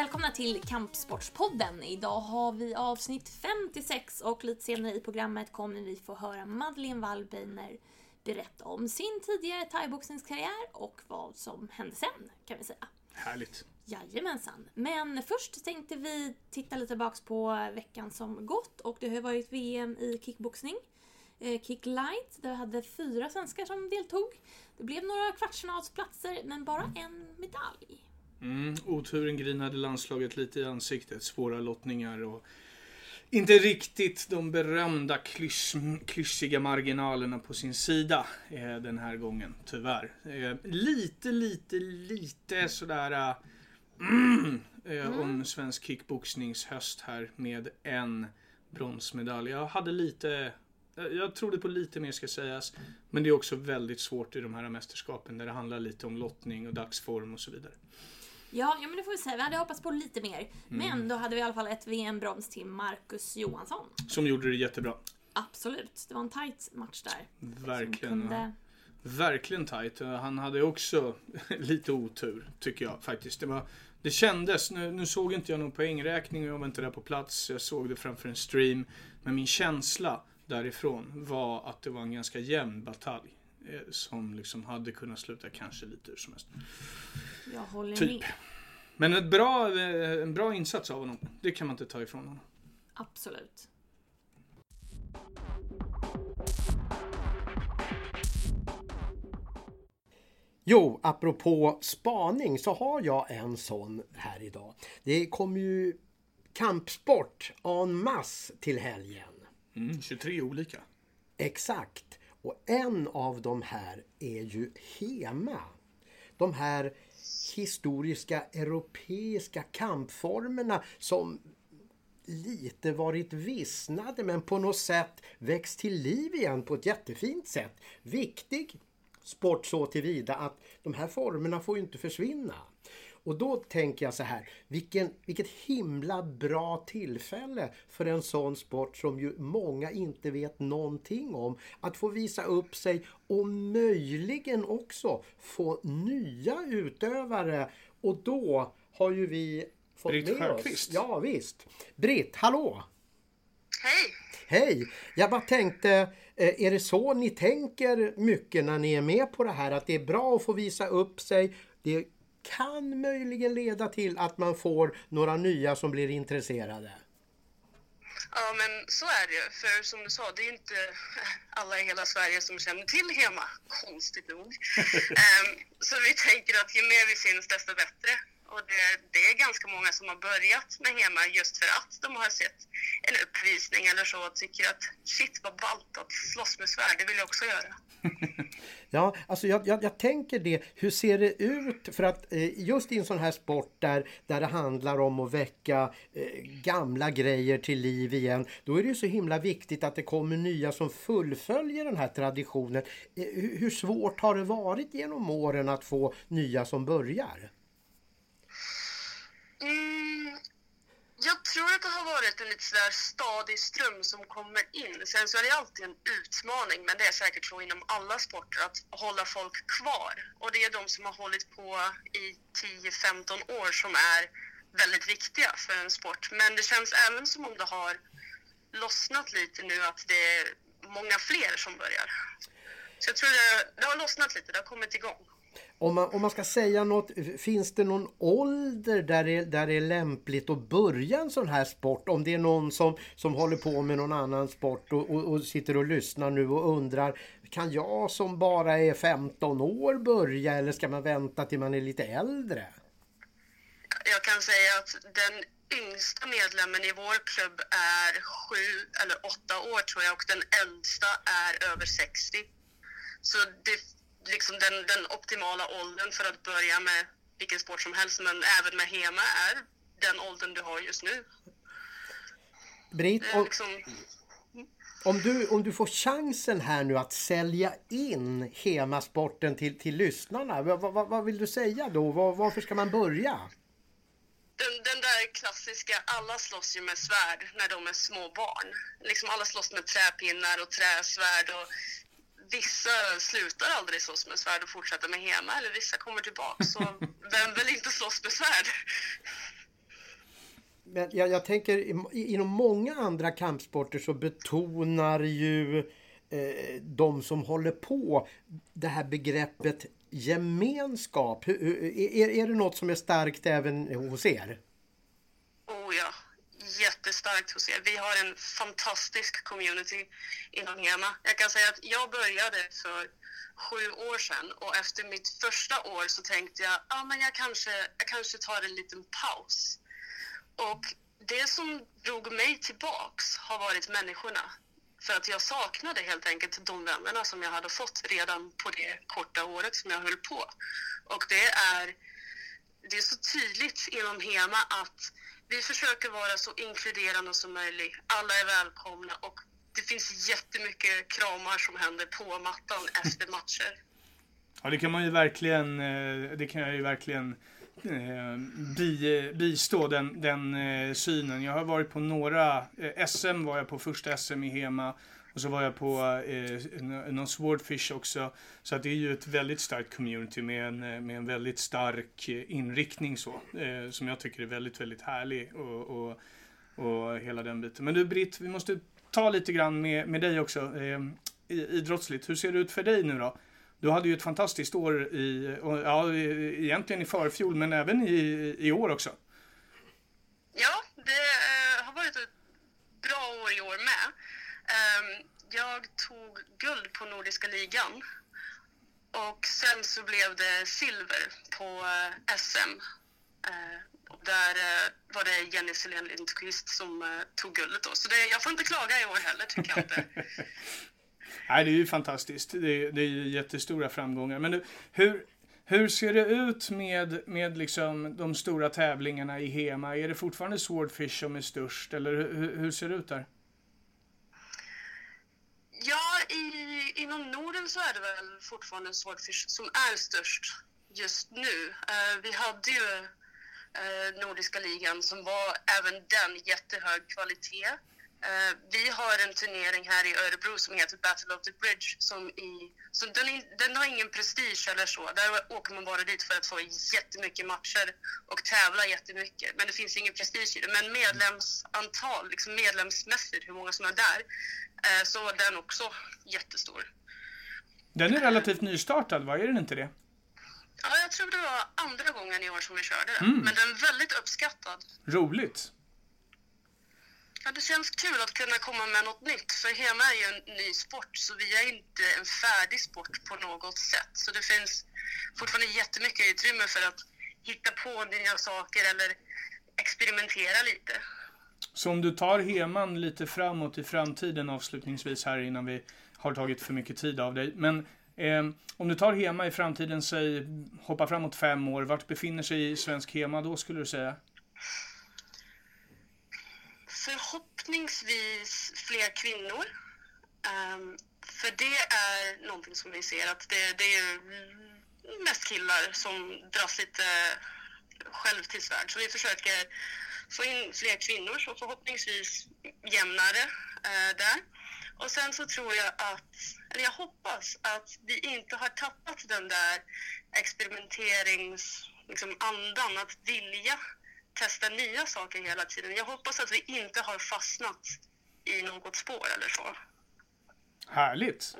Välkomna till Kampsportspodden. Idag har vi avsnitt 56 och lite senare i programmet kommer vi få höra Madeleine Wallbeiner berätta om sin tidigare thaiboxningskarriär och vad som hände sen, kan vi säga. Härligt. Jajamensan. Men först tänkte vi titta lite tillbaks på veckan som gått och det har varit VM i kickboxning. Eh, Kick Light, där vi hade fyra svenskar som deltog. Det blev några kvartsfinalsplatser, men bara en medalj. Mm, oturen grinade landslaget lite i ansiktet. Svåra lottningar och inte riktigt de berömda klysch, klyschiga marginalerna på sin sida eh, den här gången, tyvärr. Eh, lite, lite, lite sådär eh, mm, mm. om svensk kickboxningshöst här med en bronsmedalj. Jag hade lite jag trodde på lite mer ska sägas. Men det är också väldigt svårt i de här mästerskapen där det handlar lite om lottning och dagsform och så vidare. Ja, ja men det får vi säga. Vi hade hoppats på lite mer. Mm. Men då hade vi i alla fall ett VM-brons till Marcus Johansson. Som gjorde det jättebra. Absolut. Det var en tight match där. Verkligen. Kunde... Verkligen tight. Han hade också lite otur, tycker jag faktiskt. Det, var, det kändes, nu, nu såg inte jag någon poängräkning och jag var inte där på plats. Jag såg det framför en stream. Men min känsla därifrån var att det var en ganska jämn batalj. Eh, som liksom hade kunnat sluta kanske lite hur som helst. Jag håller typ. med. Men ett bra, eh, en bra insats av honom. Det kan man inte ta ifrån honom. Absolut. Jo, apropå spaning så har jag en sån här idag. Det kommer ju kampsport en masse till helgen. Mm, 23 olika. Exakt. Och en av de här är ju HEMA. De här historiska europeiska kampformerna som lite varit vissnade men på något sätt växt till liv igen på ett jättefint sätt. Viktig sport så tillvida att de här formerna får ju inte försvinna. Och då tänker jag så här, vilken, vilket himla bra tillfälle för en sån sport som ju många inte vet någonting om. Att få visa upp sig och möjligen också få nya utövare. Och då har ju vi fått Britt med Sjöqvist. oss... Ja visst. Britt, hallå! Hej! Hej! Jag bara tänkte, eh, är det så ni tänker mycket när ni är med på det här? Att det är bra att få visa upp sig. Det kan möjligen leda till att man får några nya som blir intresserade. Ja, men så är det ju. För som du sa, det är ju inte alla i hela Sverige som känner till HEMA, konstigt nog. um, så vi tänker att ju mer vi syns, desto bättre. Och det, det, är ganska många som har börjat med HEMA just för att de har sett en uppvisning eller så och tycker att shit vad ballt att slåss med svärd, det vill jag också göra. ja, alltså jag, jag, jag, tänker det. Hur ser det ut? För att eh, just i en sån här sport där, där det handlar om att väcka eh, gamla grejer till liv igen. Då är det ju så himla viktigt att det kommer nya som fullföljer den här traditionen. Eh, hur, hur svårt har det varit genom åren att få nya som börjar? Mm, jag tror att det har varit en lite sådär stadig ström som kommer in. Sen så är det alltid en utmaning, men det är säkert så inom alla sporter att hålla folk kvar. Och det är de som har hållit på i 10-15 år som är väldigt viktiga för en sport. Men det känns även som om det har lossnat lite nu att det är många fler som börjar. Så jag tror det, det har lossnat lite, det har kommit igång. Om man, om man ska säga något, finns det någon ålder där det, där det är lämpligt att börja en sån här sport? Om det är någon som, som håller på med någon annan sport och, och, och sitter och lyssnar nu och undrar Kan jag som bara är 15 år börja eller ska man vänta till man är lite äldre? Jag kan säga att den yngsta medlemmen i vår klubb är sju eller åtta år tror jag och den äldsta är över 60. Så det liksom den, den optimala åldern för att börja med vilken sport som helst, men även med HEMA är den åldern du har just nu. Britt, om, liksom... om, du, om du får chansen här nu att sälja in HEMA-sporten till, till lyssnarna, vad, vad, vad vill du säga då? Var, varför ska man börja? Den, den, där klassiska, alla slåss ju med svärd när de är små barn. Liksom alla slåss med träpinnar och träsvärd och vissa slutar aldrig slåss med svärd och fortsätter med hema eller vissa kommer tillbaka. Så vem vill inte slåss med svärd? Men jag, jag tänker i- inom många andra kampsporter så betonar ju eh, de som håller på det här begreppet gemenskap. Hur- hur- Är, är det något som är starkt även hos er? Oh ja, jättestarkt hos er. Vi har en fantastisk community inom HEMA. Jag kan säga att jag började för sju år sedan och efter mitt första år så tänkte jag ah, men jag, kanske, jag kanske tar en liten paus. Och det som drog mig tillbaks har varit människorna. För att jag saknade helt enkelt de vännerna som jag hade fått redan på det korta året som jag höll på. Och det är det är så tydligt inom HEMA att vi försöker vara så inkluderande som möjligt. Alla är välkomna och det finns jättemycket kramar som händer på mattan efter matcher. Ja, det kan man ju verkligen, eh, det kan jag ju verkligen eh, bi, bistå den, den eh, synen. Jag har varit på några, SM var jag på första SM i Hema och så var jag på eh, någon Swordfish också. Så att det är ju ett väldigt starkt community med en, eh, med en väldigt stark eh, inriktning så. Eh, som jag tycker är väldigt, väldigt härlig och, och, och hela den biten. Men du Britt, vi måste ta lite grann med, med dig också eh, idrottsligt. Hur ser det ut för dig nu då? Du hade ju ett fantastiskt år i, och, ja, egentligen i förfjol, men även i, i år också. Ja, det eh, har varit ett bra år i år med. Ehm, jag tog guld på Nordiska ligan och sen så blev det silver på eh, SM. Eh, där eh, var det Jenny Selén Lindqvist som tog guldet då. Så det, jag får inte klaga i år heller tycker jag inte. Nej, det är ju fantastiskt. Det är, det är ju jättestora framgångar. Men du, hur, hur ser det ut med, med liksom de stora tävlingarna i Hema? Är det fortfarande Swordfish som är störst, eller hur, hur ser det ut där? I, inom Norden så är det väl fortfarande Swordfish som är störst just nu. Eh, vi hade ju eh, Nordiska ligan som var även den jättehög kvalitet. Eh, vi har en turnering här i Örebro som heter Battle of the Bridge. Som i, så den, den har ingen prestige eller så. Där åker man bara dit för att få jättemycket matcher och tävla jättemycket. Men det finns ingen prestige i det. Men medlemsantal, liksom medlemsmässigt, hur många som är där, eh, så var den också jättestor. Den är relativt nystartad, va? Är den inte det? Ja, jag tror det var andra gången i år som vi körde den. Men den är väldigt uppskattad. Roligt. Ja, det känns kul att kunna komma med något nytt. För HEMA är ju en ny sport, så vi är inte en färdig sport på något sätt. Så det finns fortfarande jättemycket utrymme för att hitta på nya saker eller experimentera lite. Så om du tar Heman lite framåt i framtiden avslutningsvis här innan vi har tagit för mycket tid av dig. Men eh, om du tar Hema i framtiden, säg hoppa framåt fem år. Vart befinner sig svensk Hema då skulle du säga? Förhoppningsvis fler kvinnor. Um, för det är någonting som vi ser att det, det är mest killar som dras lite själv till svärd. Så vi försöker få in fler kvinnor så förhoppningsvis jämnare eh, där. Och sen så tror jag att, eller jag hoppas att vi inte har tappat den där experimenterings, liksom andan, att vilja testa nya saker hela tiden. Jag hoppas att vi inte har fastnat i något spår eller så. Härligt.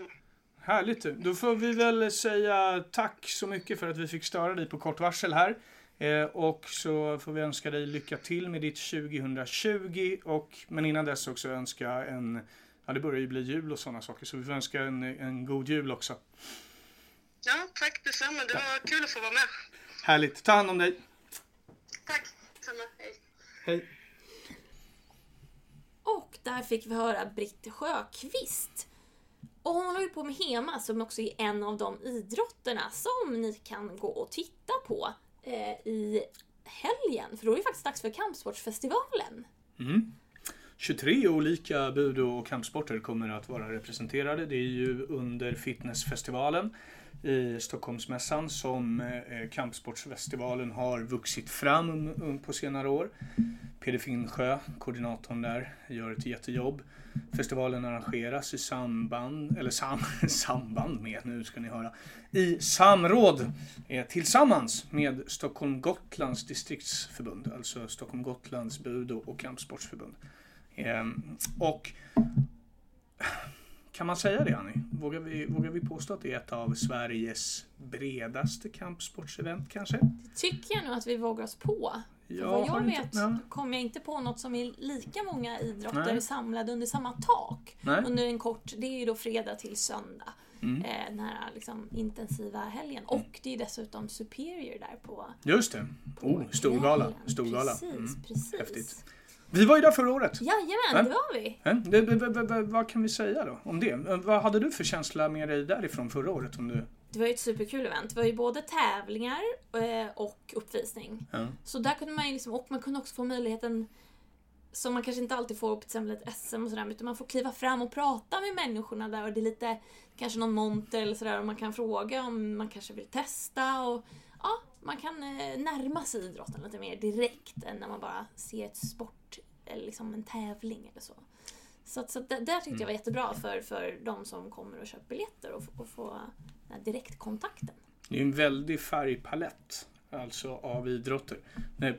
Härligt. du. Då får vi väl säga tack så mycket för att vi fick störa dig på kort varsel här. Eh, och så får vi önska dig lycka till med ditt 2020. Och, men innan dess också önska en, ja det börjar ju bli jul och sådana saker. Så vi får önska en, en god jul också. Ja, tack detsamma. Det var kul att få vara med. Härligt. Ta hand om dig. Tack. Detsamma. Hej. Hej. Och där fick vi höra Britt Sjöqvist. Och hon håller ju på med HEMA som också är en av de idrotterna som ni kan gå och titta på eh, i helgen. För då är det faktiskt dags för Kampsportsfestivalen. 23 olika budo och kampsporter kommer att vara representerade. Det är ju under fitnessfestivalen i Stockholmsmässan som eh, eh, kampsportsfestivalen har vuxit fram på senare år. Peder Finnsjö, koordinatorn där, gör ett jättejobb. Festivalen arrangeras i samband, eller sam, samband med, nu ska ni höra, i samråd eh, tillsammans med Stockholm Gotlands distriktsförbund, alltså Stockholm Gotlands budo och kampsportsförbund. Eh, och kan man säga det Annie? Vågar vi, vågar vi påstå att det är ett av Sveriges bredaste kampsportsevent kanske? Det tycker jag nog att vi vågar oss på. För vad jag inte- vet ja. kommer jag inte på något som är lika många idrotter Nej. samlade under samma tak. Nej. Under en kort, det är ju då fredag till söndag. Mm. Eh, den här liksom, intensiva helgen. Och det är dessutom Superior där på, Just det. på Oh, storgala. Storgala. Precis, Mm. precis. Häftigt. Vi var ju där förra året. Jajamän, Ja. det var vi. Eh, det- det- det- Vad kan vi säga då om det? Vad hade du för känsla med dig därifrån förra året? Om du... Det var ju ett superkul event. Det var ju både tävlingar eh, och uppvisning. Ja. Så där kunde man ju liksom, och man kunde också få möjligheten som man kanske inte alltid får på till exempel ett SM och sådär, utan man får kliva fram och prata med människorna där och det är lite, kanske någon monter eller sådär och man kan fråga om man kanske vill testa och ja, man kan eh, närma sig idrotten lite mer direkt än när man bara ser ett sport eller liksom en tävling eller så. Så, så det där tyckte jag var jättebra för, för de som kommer och köper biljetter och, och få den här direktkontakten. Det är en väldig färgpalett alltså av idrotter.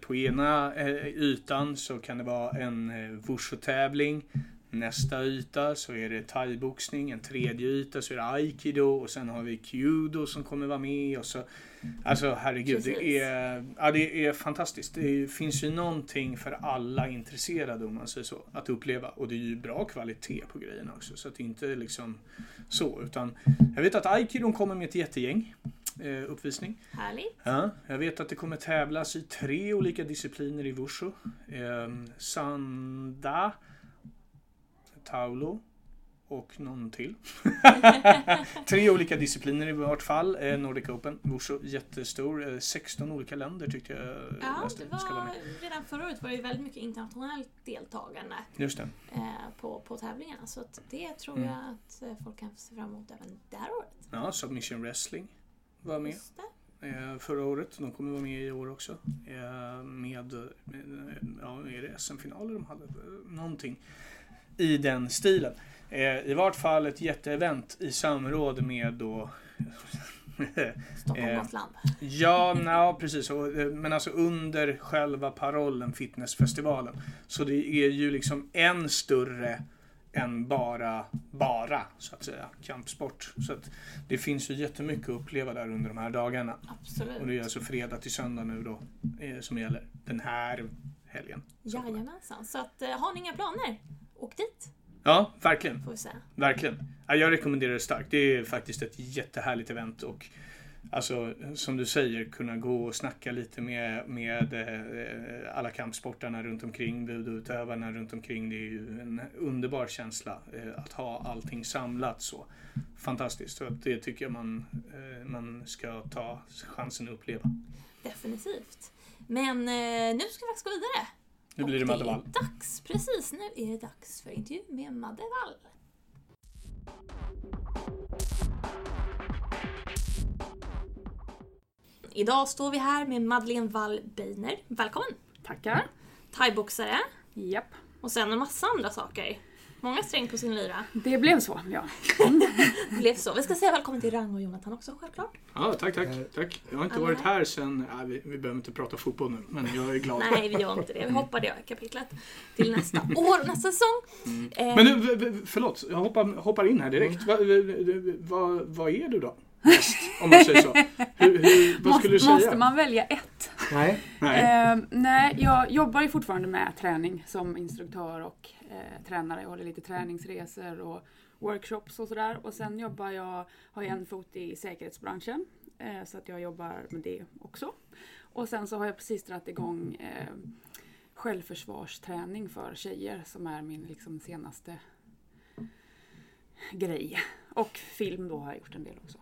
På ena eh, ytan så kan det vara en eh, wushu-tävling. Nästa yta så är det thaiboxning. En tredje yta så är det aikido. Och sen har vi kyudo som kommer vara med. Och så, alltså herregud, det är, ja, det är fantastiskt. Det finns ju någonting för alla intresserade om man säger så. Att uppleva. Och det är ju bra kvalitet på grejerna också. Så att det inte är liksom så. Utan jag vet att aikidon kommer med ett jättegäng. Eh, uppvisning. Härligt! Ja, jag vet att det kommer tävlas i tre olika discipliner i Wushu. Eh, sanda, Taulo och någon till. tre olika discipliner i vart fall. Eh, Nordic Open, Wushu, jättestor. Eh, 16 olika länder tyckte jag eh, Ja, läste det ska vara var, med. redan förra året var det väldigt mycket internationellt deltagande Just det. eh, på, på tävlingarna. Så det tror Mm. jag att eh, folk kan se fram emot även det här året. Ja, Submission Wrestling var med. Eh, förra året. De kommer vara med i år också. Eh, med, med ja, är det SM-finaler de hade? Eh, Någonting i den stilen. Eh, I vart fall ett jätteevent i samråd med då Stockholm, Eh, Gotland. Ja, na, precis. Och, eh, Men alltså under själva parollen Fitnessfestivalen. Så det är ju liksom än större än bara, bara så att säga, kampsport. Så att det finns ju jättemycket att uppleva där under de här dagarna. Och Absolut. det är alltså fredag till söndag nu då som gäller den här helgen. Jajamensan. Så att, har ni inga planer, åk dit Ja, verkligen. får vi säga. Verkligen. Ja, jag rekommenderar det starkt. Det är faktiskt ett jättehärligt event och alltså som du säger kunna gå och snacka lite med, med eh, alla kampsportarna runt omkring, budoutövarna runt omkring. Det är ju en underbar känsla eh, att ha allting samlat så. Fantastiskt. Så det tycker jag man, eh, man ska ta chansen att uppleva. Definitivt. Men nu ska vi faktiskt gå vidare. Nu blir det Madde Wall. är dags, precis. Nu är det dags för intervju med Madde Wall. Idag står vi här med Madeleine Wall Beiner. Välkommen! Tackar. Thaiboxare Japp. och sen en massa andra saker. Många sträng på sin lyra. Det blev så, ja. Det blev så. Vi ska säga välkommen till Rang och Jonathan också självklart. Ja, tack, tack, tack. Jag har inte Alla varit här. här sen, ja, vi, vi behöver inte prata fotboll nu, men jag är glad. Nej, vi gör inte det. Vi hoppar det kapitlet till nästa år, nästa säsong. Eh, Men du, förlåt, jag hoppar, hoppar in här direkt. Va, v- vad, vad är du då? Om man säger så. Hur, hur, vad skulle du måste, säga? måste man välja ett? Nej, Nej. Eh, nej, jag jobbar ju fortfarande med träning som instruktör och eh, tränare. Jag håller lite träningsresor och workshops och sådär. Och sen jobbar jag, har jag en fot i säkerhetsbranschen. Eh, så att jag jobbar med det också. Och sen så har jag precis dragit igång eh, självförsvarsträning för tjejer som är min liksom, senaste grej. Och film då har jag gjort en del också.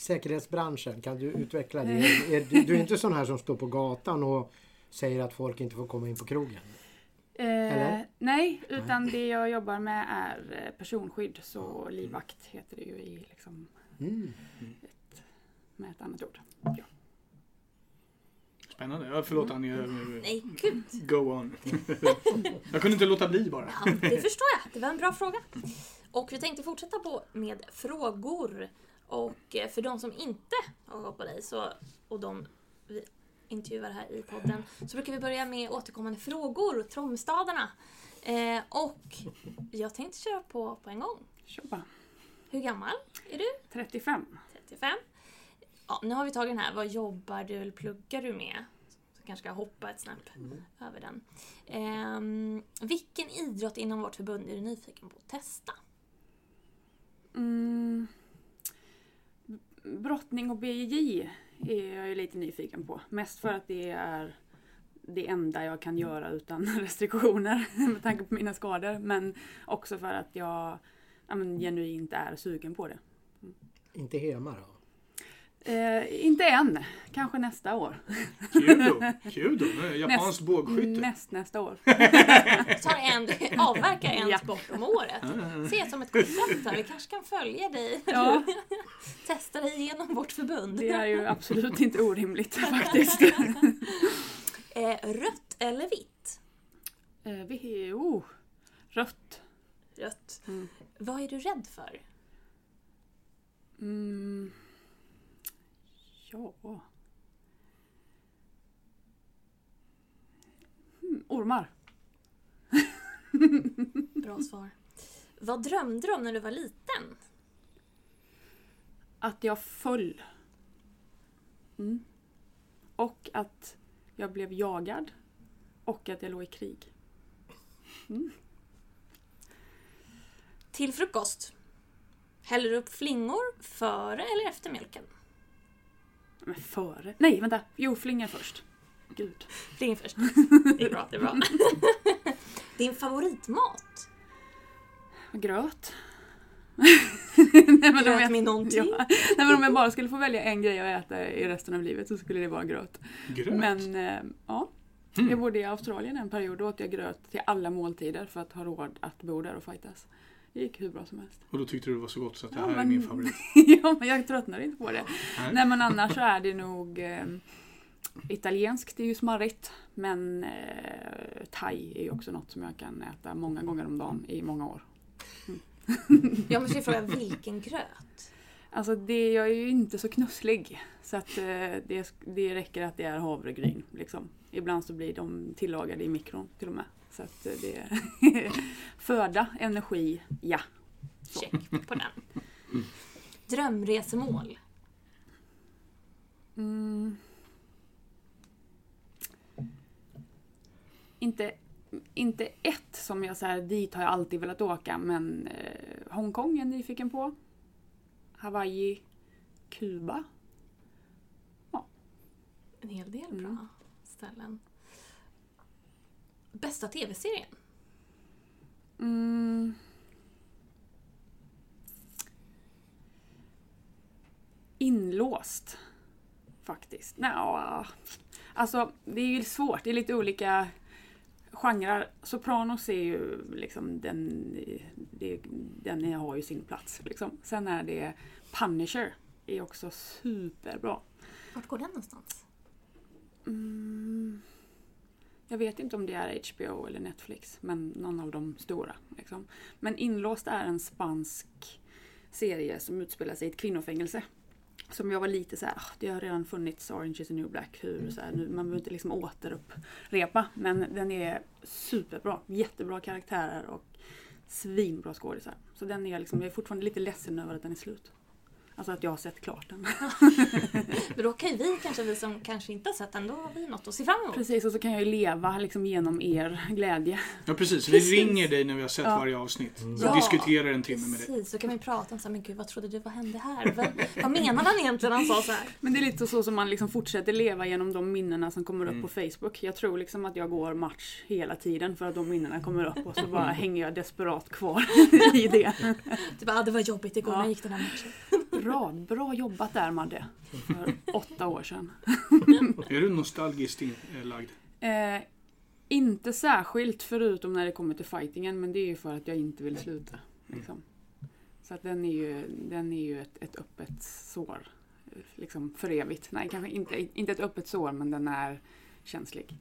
Säkerhetsbranschen, kan du utveckla det? Är, du, du är inte sån här som står på gatan och säger att folk inte får komma in på krogen? Eh, nej, utan det jag jobbar med är eh, personskydd. Så livvakt heter det ju i liksom, Mm. med ett annat ord. Ja. Spännande. Ja, förlåt Anja. Nej, gud. Go on. jag kunde inte låta bli bara. Ja, det förstår jag. Det var en bra fråga. Och vi tänkte fortsätta på med frågor. Och eh, för de som inte har koll på dig så, och de vi intervjuar här i podden så brukar vi börja med återkommande frågor, Tromstadarna. Eh, och jag tänkte köra på på en gång. Kör bara. Hur gammal är du? 35. 35. Ja, nu har vi tagit den här. Vad jobbar du eller pluggar du med? Så jag kanske ska hoppa ett snäpp över den. Ehm, vilken idrott inom vårt förbund är du nyfiken på att testa? Mm. Brottning och BJJ är jag ju lite nyfiken på. Mest för att det är det enda jag kan göra utan restriktioner med tanke på mina skador. Men också för att jag ja, men, genuint är sugen på det. Inte hemma då? Eh, inte än, kanske nästa år. Judo. Judo. Japanskt Näst- bågskytte. Näst, nästa år. tar en, avverkar en Ja. sport om året. Se det som ett koncept här. Vi kanske kan följa dig Ja. du testar dig igenom vårt förbund. Det är ju absolut inte orimligt faktiskt. Eh, rött eller vitt? Eh, vi, oh, rött. Rött. Mm. Vad är du rädd för? Mm. Ja. Mm, ormar. Bra svar. Vad drömde du om när du var liten? Att jag föll. Mm. Och att jag blev jagad. Och att jag låg i krig. Till frukost. Häller du upp flingor före eller efter mjölken? Men före? Nej, vänta. Jo, flingor först. Gud. Flingor först. Det är bra, det är bra. Din favoritmat? Gröt. Nej, men om Gröt jag, med någonting? ja, nej, men om jag bara skulle få välja en grej att äta i resten av livet så skulle det vara gröt. Gröt. Men eh, ja, Mm. jag bodde i Australien en period. Då åt jag gröt till alla måltider för att ha råd att bo där och fightas. Det gick hur bra som helst. Och då tyckte du det var så gott så att det Ja, här är men- min favorit. ja, men jag tröttnar inte på det. Nej. Nej men annars så är det nog eh, Italienskt det är ju smarrigt. Men eh, thai är ju också något som jag kan äta många gånger om dagen i många år. Jag måste ju fråga vilken gröt? Alltså det, jag är ju inte så knusslig. Så att eh, det, det räcker att det är havregryn. Liksom. Ibland så blir de tillagade i mikron till och med. Så att eh, det är föda, energi, ja. Check på den. Drömresemål? Mm. Inte, inte ett som jag så här, dit har jag alltid velat åka men eh, Hongkong är jag nyfiken på. Hawaii, Kuba. En hel del Mm. bra ställen. Bästa tv-serien? Mm. Inlåst. Faktiskt. Nå, alltså det är ju svårt. Det är lite olika genrer. Sopranos är ju liksom den, det, den har ju sin plats. Liksom. Sen är det Punisher. är också superbra. Vart går den någonstans? Mm. Jag vet inte om det är HBO eller Netflix, men någon av de stora. Liksom. Men Inlåst är en spansk serie som utspelar sig i ett kvinnofängelse. Som jag var lite så här, "Ah, det har redan funnits Orange is the new black. Hur, så här, nu, man behöver inte liksom återupprepa. Men den är superbra. Jättebra karaktärer och svinbra skådisar. Så den är liksom, jag är fortfarande lite ledsen över att den är slut. Alltså att jag har sett klart den. Men då kan ju vi, kanske vi som kanske inte har sett den, då har vi något att se fram emot. Precis, och så kan jag ju leva liksom genom er glädje. Ja precis, vi ringer dig när vi har sett Ja. varje avsnitt. Och Ja, diskuterar en timme med dig. Precis, så kan vi prata om så här, men gud vad trodde du, vad hände här? Vad, vad menade han egentligen när han sa så här? Men det är lite så som man liksom fortsätter leva genom de minnena som kommer upp Mm. på Facebook. Jag tror liksom att jag går match hela tiden för att de minnena kommer upp och så bara hänger jag desperat kvar i det. Du bara, ah, det var jobbigt igår Ja. när jag gick den här matchen. Bra, bra jobbat där Madde. För åtta år sedan. Är du nostalgiskt inlagd? Eh, Inte särskilt förutom när det kommer till fightingen men det är ju för att jag inte vill sluta. Liksom. Så att den är ju, den är ju ett, ett öppet sår. Liksom för evigt. Nej, kanske inte, inte ett öppet sår men den är känslig.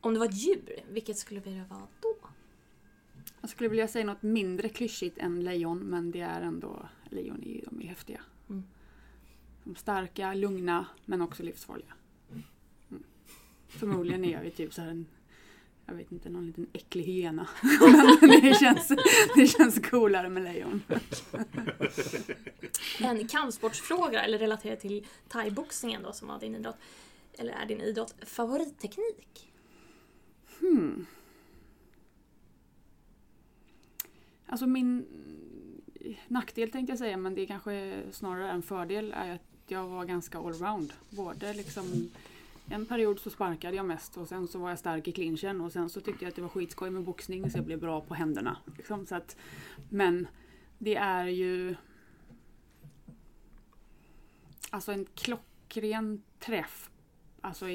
Om det var ett djur, vilket skulle vi vara då? Jag skulle vilja säga något mindre klyschigt än lejon men det är ändå, lejon är ju, de är häftiga. Mm. De är starka, lugna men också livsfarliga. Mm. Förmodligen är jag ju typ så här en jag vet inte, någon liten äcklig hyena. Men det känns, det känns coolare med lejon. En kampsportsfråga, eller relaterad till thaiboxningen då som var din idrott. Eller är din idrott favoritteknik? Hmm. Alltså min nackdel tänkte jag säga, men det är kanske snarare en fördel, är att jag var ganska allround. Både liksom en period så sparkade jag mest och sen så var jag stark i clinchen och sen så tyckte jag att det var skitskoj med boxning så jag blev bra på händerna. Liksom. Så att, men det är ju Alltså en klockren träff Alltså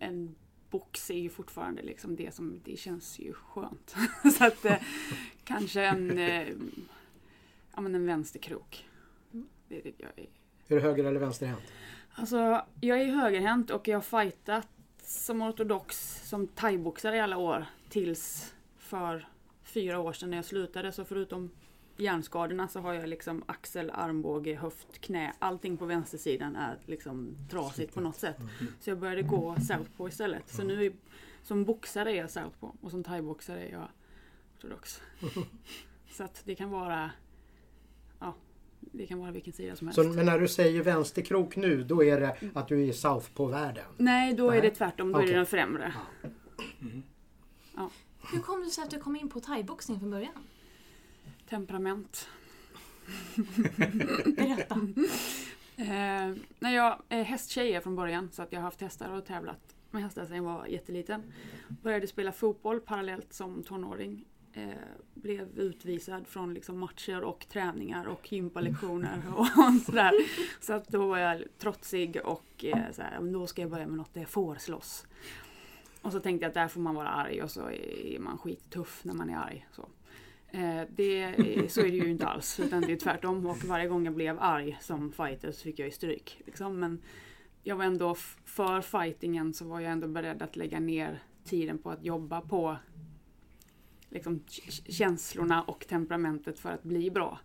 en box är ju fortfarande liksom det som, det känns ju skönt. så att eh, kanske en, eh, ja men en vänsterkrok. Det, det, jag är Är du höger eller vänsterhänt? Alltså, jag är högerhänt och jag har fightat som ortodox som thaiboxare i alla år. Tills för fyra år sedan när jag slutade. Så förutom hjärnskadorna så har jag liksom axel, armbåge, höft, knä. Allting på vänstersidan är liksom trasigt på något sätt. Så jag började gå southpaw istället. Så nu är, som boxare är jag southpaw och som thaiboxare är jag ortodox. Så att det kan vara Ja, det kan vara vilken sida som helst. Så, men när du säger vänsterkrok nu, då är det att du är i Southpaw-världen? Nej, då Nej. är det tvärtom. Då är Okej. det den främre. Hur kom det sig att du kom in på thaiboxning från början? Temperament. Berätta. Eh, när jag är hästtjej är från början så att jag har haft hästar och tävlat med hästar sedan jag var jätteliten. Började spela fotboll parallellt som tonåring. Eh, blev utvisad från liksom matcher och träningar och gympalektioner och sådär. Så att då var jag trotsig och eh, såhär, då ska jag börja med något där jag får slåss. Och så tänkte jag att där får man vara arg och så är man skittuff när man är arg. Så. Eh, det, eh, så är det ju inte alls, utan det är tvärtom. Och varje gång jag blev arg som fighter så fick jag ju stryk. Liksom. Men jag var ändå, för fightingen så var jag ändå beredd att lägga ner tiden på att jobba på liksom, känslorna och temperamentet för att bli bra.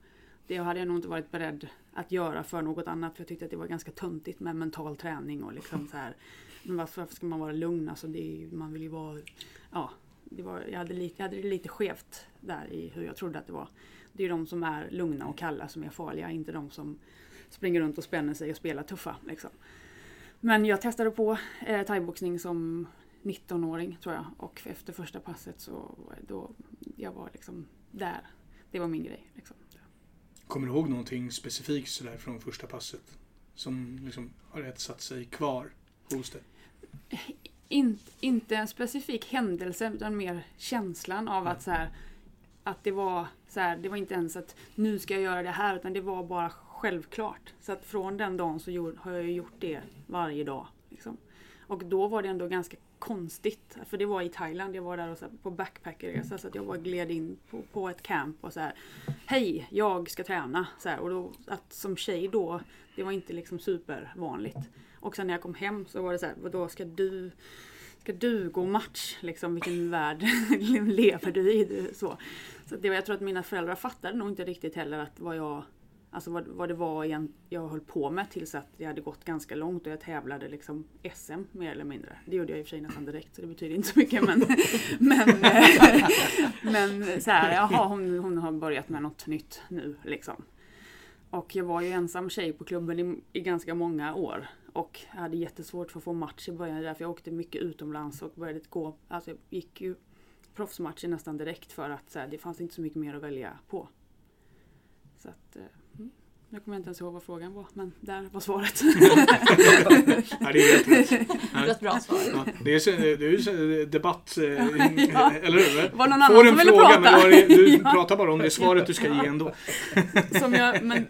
Det hade jag nog inte varit beredd att göra för något annat. För jag tyckte att det var ganska töntigt med mental träning och liksom så här. Men varför ska man vara lugn? Alltså det är, man vill ju vara... Ja, det var, jag, hade lite, jag hade det lite skevt där i hur jag trodde att det var. Det är ju de som är lugna och kalla som är farliga, inte de som springer runt och spänner sig och spelar tuffa. Liksom. Men jag testade på eh, thaiboxning som 19-åring tror jag och efter första passet så var jag- då jag var liksom där. Det var min grej. Liksom. Kommer du ihåg någonting specifikt sådär från första passet? Som liksom har etsat sig kvar hos dig? In, inte en specifik händelse utan mer känslan av att så här, att det var så här, det var inte ens att nu ska jag göra det här utan det var bara självklart. Så att från den dagen så gjorde, har jag gjort det varje dag. Liksom. Och då var det ändå ganska konstigt. För det var i Thailand, jag var där och så här, på backpackerresa så att jag bara gled in på, på ett camp och så här Hej, jag ska träna. Så här, och då, att som tjej då, det var inte liksom supervanligt. Och sen när jag kom hem så var det så här, vadå ska du Ska du gå match? Liksom, vilken värld lever du i? Så så det, var- jag tror att mina föräldrar fattade nog inte riktigt heller att vad jag Alltså vad, vad det var igen jag höll på med tills att det hade gått ganska långt och jag tävlade liksom SM mer eller mindre. Det gjorde jag i och för sig nästan direkt så det betyder inte så mycket men Men, eh, men så här, jaha hon, hon har börjat med något nytt nu liksom. Och jag var ju ensam tjej på klubben i, i ganska många år. Och jag hade jättesvårt för att få match i början. Därför jag åkte mycket utomlands och började gå. Alltså jag gick ju proffsmatcher nästan direkt för att så här, det fanns inte så mycket mer att välja på. Så att, eh, mm. Nu kommer jag inte ens ihåg vad frågan var, men där var svaret. Ja, det är helt rätt. Det var ett bra svar. Ja, det är, så- det är ju debatt, eh, Ja. eller hur? Var någon Får annan en som ville fråga prata? men du, du Ja. pratar bara om det svaret du ska ge ändå. Som jag, men,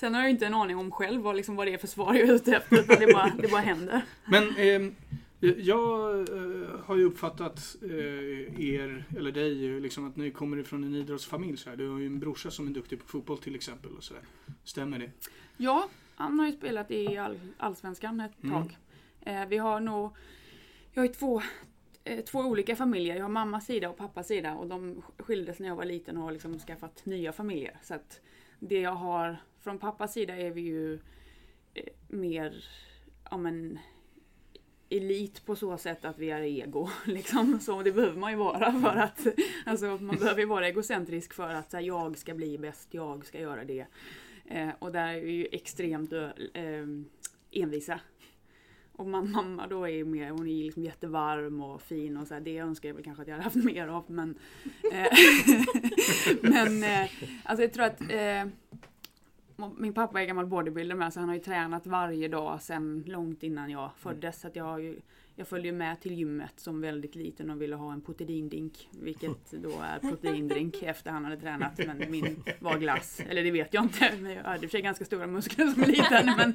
sen har jag inte en aning om själv vad, liksom, vad det är för svar jag är ute efter. Utan det, bara, det bara händer. Men ehm, Jag eh, har ju uppfattat eh, er, eller dig, eh, liksom att ni kommer ifrån en idrottsfamilj. Så här. Du har ju en brorsa som är duktig på fotboll till exempel. Och så där. Stämmer det? Ja, han har ju spelat i all, Allsvenskan ett Mm. tag. Eh, vi har nog... Jag har ju två, eh, två olika familjer. Jag har mammas sida och pappas sida och de skildes när jag var liten och har liksom skaffat nya familjer. Så att det jag har från pappas sida är vi ju eh, mer om en elit på så sätt att vi är ego. Liksom. Så det behöver man ju vara för att alltså, man behöver ju vara egocentrisk för att så här, jag ska bli bäst, jag ska göra det. Eh, och där är vi ju extremt eh, envisa. Och man, mamma då är ju mer, hon är liksom jättevarm och fin och så här, det önskar jag väl kanske att jag hade haft mer av men eh, Men eh, alltså jag tror att eh, min pappa är gammal bodybuilder med så han har ju tränat varje dag sedan långt innan jag föddes. Så att jag, har ju, jag följde med till gymmet som väldigt liten och ville ha en proteindrink. Vilket då är proteindrink efter han hade tränat. Men min var glass. Eller det vet jag inte. Men jag hade i och för sig ganska stora muskler som liten. Men,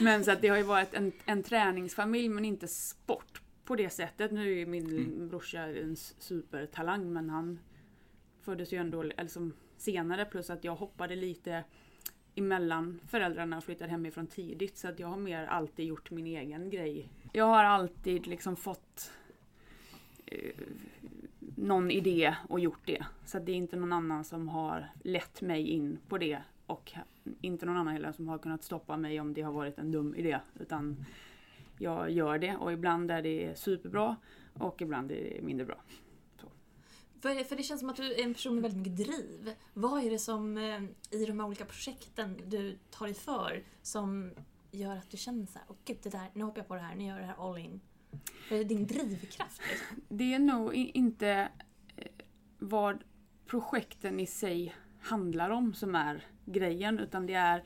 men så att det har ju varit en, en träningsfamilj men inte sport på det sättet. Nu är min brorsa en supertalang men han föddes ju ändå liksom senare plus att jag hoppade lite emellan föräldrarna och flyttade hemifrån tidigt så att jag har mer alltid gjort min egen grej. Jag har alltid liksom fått eh, någon idé och gjort det. Så att det är inte någon annan som har lett mig in på det och inte någon annan heller som har kunnat stoppa mig om det har varit en dum idé. Utan jag gör det och ibland är det superbra och ibland är det mindre bra. För, för det känns som att du är en person med väldigt mycket driv. Vad är det som eh, i de här olika projekten du tar dig för som gör att du känner så här, åh gud, det där, nu hoppar jag på det här, nu gör jag det här all in. Vad är din drivkraft? Liksom? Det är nog inte eh, vad projekten i sig handlar om som är grejen utan det är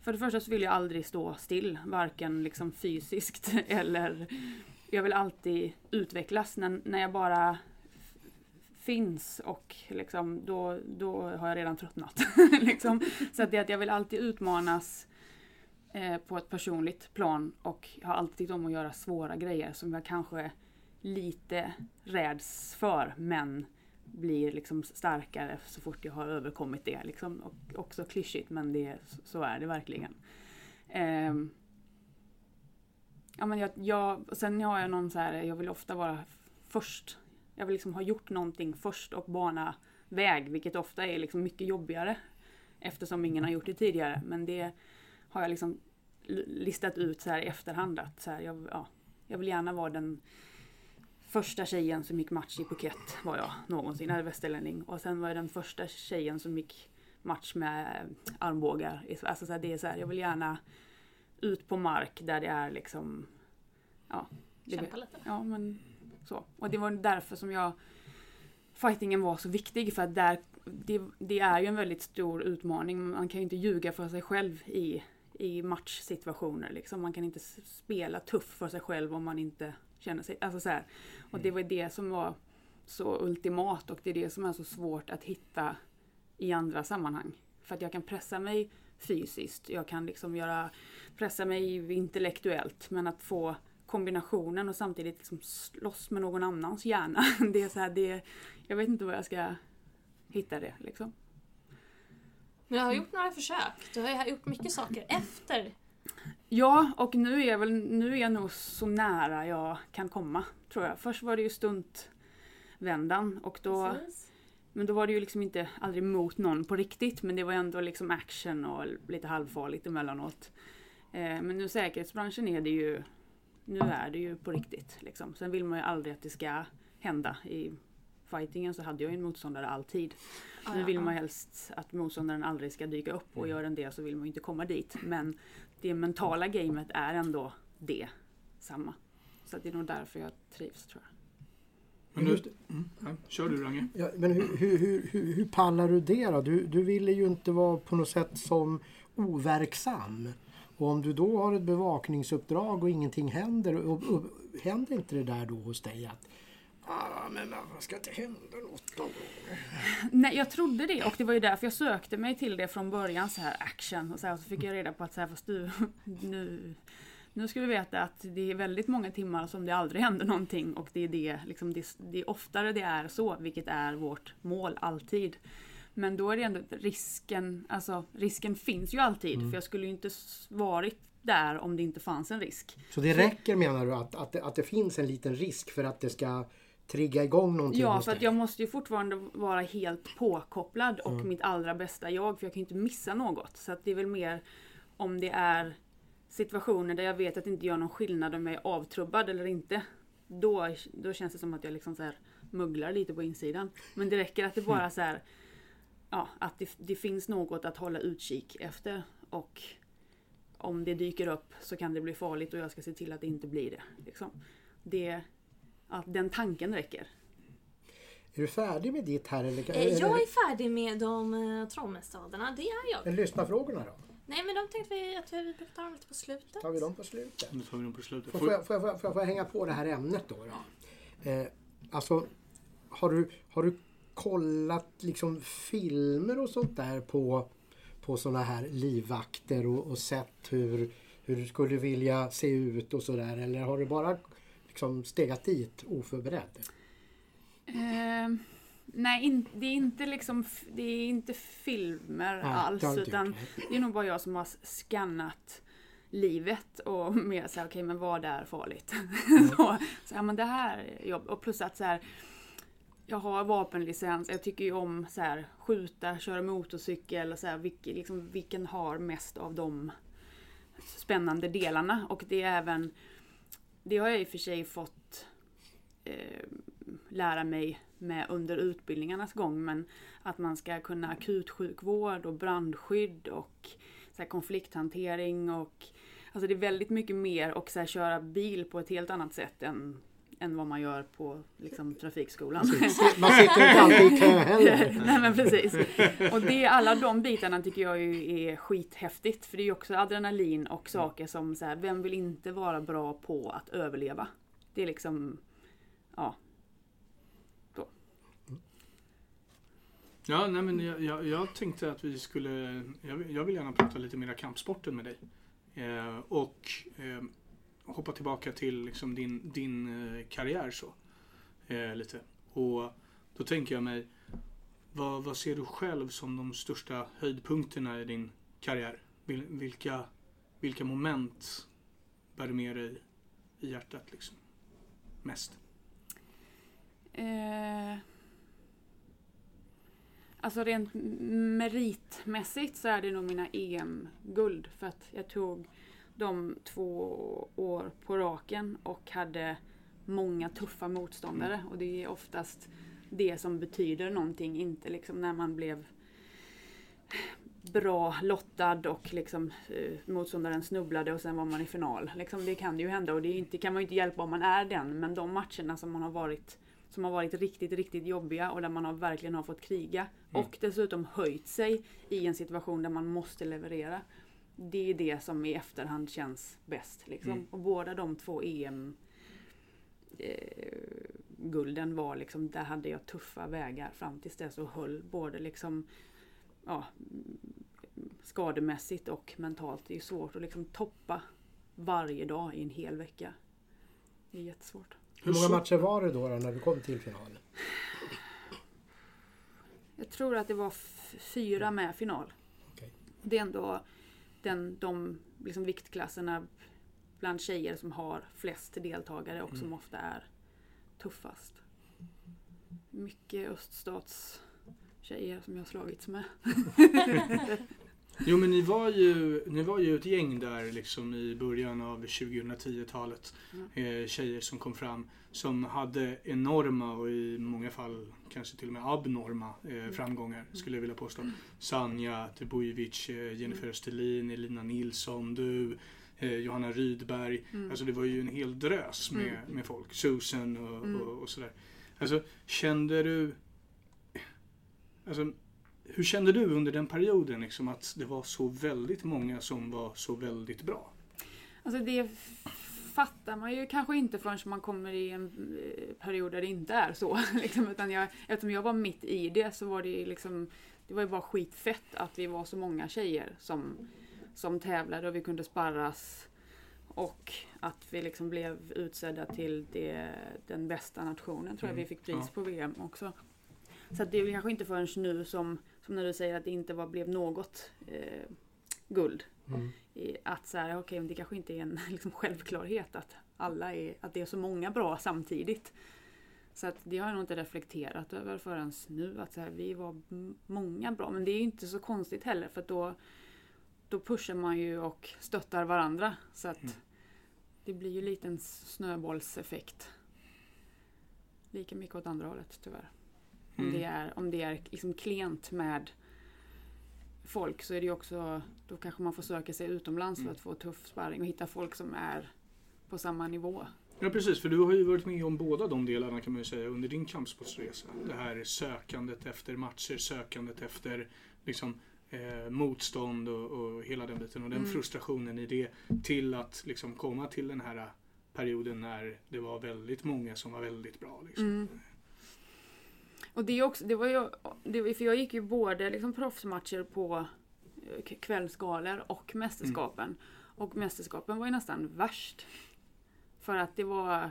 för det första så vill jag aldrig stå still, varken liksom fysiskt eller jag vill alltid utvecklas. När, när jag bara finns och liksom, då, då har jag redan tröttnat. liksom. Så att det är att jag vill alltid utmanas eh, på ett personligt plan och jag har alltid tyckt om att göra svåra grejer som jag kanske lite räds för men blir liksom starkare så fort jag har överkommit det. Liksom. Och också klyschigt men det, så är det verkligen. Eh, ja, men jag, jag, sen har jag någon så här, jag vill ofta vara först. Jag vill liksom ha gjort någonting först och bana väg vilket ofta är liksom mycket jobbigare eftersom ingen har gjort det tidigare. Men det har jag liksom listat ut så här i efterhand att så här, jag, ja, jag vill gärna vara den första tjejen som gick match i Phuket var jag någonsin, är västerlänning. Och sen var jag den första tjejen som gick match med armbågar. Alltså så här, det är så här, jag vill gärna ut på mark där det är liksom... Ja, Kämpa lite. ja men så. Och det var därför som jag... Fightingen var så viktig för att där, det, det är ju en väldigt stor utmaning. Man kan ju inte ljuga för sig själv i, i matchsituationer. Liksom. Man kan inte spela tuff för sig själv om man inte känner sig... Alltså så här. Och det var det som var så ultimat och det är det som är så svårt att hitta i andra sammanhang. För att jag kan pressa mig fysiskt, jag kan liksom göra, pressa mig intellektuellt men att få kombinationen och samtidigt liksom slåss med någon annans hjärna. Det är så här, det, jag vet inte var jag ska hitta det liksom. Men jag har gjort några försök. Du har gjort mycket saker efter. Ja, och nu är, jag väl, nu är jag nog så nära jag kan komma, tror jag. Först var det ju stuntvändan och då Precis. Men då var det ju liksom inte aldrig mot någon på riktigt men det var ändå liksom action och lite halvfarligt emellanåt. Eh, men nu säkerhetsbranschen är det ju, nu är det ju på riktigt liksom. Sen vill man ju aldrig att det ska hända. I fightingen så hade jag ju en motståndare alltid. Ja, Nu vill man helst att motståndaren aldrig ska dyka upp och gör den det så vill man ju inte komma dit. Men det mentala gamet är ändå det, samma. Så det är nog därför jag trivs tror jag. Men nu, mm, ja, kör du Range. Ja, men hur, hur, hur, hur, hur pallar du det då? Du, du ville ju inte vara på något sätt som overksam. Och om du då har ett bevakningsuppdrag och ingenting händer, och, och, händer inte det där då hos dig att ah, men varför ska inte hända något då? Nej, jag trodde det och det var ju därför jag sökte mig till det från början så här action och så, här, och så fick jag reda på att så här, fast du, nu, nu ska vi veta att det är väldigt många timmar som det aldrig händer någonting och det är det, liksom, det, det är oftare det är så, vilket är vårt mål alltid. Men då är det ändå risken, alltså risken finns ju alltid Mm. för jag skulle ju inte varit där om det inte fanns en risk. Så det räcker menar du att, att, det, att det finns en liten risk för att det ska trigga igång någonting Ja, för att jag måste ju fortfarande vara helt påkopplad och mitt allra bästa jag, för jag kan ju inte missa något. Så att det är väl mer om det är situationer där jag vet att det inte gör någon skillnad om jag är avtrubbad eller inte. Då, då känns det som att jag liksom så här mugglar lite på insidan. Men det räcker att det bara så här, ja, att det, det finns något att hålla utkik efter. Och om det dyker upp så kan det bli farligt och jag ska se till att det inte blir det. Liksom. det att den tanken räcker. Är du färdig med ditt här? Eller, Eh, Jag är färdig med de uh, traumastaderna, det är jag. eller lyssnafrågorna då? Nej men de tänkte vi att vi brukar ta dem lite på slutet. Tar vi dem på slutet? Nu tar vi dem på slutet. Får, Får- får, jag, får, jag, får, jag, får jag hänga på det här ämnet då? då? Eh, alltså, har du, har du kollat liksom filmer och sånt där på, på såna här livvakter och, och sett hur, hur du skulle vilja se ut och sådär? Eller har du bara liksom stegat dit oförberedd? Eh, nej, in, det är inte liksom det är inte filmer Nej, alls. det Utan det är nog bara jag som har skannat livet och mer såhär, okej men vad är farligt? så, så ja, men det här är jobb. Och plus att så här, jag har vapenlicens, jag tycker ju om så här, skjuta, köra motorcykel och så här, vilk, liksom, vilken har mest av de spännande delarna. Och det är även, det har jag i och för sig fått eh, lära mig med under utbildningarnas gång. Men att man ska kunna akutsjukvård och brandskydd och så här, konflikthantering och Alltså det är väldigt mycket mer och så här, köra bil på ett helt annat sätt än, än vad man gör på liksom, trafikskolan. Man sitter inte alltid i kö heller. Nej men precis. Och det, alla de bitarna tycker jag ju är skithäftigt. För det är ju också adrenalin och saker som så här, vem vill inte vara bra på att överleva? Det är liksom, ja. Ja, nej, men jag, jag, jag tänkte att vi skulle... Jag, vill- jag vill gärna prata lite mer kampsporten med dig. Eh, och eh, hoppa tillbaka till liksom, din, din eh, karriär så. Eh, lite. Och då tänker jag mig, vad, vad ser du själv som de största höjdpunkterna i din karriär? Vil, vilka, vilka moment bär du med dig i hjärtat liksom? Mest? Eh, alltså rent meritmässigt så är det nog mina EM-guld. För att jag tog de två år på raken och hade många tuffa motståndare. Och det är oftast det som betyder någonting, inte liksom när man blev bra lottad och liksom eh, motståndaren snubblade och sen var man i final. Liksom, det kan ju hända och det inte, kan man ju inte hjälpa om man är den. Men de matcherna som man har varit som har varit riktigt, riktigt jobbiga och där man har verkligen har fått kriga och dessutom höjt sig i en situation där man måste leverera. Det är det som i efterhand känns bäst. Liksom. Mm. Och båda de två EM eh, gulden var liksom, där hade jag tuffa vägar fram tills dess och höll både liksom ja, skademässigt och mentalt. Det är svårt att liksom toppa varje dag i en hel vecka. Det är jättesvårt. Hur många matcher var det då, då när du kom till final? Jag tror att det var fyra med final. Okej. Det är ändå den, de liksom viktklasserna bland tjejer som har flest deltagare och som ofta är tuffast. Mycket öststats tjejer som jag har slagits med. Jo men ni var ju, ni var ju ett gäng där liksom i början av 2010-talet. Eh, tjejer som kom fram som hade enorma och i många fall kanske till och med abnorma eh, framgångar skulle jag vilja påstå. Sanja Tebojevic, eh, Jennifer Österlin, Elina Nilsson, du, eh, Johanna Rydberg. Alltså det var ju en hel drös med, med folk. Susan och, och, och sådär. Alltså kände du Alltså, hur kände du under den perioden liksom, att det var så väldigt många som var så väldigt bra? Alltså det fattar man ju kanske inte förrän man kommer i en eh, period där det inte är så. Liksom, utan jag, eftersom jag var mitt i det så var det liksom Det var ju bara skitfett att vi var så många tjejer som, som tävlade och vi kunde sparras Och att vi liksom blev utsedda till det, den bästa nationen tror jag Mm, vi fick pris på VM också. Så det är väl kanske inte förrän nu som, som när du säger att det inte var, blev något eh, guld. Mm. I att så här, okej, men det kanske inte är en liksom, självklarhet att alla är, att det är så många bra samtidigt. Så att det har jag nog inte reflekterat över förrän nu. Att så här, vi var många bra. Men det är ju inte så konstigt heller för då, då pushar man ju och stöttar varandra. Så att Mm. det blir ju lite en snöbollseffekt. Lika mycket åt andra hållet tyvärr. Om Mm. det är, om det är liksom klent med folk så är det också, då kanske man får söka sig utomlands Mm. för att få tuff sparring och hitta folk som är på samma nivå. Ja precis, för du har ju varit med om båda de delarna kan man ju säga under din kampsportsresa. Det här sökandet efter matcher, sökandet efter liksom, eh, motstånd och, och hela den biten och den Mm. frustrationen i det till att liksom komma till den här perioden när det var väldigt många som var väldigt bra. Liksom. Mm. Och det, också, det var ju, det, för jag gick ju både liksom proffsmatcher på eh, kvällsgalor och mästerskapen. Och mästerskapen var ju nästan värst. För att det var...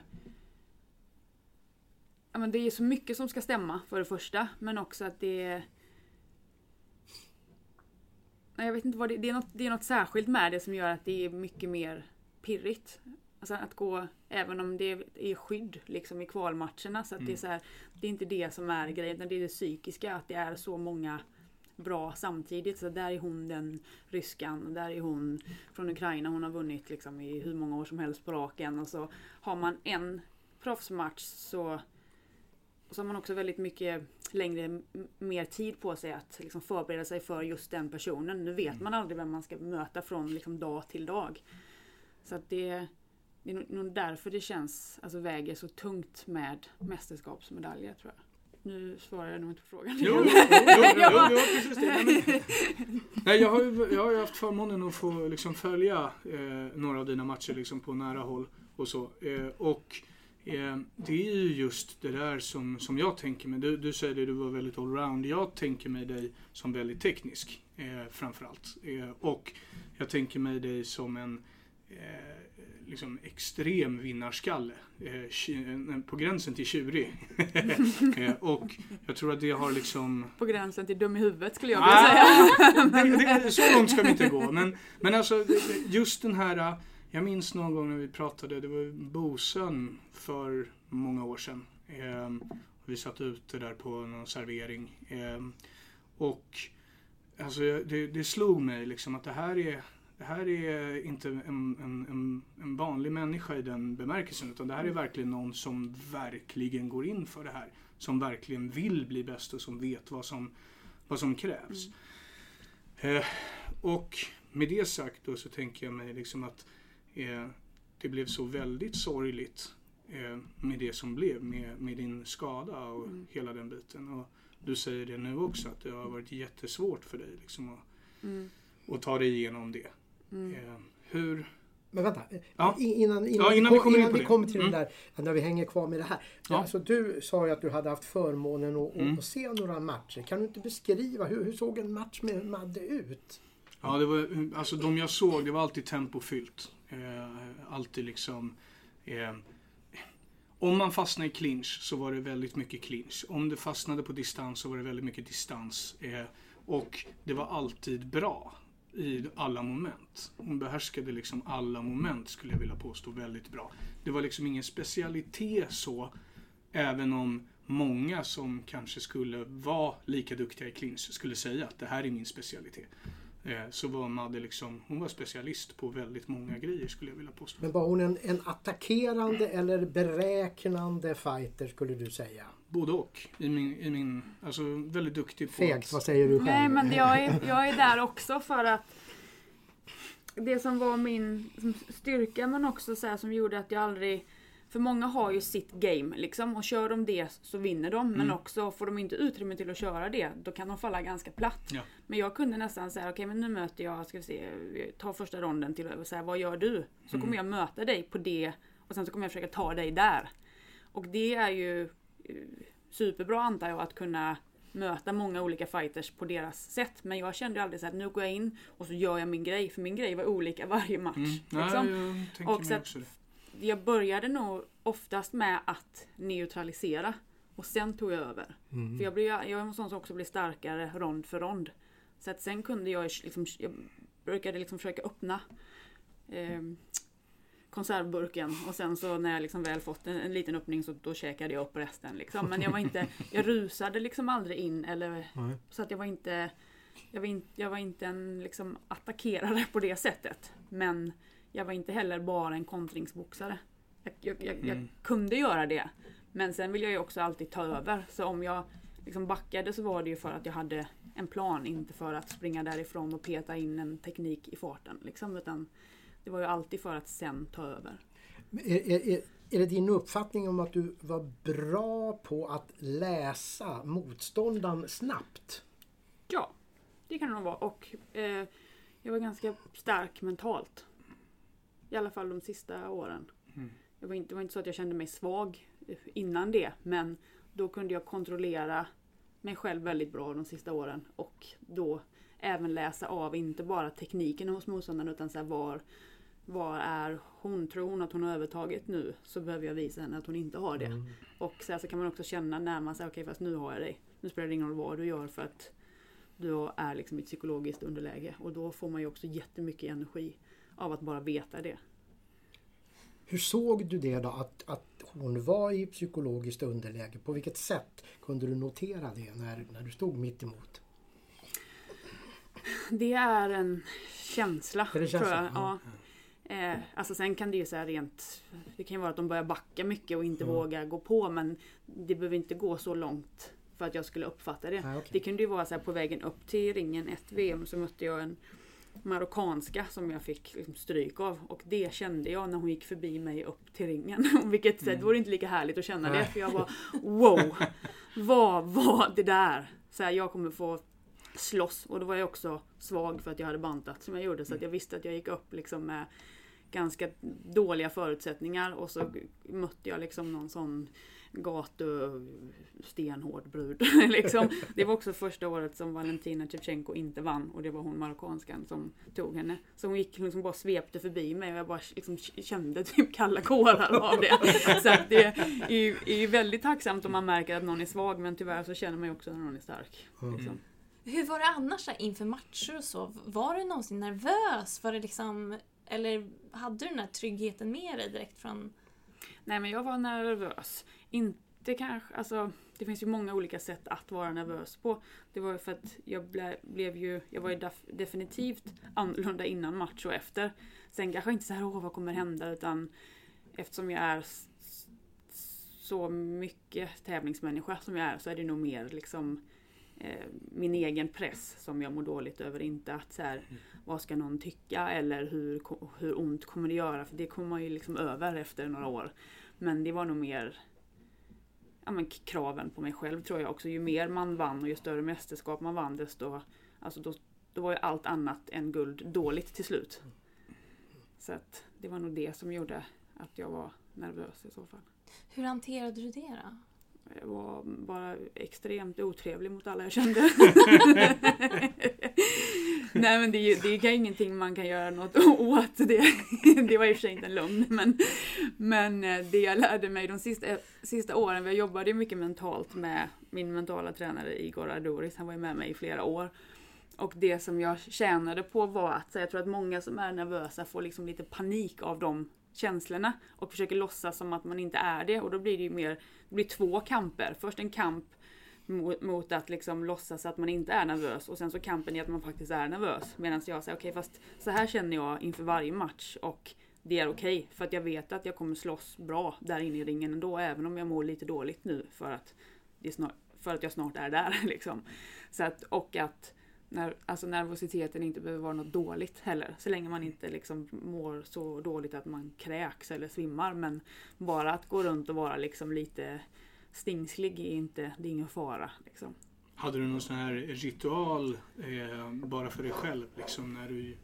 Ja, men det är så mycket som ska stämma för det första. Men också att det... Nej, jag vet inte vad det, det är. Något, det är något särskilt med det som gör att det är mycket mer pirrigt. Alltså att gå, även om det är skydd liksom i kvalmatcherna. Så att det är Mm. så här, det är inte det som är grejen, utan det är det psykiska. Att det är så många bra samtidigt. Så där är hon den ryskan, och där är hon från Ukraina. Hon har vunnit liksom i hur många år som helst på raken. Och så har man en proffsmatch så, så har man också väldigt mycket längre, mer tid på sig att liksom förbereda sig för just den personen. Nu vet man aldrig vem man ska möta från liksom dag till dag. Så att det, det är nog- därför det känns, alltså väger så tungt med mästerskapsmedaljer tror jag. Nu svarar jag nog inte på frågan. Jo, jo, jo, jo, jo, jo, precis det. Nej, men, nej, jag, har ju, jag har ju haft förmånen att få liksom, följa eh, några av dina matcher liksom, på nära håll och så. Eh, och eh, det är ju just det där som, som jag tänker mig. Du, du säger det, du var väldigt allround. Jag tänker mig dig som väldigt teknisk eh, framförallt. Eh, och jag tänker mig dig som en eh, liksom extrem vinnarskalle. Eh, tju- på gränsen till tjurig. eh, och jag tror att det har liksom På gränsen till dum i huvudet skulle jag vilja säga. Ah, det, det, så långt ska vi inte gå. Men, men alltså just den här. Jag minns någon gång när vi pratade. Det var Bosön för många år sedan. Ehm, vi satt ute där på någon servering. Ehm, och alltså det, det slog mig liksom att det här är det här är inte en, en, en, en vanlig människa i den bemärkelsen utan det här är verkligen någon som verkligen går in för det här. Som verkligen vill bli bäst och som vet vad som, vad som krävs. Eh, och med det sagt då så tänker jag mig liksom att eh, det blev så väldigt sorgligt eh, med det som blev med, med din skada och Mm. hela den biten. Och du säger det nu också att det har varit jättesvårt för dig liksom att, Mm. att ta dig igenom det. Mm. Eh, hur... Men vänta, Ja. Innan, innan, Ja, innan vi, vi kommer in innan vi kommer till Mm. det där, när vi hänger kvar med det här. Ja. Alltså, du sa ju att du hade haft förmånen att, Mm. att se några matcher. Kan du inte beskriva hur, hur såg en match med Madde ut? Ja, det var, alltså de jag såg, det var alltid tempofyllt. Eh, alltid liksom... Eh, om man fastnade i clinch så var det väldigt mycket clinch. Om det fastnade på distans så var det väldigt mycket distans. Eh, och det var alltid bra i alla moment. Hon behärskade liksom alla moment skulle jag vilja påstå väldigt bra. Det var liksom ingen specialitet så. Även om många som kanske skulle vara lika duktiga i clinch skulle säga att det här är min specialitet. Eh, så var Madde liksom, hon var specialist på väldigt många grejer skulle jag vilja påstå. Men var hon en, en attackerande eller beräknande fighter skulle du säga? Både och. I min, i min, alltså väldigt duktig på Fegt, att- vad säger du själv? Nej men jag är, jag är där också för att det som var min som styrka men också så här, som gjorde att jag aldrig för många har ju sitt game liksom och kör de det så vinner de men Mm. också får de inte utrymme till att köra det då kan de falla ganska platt. Ja. Men jag kunde nästan säga okej men nu möter jag, ska vi se, ta första ronden till och säga vad gör du? Så Mm. kommer jag möta dig på det och sen så kommer jag försöka ta dig där. Och det är ju eh, superbra antar jag att kunna möta många olika fighters på deras sätt. Men jag kände aldrig så att nu går jag in och så gör jag min grej. För min grej var olika varje match. Mm. Liksom. Tänker Och så att-. Jag började nog oftast med att neutralisera. Och sen tog jag över. Mm. För jag, blev, jag är en sån som också blir starkare rond för rond. Så att sen kunde jag liksom, jag brukade liksom försöka öppna eh, konservburken och sen så när jag liksom väl fått en, en liten öppning så då käkade jag upp resten. Liksom. Men jag var inte, jag rusade liksom aldrig in eller Nej. så att jag var inte jag var, in, jag var inte en liksom attackerare på det sättet. Men jag var inte heller bara en kontringsboxare. Jag, jag, jag, jag Mm. kunde göra det. Men sen vill jag ju också alltid ta över. Så om jag liksom backade så var det ju för att jag hade en plan, inte för att springa därifrån och peta in en teknik i farten. Liksom, utan det var ju alltid för att sen ta över. Är, är, är, är det din uppfattning om att du var bra på att läsa motståndaren snabbt? Ja, det kan det nog vara. Och eh, jag var ganska stark mentalt. I alla fall de sista åren. Mm. Jag var inte, det var inte så att jag kände mig svag innan det. Men då kunde jag kontrollera mig själv väldigt bra de sista åren. Och då även läsa av, inte bara tekniken hos motståndaren utan så här, var, var är hon? Tror hon att hon har övertaget nu så behöver jag visa henne att hon inte har det. Mm. Och sen så kan man också känna när man säger okej fast nu har jag dig. Nu spelar det ingen roll vad du gör för att du är liksom i ett psykologiskt underläge. Och då får man ju också jättemycket energi av att bara veta det. Hur såg du det då att, att hon var i psykologiskt underläge? På vilket sätt kunde du notera det när, när du stod mitt emot? Det är en känsla. Är det tror känsla? jag. Ja. Eh, alltså sen kan det ju säga rent... Det kan ju vara att de börjar backa mycket och inte Mm. vågar gå på men det behöver inte gå så långt för att jag skulle uppfatta det. Ah, okej. Det kunde ju vara så här på vägen upp till ringen ett VM så mötte jag en marockanska som jag fick liksom stryk av. Och det kände jag när hon gick förbi mig upp till ringen. Vilket sätt var det inte lika härligt att känna det. Nej. För jag var wow! Vad var det där? Så här, jag kommer få slåss. Och då var jag också svag för att jag hade bantat som jag gjorde. Så att jag visste att jag gick upp liksom med ganska dåliga förutsättningar. Och så mötte jag liksom någon sån gatu stenhård brud. liksom. Det var också första året som Valentina Shevchenko inte vann och det var hon marockanskan som tog henne. Så hon gick liksom bara svepte förbi mig och jag bara liksom kände typ kalla kårar av det. Så att det är är väldigt tacksamt om man märker att någon är svag men tyvärr så känner man ju också när någon är stark. Liksom. Hur var det annars inför matcher och så? Var du någonsin nervös? Var det liksom, eller hade du den här tryggheten med dig direkt från... Nej men jag var nervös. Inte kanske, alltså det finns ju många olika sätt att vara nervös på. Det var ju för att jag ble, blev ju, jag var ju def, definitivt annorlunda innan match och efter. Sen kanske inte så här, åh vad kommer hända utan eftersom jag är så mycket tävlingsmänniska som jag är så är det nog mer liksom eh, Eh, min egen press som jag mår dåligt över. Inte att så här, vad ska någon tycka eller hur, hur ont kommer det göra? För det kommer man ju liksom över efter några år. Men det var nog mer ja, men kraven på mig själv tror jag också. Ju mer man vann och ju större mästerskap man vann desto alltså då, då var ju allt annat än guld dåligt till slut. Så att det var nog det som gjorde att jag var nervös i så fall. Hur hanterade du det då? Jag var bara extremt otrevlig mot alla jag kände. Nej men det, är ju- det är ingenting man kan göra något åt. Det, det var i och för sig inte en lögn. Men, men eh, det jag lärde mig de sista, sista åren, jag jobbade ju mycket mentalt med min mentala tränare Igor Ardoris. Han var ju med mig i flera år. Och det som jag tjänade på var att, så jag tror att många som är nervösa får liksom lite panik av de känslorna och försöker låtsas som att man inte är det och då blir det ju mer, det blir två kamper. Först en kamp mot, mot att liksom låtsas att man inte är nervös och sen så kampen i att man faktiskt är nervös. Medan jag säger okej fast så här känner jag inför varje match och det är okej för att jag vet att jag kommer slåss bra där inne i ringen ändå även om jag mår lite dåligt nu för att, det snart, för att jag snart är där liksom. Så att, och att när, alltså nervositeten inte behöver vara något dåligt heller. Så länge man inte liksom mår så dåligt att man kräks eller svimmar. Men bara att gå runt och vara liksom lite stingslig är inte, det är ingen fara. Liksom. Hade du någon sån här ritual eh, bara för dig själv? Liksom, när du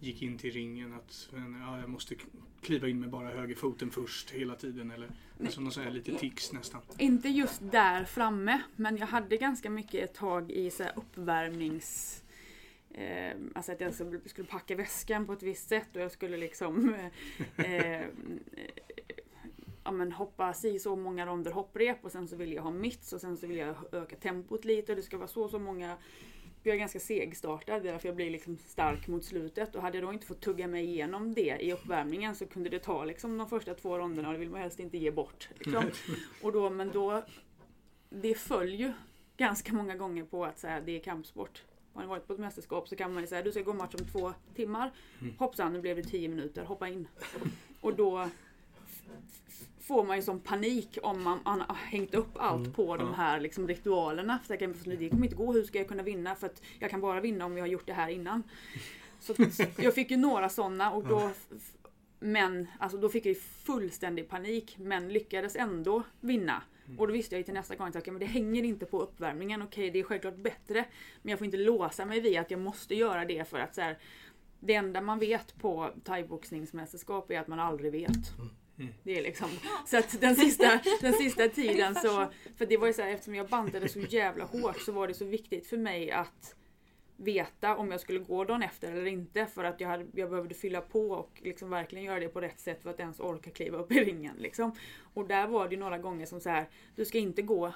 gick in till ringen att ja, jag måste kliva in med bara högerfoten först hela tiden eller alltså någon sån här lite tics nästan. Inte just där framme, men jag hade ganska mycket ett tag i så uppvärmnings... Eh, alltså att jag skulle- packa väskan på ett visst sätt och jag skulle liksom eh, eh, ja, men hoppa si så många ronder hopprep och sen så vill jag ha mitts och sen så vill jag öka tempot lite och det ska vara så så många jag är ganska segstartad, därför jag blir liksom stark mot slutet. Och hade jag då inte fått tugga mig igenom det i uppvärmningen så kunde det ta liksom de första två ronderna och det vill man helst inte ge bort. Liksom. Och då, men då, det föll ju ganska många gånger på att så här, det är kampsport. Har man varit på ett mästerskap så kan man ju säga du ska gå match om två timmar. Hoppsan, nu blev det tio minuter, hoppa in. Och då får man ju som panik om man, man har hängt upp allt på de här liksom, ritualerna. För det kommer inte gå, hur ska jag kunna vinna? För att jag kan bara vinna om jag har gjort det här innan. Så jag fick ju några sådana och då men alltså då fick jag ju fullständig panik men lyckades ändå vinna. Och då visste jag ju till nästa gång att okay, men det hänger inte på uppvärmningen. Okej, det är självklart bättre. Men jag får inte låsa mig vid att jag måste göra det för att så här, det enda man vet på thaiboxningsmästerskap är att man aldrig vet. Det är liksom, så att den sista, den sista tiden så, för det var ju så här, eftersom jag bantade så jävla hårt så var det så viktigt för mig att veta om jag skulle gå dagen efter eller inte för att jag, hade, jag behövde fylla på och liksom verkligen göra det på rätt sätt för att ens orka kliva upp i ringen. Liksom. Och där var det några gånger som så här, du ska inte gå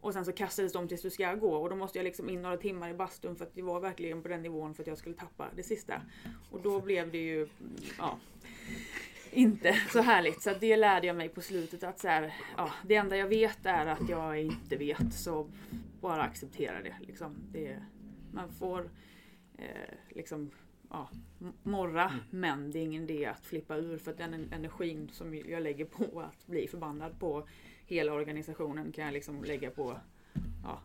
och sen så kastades de tills du ska gå och då måste jag liksom in några timmar i bastun för att det var verkligen på den nivån för att jag skulle tappa det sista. Och då blev det ju, ja, inte så härligt. Så det lärde jag mig på slutet att så här, ja, det enda jag vet är att jag inte vet så bara acceptera det. Liksom. det man får eh, liksom ja, morra men det är ingen idé att flippa ur för att den en- energin som jag lägger på att bli förbannad på hela organisationen kan jag liksom lägga på ja,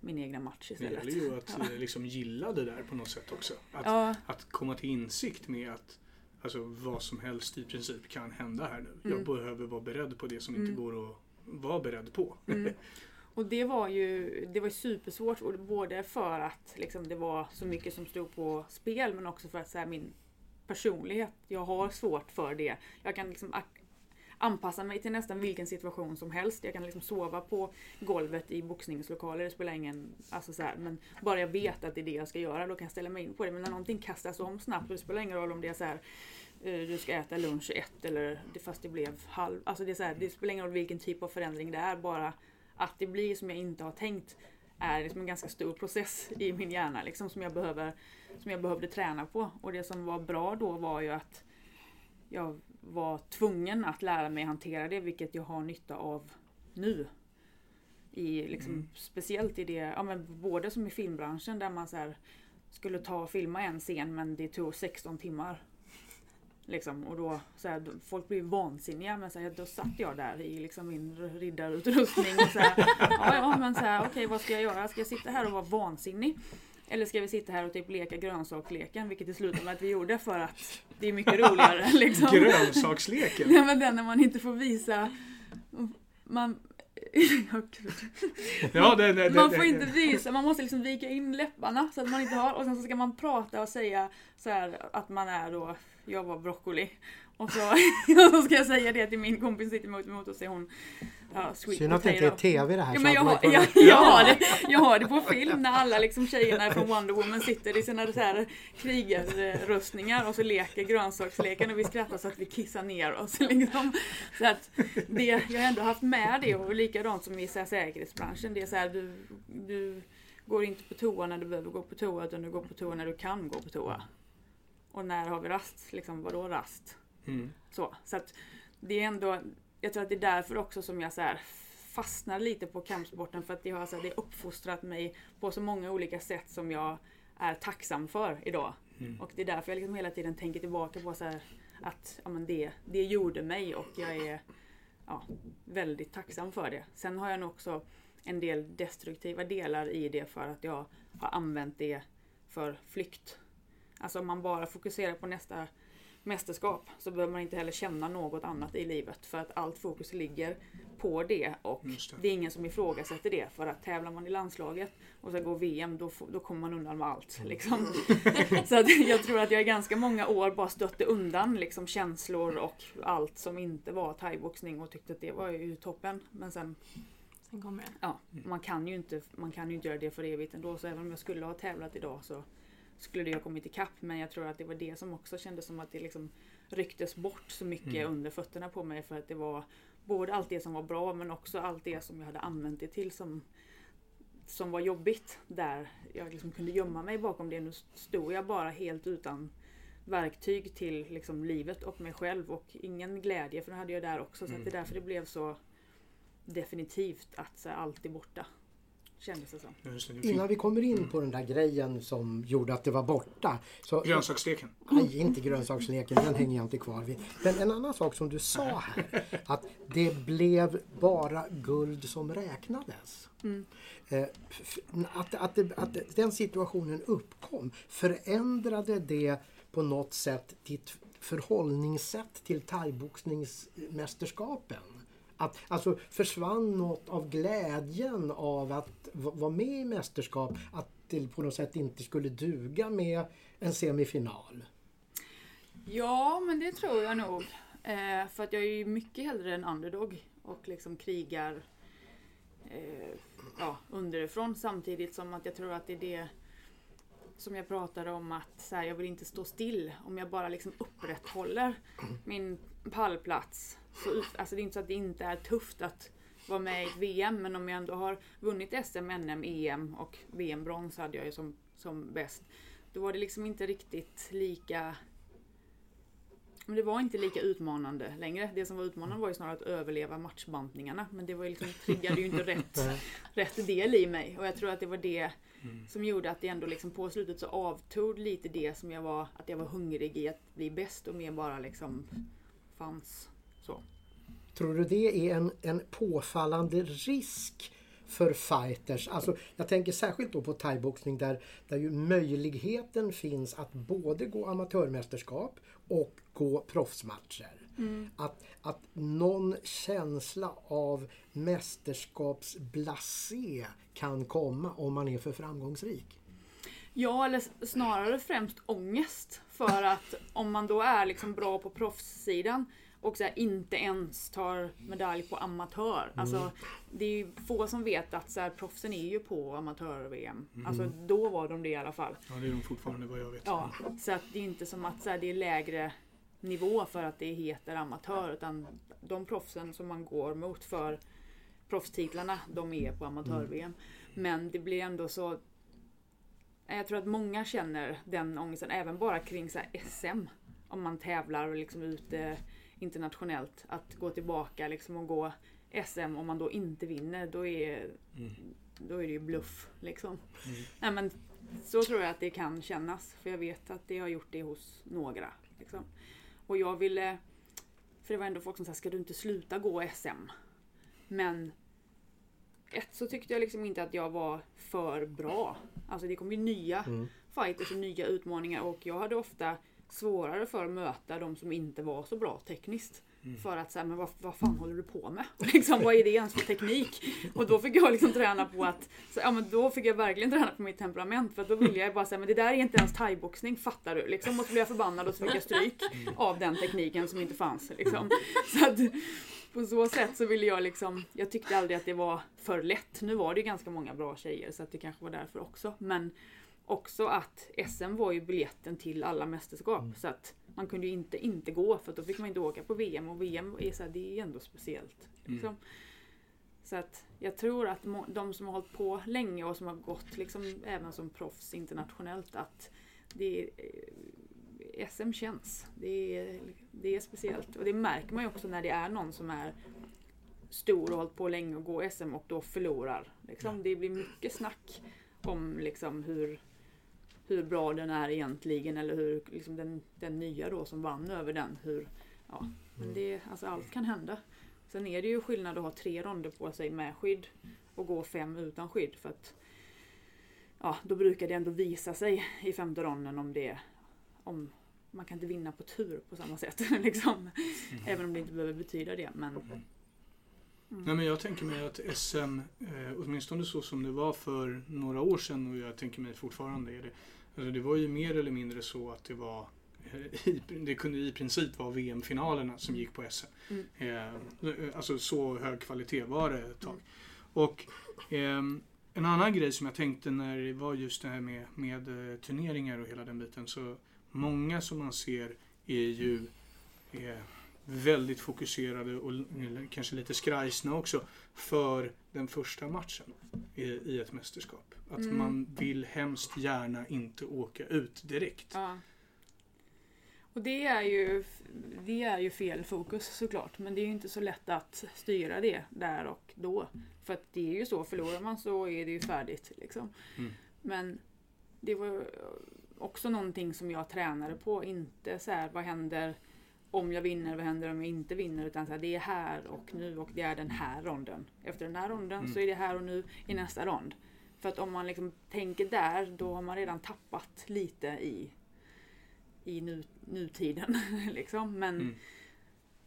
min egna match Det istället. gäller ju att Ja. eh, liksom gilla det där på något sätt också. Att, Ja, att komma till insikt med att alltså, vad som helst i princip kan hända här nu. Mm. Jag behöver vara beredd på det som inte Mm. går att vara beredd på. Mm. Och det var ju det var supersvårt, och både för att liksom, det var så mycket som stod på spel men också för att så här, min personlighet, jag har svårt för det. Jag kan liksom anpassa mig till nästan vilken situation som helst. Jag kan liksom sova på golvet i boxningslokaler, det spelar ingen... Alltså så här, men bara jag vet att det är det jag ska göra, då kan jag ställa mig in på det. Men när någonting kastas om snabbt, och det spelar ingen roll om det är så här eh, du ska äta lunch ett eller fast det blev halv... Alltså det, är så här, det spelar ingen roll vilken typ av förändring det är, bara att det blir som jag inte har tänkt är liksom en ganska stor process i min hjärna liksom, som, jag behöver, som jag behövde träna på. Och det som var bra då var ju att jag var tvungen att lära mig hantera det, vilket jag har nytta av nu. I, liksom, Speciellt i det, ja, men både som i filmbranschen där man så här, skulle ta och filma en scen men det tog 16 timmar. Liksom, och då, så här, folk blir vansinniga men så här, då satt jag där i liksom min riddarutrustning och så här, ja, ja men så här, okej vad ska jag göra? Ska jag sitta här och vara vansinnig? Eller ska vi sitta här och typ leka grönsaksleken, vilket det slutade med att vi gjorde för att det är mycket roligare. Liksom. Grönsaksleken! Nej men den när man inte får visa man, Ja, det, det, man får inte visa, man måste liksom vika in läpparna så att man inte har och sen så ska man prata och säga så här att man är då, jag var broccoli. Och så, och så ska jag säga det till min kompis som sitter emot mig och säger hon ja, sweet Synd att det inte är tv det här. Ja, så men jag, har, jag, jag, har det, jag har det på film när alla liksom tjejerna från Wonder Woman sitter i sina så här krigarrustningar och så leker grönsaksleken och vi skrattar så att vi kissar ner oss. Liksom. Så att det, jag har ändå haft med det och likadant som i så här säkerhetsbranschen. Det är så här, du, du går inte på toa när du behöver gå på toa utan du går på toa när du kan gå på toa. Och när har vi rast? Liksom, vadå rast? Mm. Så, så att det är ändå, jag tror att det är därför också som jag så här fastnar lite på kampsporten för att det har så här, det har uppfostrat mig på så många olika sätt som jag är tacksam för idag. Mm. Och det är därför jag liksom hela tiden tänker tillbaka på så här, att ja, men det, det gjorde mig och jag är ja, väldigt tacksam för det. Sen har jag nog också en del destruktiva delar i det för att jag har använt det för flykt. Alltså om man bara fokuserar på nästa mästerskap så behöver man inte heller känna något annat i livet för att allt fokus ligger på det och det. det är ingen som ifrågasätter det för att tävlar man i landslaget och så går VM då, får- då kommer man undan med allt. Liksom. så att jag tror att jag i ganska många år bara stötte undan liksom, känslor och allt som inte var thaiboxning och tyckte att det var ju toppen. Men sen Sen kommer det. Ja, man kan ju inte, man kan ju inte göra det för evigt ändå. Så även om jag skulle ha tävlat idag så skulle det ha kommit ikapp. Men jag tror att det var det som också kändes som att det liksom rycktes bort så mycket Mm. under fötterna på mig. För att det var både allt det som var bra men också allt det som jag hade använt det till som, som var jobbigt. Där jag liksom kunde gömma mig bakom det. Nu stod jag bara helt utan verktyg till liksom livet och mig själv och ingen glädje för det hade jag där också. Så att det är därför det blev så definitivt att så allt är borta. Kändes det som. Innan vi kommer in på den där grejen som gjorde att det var borta. Så, grönsakssteken. Nej, inte grönsaksleken, den hänger jag inte kvar vid. Men en annan sak som du sa här, att det blev bara guld som räknades. Eh, f- Att, att, det, att den situationen uppkom, förändrade det på något sätt ditt förhållningssätt till thaiboxningsmästerskapen? Att, alltså försvann något av glädjen av att vara med i mästerskap? Att det på något sätt inte skulle duga med en semifinal? Ja, men det tror jag nog. Eh, för att jag är ju mycket hellre en underdog och liksom krigar eh, ja, underifrån samtidigt som att jag tror att det är det som jag pratade om att så här, jag vill inte stå still om jag bara liksom upprätthåller min pallplats. Så, alltså det är inte så att det inte är tufft att vara med i ett VM men om jag ändå har vunnit SM, NM, EM och VM-brons hade jag ju som, som bäst. Då var det liksom inte riktigt lika men det var inte lika utmanande längre. Det som var utmanande var ju snarare att överleva matchbantningarna. Men det var ju liksom, triggade ju inte rätt, rätt del i mig. Och jag tror att det var det som gjorde att det ändå liksom på slutet så avtog lite det som jag var, att jag var hungrig i att bli bäst och mer bara liksom fanns så. Tror du det är en, en påfallande risk för fighters? Alltså, jag tänker särskilt då på thaiboxning där, där ju möjligheten finns att både gå amatörmästerskap och gå proffsmatcher. Att, att någon känsla av mästerskapsblasé kan komma om man är för framgångsrik. Ja, eller snarare främst ångest. För att om man då är liksom bra på proffssidan och så här, inte ens tar medalj på amatör. Alltså, det är ju få som vet att så här, proffsen är ju på amatör-VM. Alltså då var de det i alla fall. Ja, det är de fortfarande vad jag vet. Ja, så att det är inte som att så här, det är lägre nivå för att det heter amatör. Utan de proffsen som man går mot för proffstitlarna, de är på amatör-VM. Men det blir ändå så jag tror att många känner den ångesten, även bara kring så SM. Om man tävlar och liksom ute internationellt. Att gå tillbaka liksom och gå SM om man då inte vinner, då är, då är det ju bluff. Liksom. Nej, men så tror jag att det kan kännas. För jag vet att det har gjort det hos några. Liksom. Och jag ville... För det var ändå folk som sa, ska du inte sluta gå SM? Men ett så tyckte jag liksom inte att jag var för bra. Alltså det kom ju nya fighters och nya utmaningar och jag hade ofta svårare för att möta de som inte var så bra tekniskt. För att säga, men vad, vad fan håller du på med? liksom, vad är det ens för teknik? Och då fick jag liksom träna på att, så, ja men då fick jag verkligen träna på mitt temperament. För då ville jag bara säga, men det där är inte ens thaiboxning, fattar du? Liksom, och så blev jag förbannad och så fick jag stryk av den tekniken som inte fanns. Liksom. Så att, på så sätt så ville jag liksom, jag tyckte aldrig att det var för lätt. Nu var det ju ganska många bra tjejer så att det kanske var därför också. Men också att SM var ju biljetten till alla mästerskap. Så att man kunde ju inte inte gå för då fick man inte åka på VM och VM är så här, det är ändå speciellt. Liksom. Så att jag tror att de som har hållit på länge och som har gått liksom även som proffs internationellt att det är, eh, SM känns. Det är, det är speciellt. Och det märker man ju också när det är någon som är stor och hållit på länge och går SM och då förlorar. Liksom. Det blir mycket snack om liksom hur, hur bra den är egentligen eller hur liksom den, den nya då som vann över den. Hur, ja. Men det, alltså allt kan hända. Sen är det ju skillnad att ha tre ronder på sig med skydd och gå fem utan skydd. För att ja, då brukar det ändå visa sig i femte ronden om det om, man kan inte vinna på tur på samma sätt. Liksom. Även om det inte behöver betyda det. Men, Nej, men jag tänker mig att SM, eh, åtminstone så som det var för några år sedan och jag tänker mig fortfarande är det. Alltså det var ju mer eller mindre så att det var eh, det kunde i princip vara VM-finalerna som gick på SM. Mm. Eh, alltså så hög kvalitet var det ett tag. Och ehm, en annan grej som jag tänkte när det var just det här med, med eh, turneringar och hela den biten. Så många som man ser är ju eh, väldigt fokuserade och kanske lite skrajsna också för den första matchen i, i ett mästerskap. Att Mm. man vill hemskt gärna inte åka ut direkt. ja. Och det är, ju, det är ju fel fokus såklart. Men det är ju inte så lätt att styra det där och då. För att det är ju så, förlorar man så är det ju färdigt. Liksom. Mm. Men det var också någonting som jag tränade på. Inte så här, vad händer om jag vinner, vad händer om jag inte vinner? Utan så här, det är här och nu och det är den här ronden. Efter den här ronden Mm. så är det här och nu i nästa rond. För att om man liksom tänker där, då har man redan tappat lite i, i nu, nutiden. liksom. Men Mm.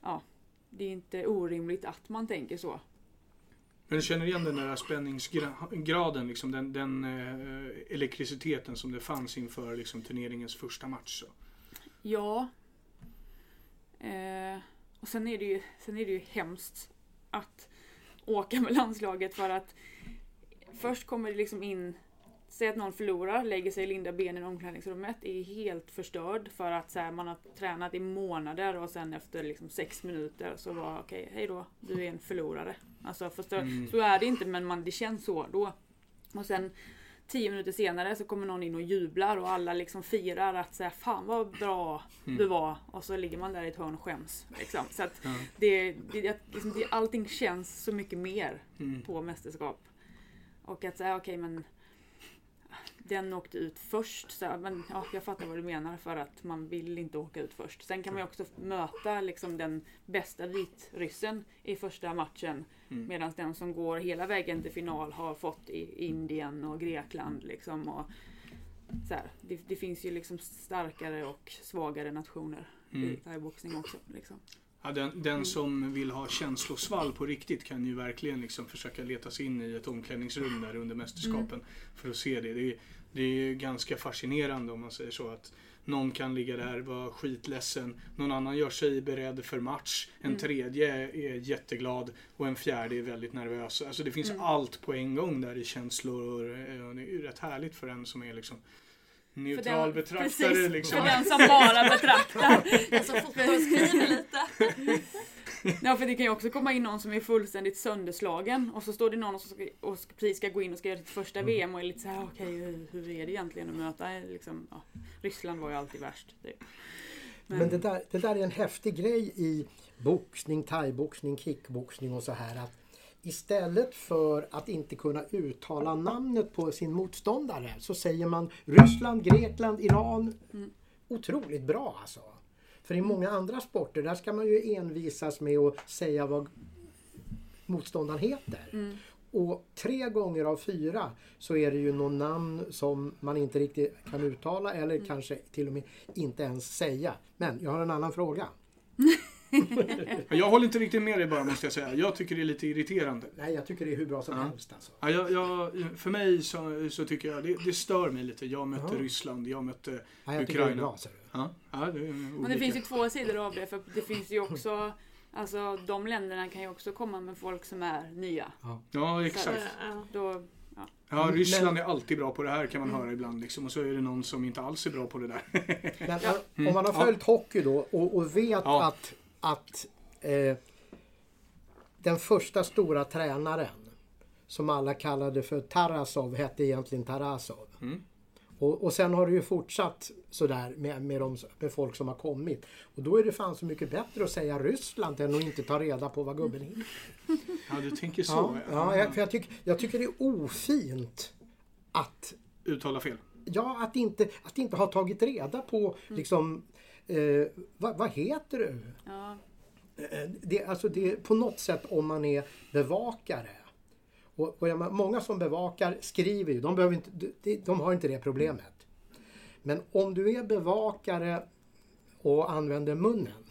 ja, det är inte orimligt att man tänker så. Men du känner igen den där spänningsgraden, liksom, den, den eh, elektriciteten som det fanns inför liksom, turneringens första match. Så. Ja. Eh, och sen är, det ju, sen är det ju hemskt att åka med landslaget för att först kommer det liksom in Säg att någon förlorar, lägger sig i linda benen i omklädningsrummet, är helt förstörd för att så här, man har tränat i månader och sen efter liksom sex minuter så var okej, hej då, du är en förlorare. Alltså förstör, Mm. så är det inte men man, det känns så då. Och sen tio minuter senare så kommer någon in och jublar och alla liksom firar att så här, fan vad bra Mm. du var. Och så ligger man där i ett hörn och skäms. Liksom. Så att Ja. det, det, liksom, det, allting känns så mycket mer Mm. på mästerskap. Och att säga okej men den åkte ut först. Så, här, men, ja, jag fattar vad du menar för att man vill inte åka ut först. Sen kan man ju också möta liksom, den bästa vitryssen i första matchen. Mm. Medan den som går hela vägen till final har fått i Indien och Grekland. Liksom, och, så här, det, det finns ju liksom starkare och svagare nationer Mm. i thaiboxning också. Liksom. Ja, den, den som vill ha känslosvall på riktigt kan ju verkligen liksom försöka leta sig in i ett omklädningsrum där under mästerskapen för att se det. Det är, det är ju ganska fascinerande om man säger så att någon kan ligga där vara skitledsen, någon annan gör sig beredd för match, en tredje är jätteglad och en fjärde är väldigt nervös. Alltså det finns allt på en gång där i känslor och det är rätt härligt för en som är liksom neutral betraktare. precis, liksom. för den som bara betraktar. Den som fotar och skriver lite. Ja för det kan ju också komma in någon som är fullständigt sönderslagen och så står det någon som ska, och ska- precis ska gå in och ska göra sitt första VM och är lite så här: okej hur, hur är det egentligen att möta liksom, ja, Ryssland var ju alltid värst. typ. Men, Men det där, det där är en häftig grej i boxning, thaiboxning, kickboxning och så här att istället för att inte kunna uttala namnet på sin motståndare så säger man Ryssland, Grekland, Iran. Otroligt bra alltså. För i många andra sporter där ska man ju envisas med att säga vad motståndaren heter. Och tre gånger av fyra så är det ju någon namn som man inte riktigt kan uttala eller kanske till och med inte ens säga. Men jag har en annan fråga. Jag håller inte riktigt med dig bara måste jag säga. Jag tycker det är lite irriterande. Nej, jag tycker det är hur bra som Ja. helst. Alltså. Ja, jag, jag, för mig så, så tycker jag det, det stör mig lite. Jag mötte Ja. Ryssland, jag mötte Ja, jag tycker det är Ukraina. bra. Ja, ja, det är men det finns ju två sidor av det för det finns ju också Alltså de länderna kan ju också komma med folk som är nya. Ja, exakt. Ja. Då, Ja, Ryssland Men- är alltid bra på det här kan man höra ibland. Liksom, och så är det någon som inte alls är bra på det där. Men Ja. om man har Mm. följt hockey då och, och vet Ja. att, att eh, den första stora tränaren som alla kallade för Tarasov hette egentligen Tarasov. Mm. Och, och sen har det ju fortsatt sådär med, med, de, med folk som har kommit. Och då är det fan så mycket bättre att säga Ryssland än att inte ta reda på vad gubben heter. Ja, du tänker så. Ja, ja, jag, för jag, tycker, jag tycker det är ofint att Uttala fel. Ja, att inte, att inte ha tagit reda på liksom eh, vad, vad heter du? ja, Eh, Det, alltså det, på något sätt om man är bevakare. Och, och jag, menar, många som bevakar skriver ju, de, behöver inte, de, de har inte det problemet. Men om du är bevakare och använder munnen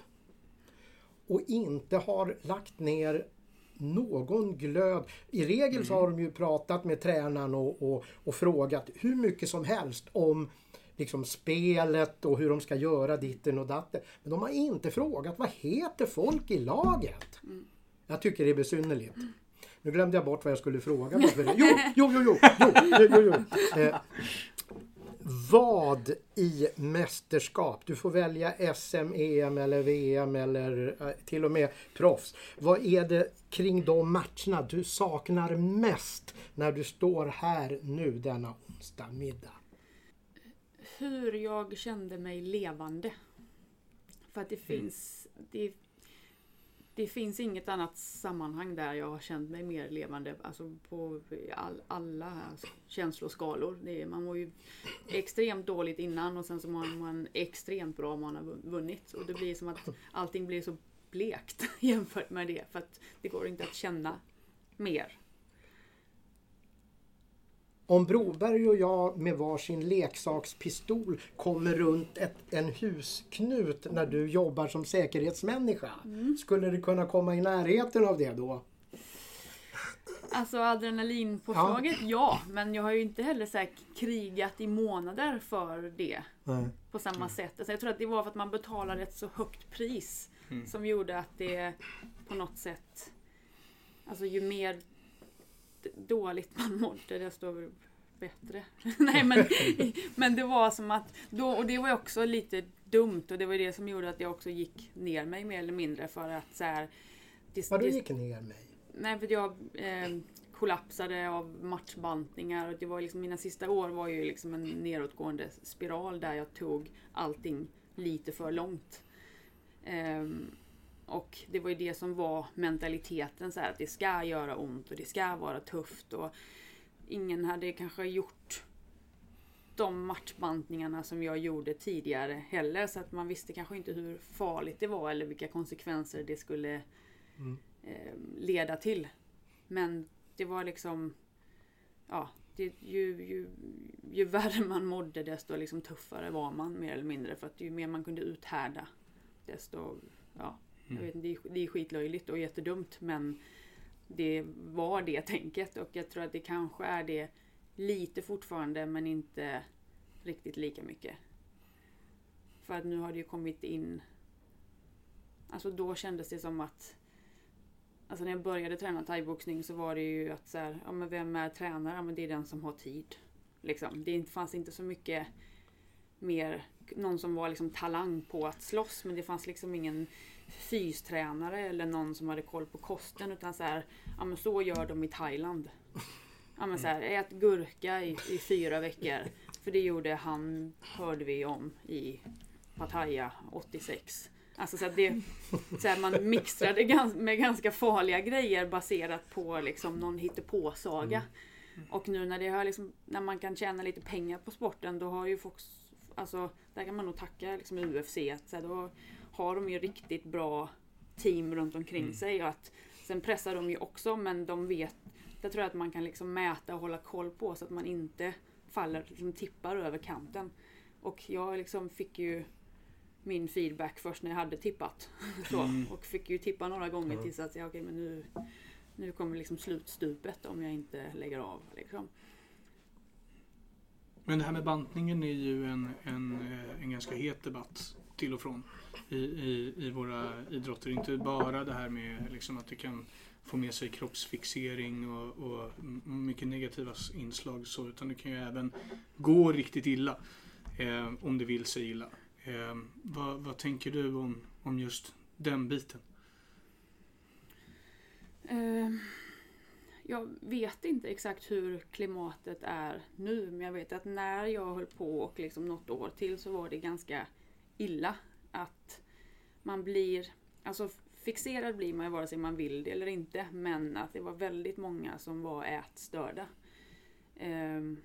och inte har lagt ner någon glöd. I regel så har de ju pratat med tränaren och, och, och frågat hur mycket som helst om liksom spelet och hur de ska göra ditten och datten. Men de har inte frågat vad heter folk i laget? Jag tycker det är besynnerligt. Nu glömde jag bort vad jag skulle fråga. Jo, jo, jo, jo, jo, jo, jo, jo. Eh, vad i mästerskap, du får välja SM, EM eller VM eller eh, till och med proffs. Vad är det kring de matcherna du saknar mest när du står här nu denna onsdag middag? Hur jag kände mig levande. För att det finns... Det, det finns inget annat sammanhang där jag har känt mig mer levande. Alltså på all, alla känsloskalor. Det är, man mår ju extremt dåligt innan och sen så mår man extremt bra om man har vunnit. Och det blir som att allting blir så blekt jämfört med det. För att det går inte att känna mer. Om Broberg och jag med varsin leksakspistol kommer runt ett, en husknut när du jobbar som säkerhetsmänniska. Skulle det kunna komma i närheten av det då? Alltså adrenalinpåslaget, ja. ja. Men jag har ju inte heller så här krigat i månader för det. Nej. På samma sätt. Alltså jag tror att det var för att man betalade ett så högt pris. Mm. Som gjorde att det på något sätt... Alltså ju mer dåligt man mådde desto bättre. Nej men, men det var som att... Då, och det var också lite dumt och det var det som gjorde att jag också gick ner mig mer eller mindre för att så här, det, Vadå gick ner mig? Nej, för jag eh, kollapsade av matchbantningar och det var liksom, mina sista år var ju liksom en nedåtgående spiral där jag tog allting lite för långt. Ehm, och det var ju det som var mentaliteten, så här, att det ska göra ont och det ska vara tufft. Och ingen hade kanske gjort de matchbantningarna som jag gjorde tidigare heller. Så att man visste kanske inte hur farligt det var eller vilka konsekvenser det skulle eh, leda till. Men det var liksom... Ja, det, ju, ju, ju värre man mådde desto liksom tuffare var man mer eller mindre. För att ju mer man kunde uthärda desto... Ja, Mm. jag vet, det, är, det är skitlöjligt och jättedumt men det var det tänket och jag tror att det kanske är det lite fortfarande men inte riktigt lika mycket. För att nu har det ju kommit in... Alltså då kändes det som att Alltså när jag började träna thaiboxning så var det ju att så här, ja men vem är tränare? Ja men det är den som har tid. Liksom. Det fanns inte så mycket mer, någon som var liksom talang på att slåss men det fanns liksom ingen fystränare eller någon som hade koll på kosten utan så här, ja men så gör de i Thailand. Ja men så här, ät gurka i, i fyra veckor. För det gjorde han, hörde vi om i Pattaya 86. Alltså så det, så här, man mixtrade gans, med ganska farliga grejer baserat på liksom någon hittepåsaga. Och nu när, det har liksom, när man kan tjäna lite pengar på sporten då har ju folk, alltså där kan man nog tacka liksom UFC att så här, då har de ju riktigt bra team runt omkring sig. Och att, sen pressar de ju också men de vet, det tror jag att man kan liksom mäta och hålla koll på så att man inte faller, liksom tippar över kanten. Och jag liksom fick ju min feedback först när jag hade tippat. Så, och fick ju tippa några gånger tills att jag, okej men nu, nu kommer liksom slutstupet om jag inte lägger av. Liksom. Men det här med bantningen är ju en, en, eh, en ganska het debatt till och från i, i, i våra idrotter. Inte bara det här med liksom att det kan få med sig kroppsfixering och, och mycket negativa inslag så, utan det kan ju även gå riktigt illa eh, om det vill sig illa. Eh, vad, vad tänker du om, om just den biten? Eh, jag vet inte exakt hur klimatet är nu men jag vet att när jag höll på och liksom något år till så var det ganska illa. Att man blir, alltså fixerad blir man ju vare sig man vill det eller inte men att det var väldigt många som var ätstörda. Ehm,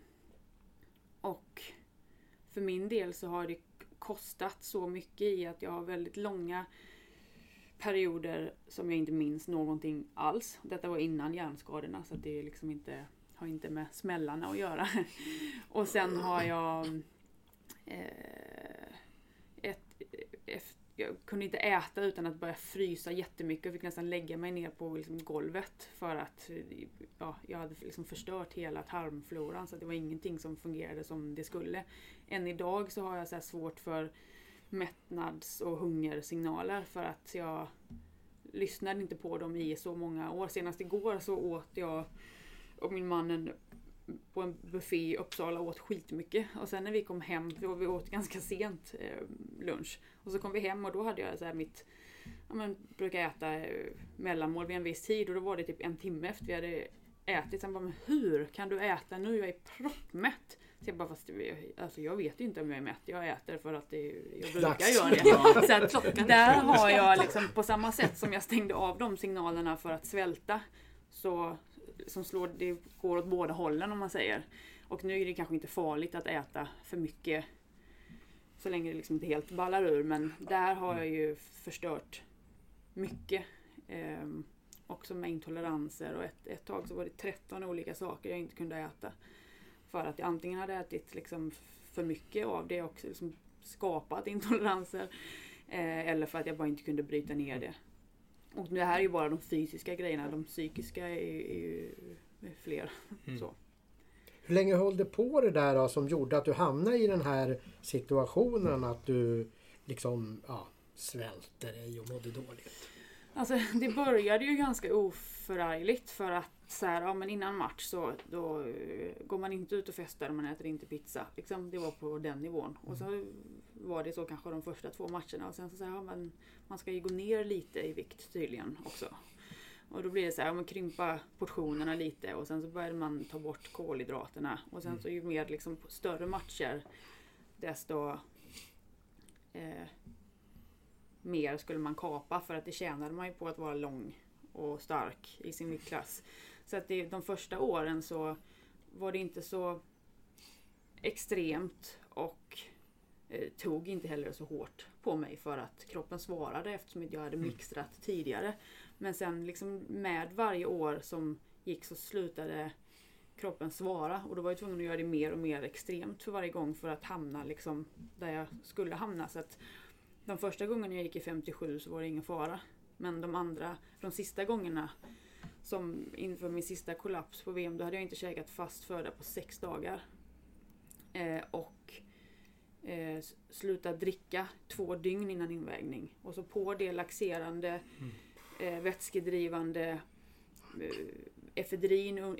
och för min del så har det kostat så mycket i att jag har väldigt långa perioder som jag inte minns någonting alls. Detta var innan hjärnskadorna så det är liksom inte, har inte med smällarna att göra. Och sen har jag eh, jag kunde inte äta utan att börja frysa jättemycket och fick nästan lägga mig ner på liksom golvet för att ja, jag hade liksom förstört hela tarmfloran så att det var ingenting som fungerade som det skulle. Än idag så har jag så här svårt för mättnads och hungersignaler för att jag lyssnade inte på dem i så många år. Senast igår så åt jag och min man en, på en buffé i Uppsala åt skitmycket. Och sen när vi kom hem, för vi åt ganska sent eh, lunch. Och så kom vi hem och då hade jag så här mitt ja, men, brukar äta eh, mellanmål vid en viss tid och då var det typ en timme efter vi hade ätit. Sen bara, men hur kan du äta nu? Jag är proppmätt. Så jag bara, fast jag, alltså jag vet ju inte om jag är mätt. Jag äter för att det, jag brukar Dags. göra det. Så att där har jag liksom på samma sätt som jag stängde av de signalerna för att svälta. Så som slår, det går åt båda hållen om man säger. Och nu är det kanske inte farligt att äta för mycket så länge det liksom inte helt ballar ur. Men där har jag ju förstört mycket. Ehm, också med intoleranser och ett, ett tag så var det 13 olika saker jag inte kunde äta. För att jag antingen hade ätit liksom för mycket av det och liksom skapat intoleranser. Eh, eller för att jag bara inte kunde bryta ner det. Och det här är ju bara de fysiska grejerna. De psykiska är, är ju fler. Mm. Så. Hur länge höll det på det där då, som gjorde att du hamnade i den här situationen att du liksom ja, svälte dig och mådde dåligt? Alltså det började ju ganska oförargligt för att så här, ja, men innan match så då eh, går man inte ut och festar, man äter inte pizza. Liksom, det var på den nivån. Och så var det så kanske de första två matcherna och sen så säger ja, men man ska ju gå ner lite i vikt tydligen också. Och då blir det så här, ja, men krympa portionerna lite och sen så började man ta bort kolhydraterna. Och sen så ju mer liksom större matcher desto eh, mer skulle man kapa för att det tjänade man ju på att vara lång och stark i sin viktklass. Så att det, de första åren så var det inte så extremt och eh, tog inte heller så hårt på mig för att kroppen svarade eftersom jag hade mixtrat tidigare. Men sen liksom med varje år som gick så slutade kroppen svara och då var jag tvungen att göra det mer och mer extremt för varje gång för att hamna liksom där jag skulle hamna. Så att de första gångerna jag gick i 57 så var det ingen fara. Men de andra, de sista gångerna som inför min sista kollaps på VM, då hade jag inte käkat fast föda på sex dagar. Eh, och eh, s- slutat dricka två dygn innan invägning. Och så på det laxerande, eh, vätskedrivande eh, efedrin,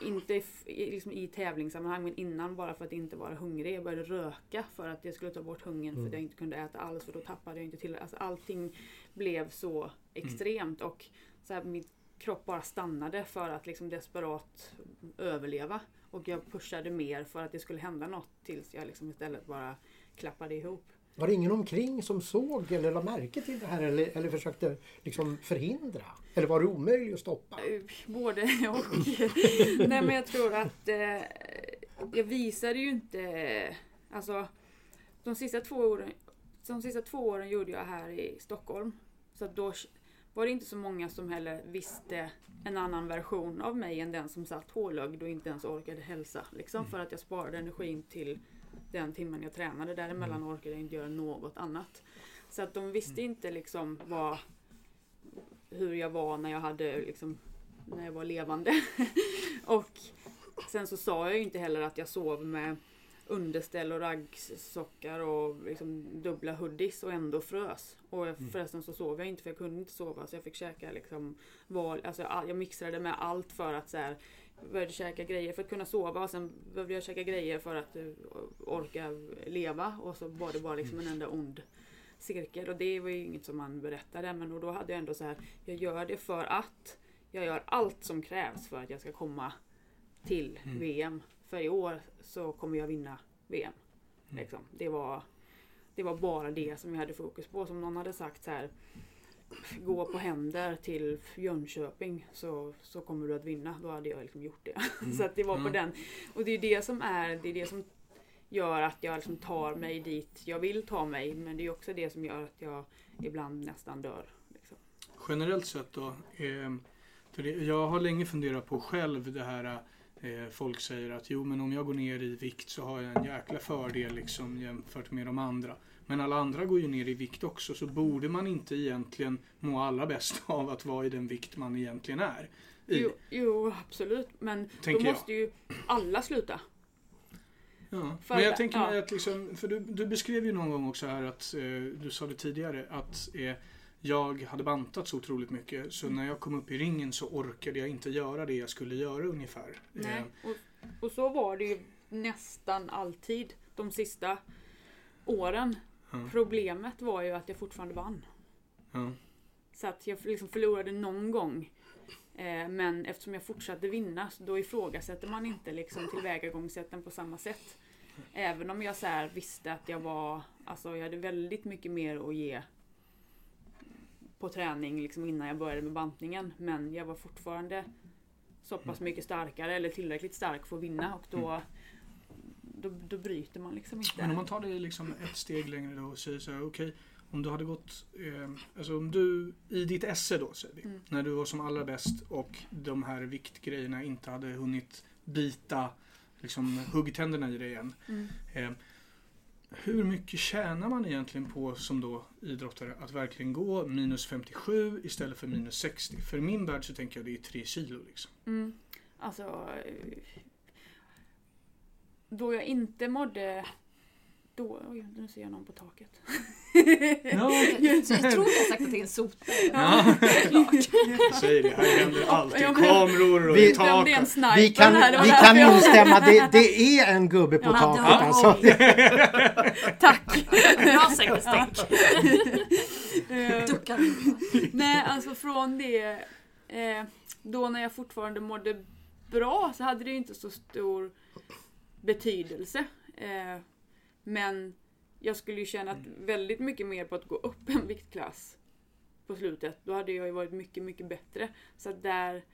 inte i, liksom i tävlingssammanhang men innan bara för att inte vara hungrig. Jag började röka för att jag skulle ta bort hungern för att jag inte kunde äta alls för då tappade jag inte till. Alltså allting blev så extremt och så här, min kropp bara stannade för att liksom desperat överleva. Och jag pushade mer för att det skulle hända något tills jag liksom istället bara klappade ihop. Var det ingen omkring som såg eller lade märke till det här eller, eller försökte liksom förhindra? Eller var det omöjligt att stoppa? Eh, Både och. Nej men jag tror att eh, jag visade ju inte, alltså de sista två åren, de sista två åren gjorde jag här i Stockholm. Så då var det inte så många som heller visste en annan version av mig än den som satt hålögd och inte ens orkade hälsa. Liksom för att jag sparade energin till den timmen jag tränade. Däremellan orkade jag inte göra något annat. Så att de visste inte liksom vad, hur jag var när jag hade liksom, när jag var levande. och sen så sa jag ju inte heller att jag sov med underställ och raggsockar och liksom dubbla hoodies och ändå frös. Och jag- förresten så sov jag inte för jag kunde inte sova så jag fick käka liksom val, alltså all- jag mixade med allt för att så här, började käka grejer för att kunna sova och sen behövde jag käka grejer för att eh, orka leva och så var det bara liksom en enda ond cirkel och det var ju inget som man berättade men då hade jag ändå så här, jag gör det för att jag gör allt som krävs för att jag ska komma till VM. För i år så kommer jag vinna VM. Liksom. Det, var, det var bara det som jag hade fokus på. Som någon hade sagt så här. Gå på händer till Jönköping så, så kommer du att vinna. Då hade jag liksom gjort det. så att det var på Mm. den. Och det är det som är det, är det som gör att jag liksom tar mig dit jag vill ta mig. Men det är också det som gör att jag ibland nästan dör. Liksom. Generellt sett då. Eh, för det, jag har länge funderat på själv det här. Eh, folk säger att jo men om jag går ner i vikt så har jag en jäkla fördel liksom jämfört med de andra. Men alla andra går ju ner i vikt också så borde man inte egentligen må allra bäst av att vara i den vikt man egentligen är. I. Jo, jo, absolut. Men Tänker då jag. måste ju alla sluta. Ja. För Men jag tänker ja. mig att liksom, för du, du beskrev ju någon gång också här att, eh, du sa det tidigare, att eh, jag hade bantat så otroligt mycket så när jag kom upp i ringen så orkade jag inte göra det jag skulle göra ungefär. Nej. Eh, Och, och så var det ju nästan alltid de sista åren. Problemet var ju att jag fortfarande vann. ja. Så att jag liksom förlorade någon gång. Eh, men eftersom jag fortsatte vinna så då ifrågasätter man inte liksom tillvägagångssätten på samma sätt. Även om jag så här visste att jag var, alltså jag hade väldigt mycket mer att ge på träning liksom innan jag började med bantningen. Men jag var fortfarande så pass mycket starkare eller tillräckligt stark för att vinna och då, då, då bryter man liksom inte. Men om man tar det liksom ett steg längre då och säger så här, okej, om du hade gått, eh, alltså om du i ditt esse då säger vi, Mm. när du var som allra bäst och de här viktgrejerna inte hade hunnit bita liksom huggtänderna i dig än. Mm. Eh, hur mycket tjänar man egentligen på som då idrottare att verkligen gå minus 57 istället för minus 60? För i min värld så tänker jag det är 3 kilo liksom. Mm. Alltså... Då jag inte mådde... Då... Oj, nu ser jag någon på taket. Jag tror jag sagt att det är en sopare. ja. säger det, här händer alltid. Kameror och Vi- sniper Vi kan, här. det var vi kan instämma, det, det är en gubbe på Ja, taket ja, alltså. Tack! Bra säkerhetstänk. Eh, Duckar. Nej, alltså från det... Eh, då när jag fortfarande mådde bra så hade det ju inte så stor betydelse. Eh, men jag skulle ju tjänat väldigt mycket mer på att gå upp en viktklass på slutet. Då hade jag ju varit mycket, mycket bättre. Så att där...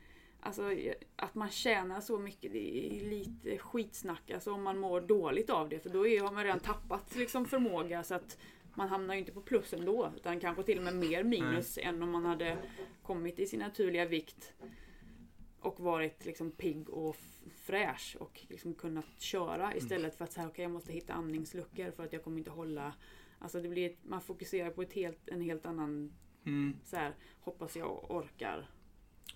Alltså att man tjänar så mycket, det är lite skitsnack alltså om man mår dåligt av det. För då är, har man redan tappat liksom förmåga så att man hamnar ju inte på plus ändå. Utan kanske till och med mer minus än om man hade kommit i sin naturliga vikt. Och varit liksom pigg och fräsch och liksom kunnat köra istället för att säga okej jag måste hitta andningsluckor för att jag kommer inte hålla. Alltså det blir, man fokuserar på ett helt, en helt annan, Mm. så här, hoppas jag orkar.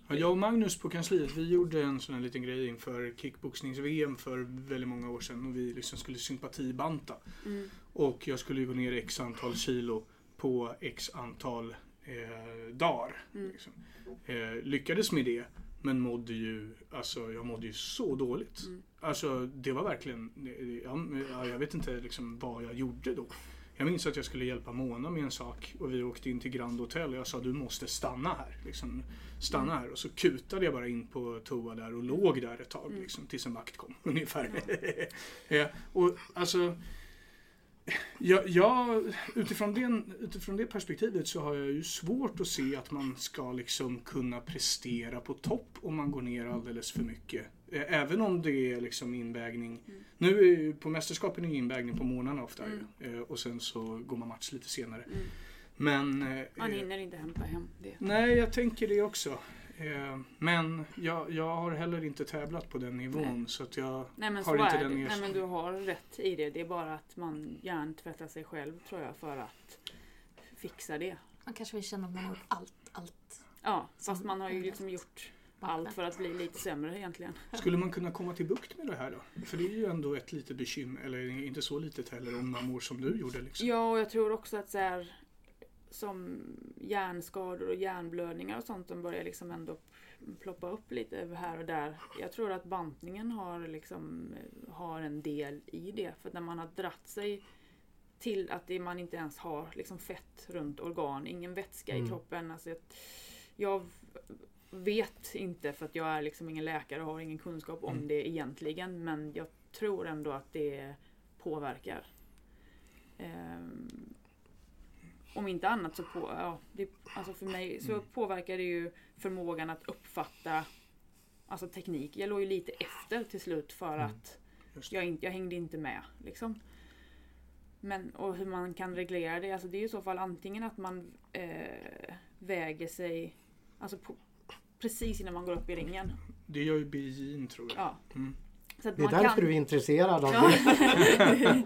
Ja, jag och Magnus på kansliet, vi gjorde en sån här liten grej inför kickboxnings-VM för väldigt många år sedan och vi liksom skulle sympatibanta. Mm. Och jag skulle gå ner x antal kilo på x antal eh, dagar. Mm. Liksom. Eh, lyckades med det, men mådde ju, alltså jag mådde ju så dåligt. Mm. Alltså det var verkligen, ja, jag vet inte liksom vad jag gjorde då. Jag minns att jag skulle hjälpa Mona med en sak och vi åkte in till Grand Hotel och jag sa du måste stanna här. Liksom, stanna här. Och så kutade jag bara in på toa där och låg där ett tag liksom, tills en vakt kom. Ungefär. ja, och alltså jag, jag, utifrån, den, utifrån det perspektivet så har jag ju svårt att se att man ska liksom kunna prestera på topp om man går ner alldeles för mycket. Även om det är liksom invägning. Mm. Nu är på mästerskapen är invägning på månaderna ofta Mm. och sen så går man match lite senare. Mm. Men... Man hinner inte hämta hem det. Nej, jag tänker det också. Eh, Men jag, jag har heller inte tävlat på den nivån så att jag Nej men har så inte är det. den Nej men du har rätt i det. Det är bara att man hjärntvättar sig själv tror jag för att fixa det. Man kanske vill känna att man har gjort allt, allt. Ja, fast man har ju liksom gjort allt för att bli lite sämre egentligen. Skulle man kunna komma till bukt med det här då? För det är ju ändå ett litet bekymmer, eller inte så litet heller, om man mår som du gjorde. Liksom. Ja, och jag tror också att så här, som hjärnskador och hjärnblödningar och sånt, de börjar liksom ändå ploppa upp lite här och där. Jag tror att bantningen har, liksom, har en del i det. För när man har dratt sig till att det, man inte ens har liksom fett runt organ, ingen vätska i Mm. kroppen. Alltså, jag, jag vet inte för att jag är liksom ingen läkare och har ingen kunskap om Mm. det egentligen. Men jag tror ändå att det påverkar. Ehm, om inte annat så på, ja, det, alltså för mig så Mm. påverkar det ju förmågan att uppfatta alltså teknik. Jag låg ju lite efter till slut för Mm. att jag, inte, jag hängde inte med. Liksom. Men, och hur man kan reglera det, alltså det är i så fall antingen att man eh, väger sig alltså på, precis innan man går upp i ringen. Det gör ju BJ'n tror jag. Ja. Mm. Det är därför kan- du är intresserad av Ja. det.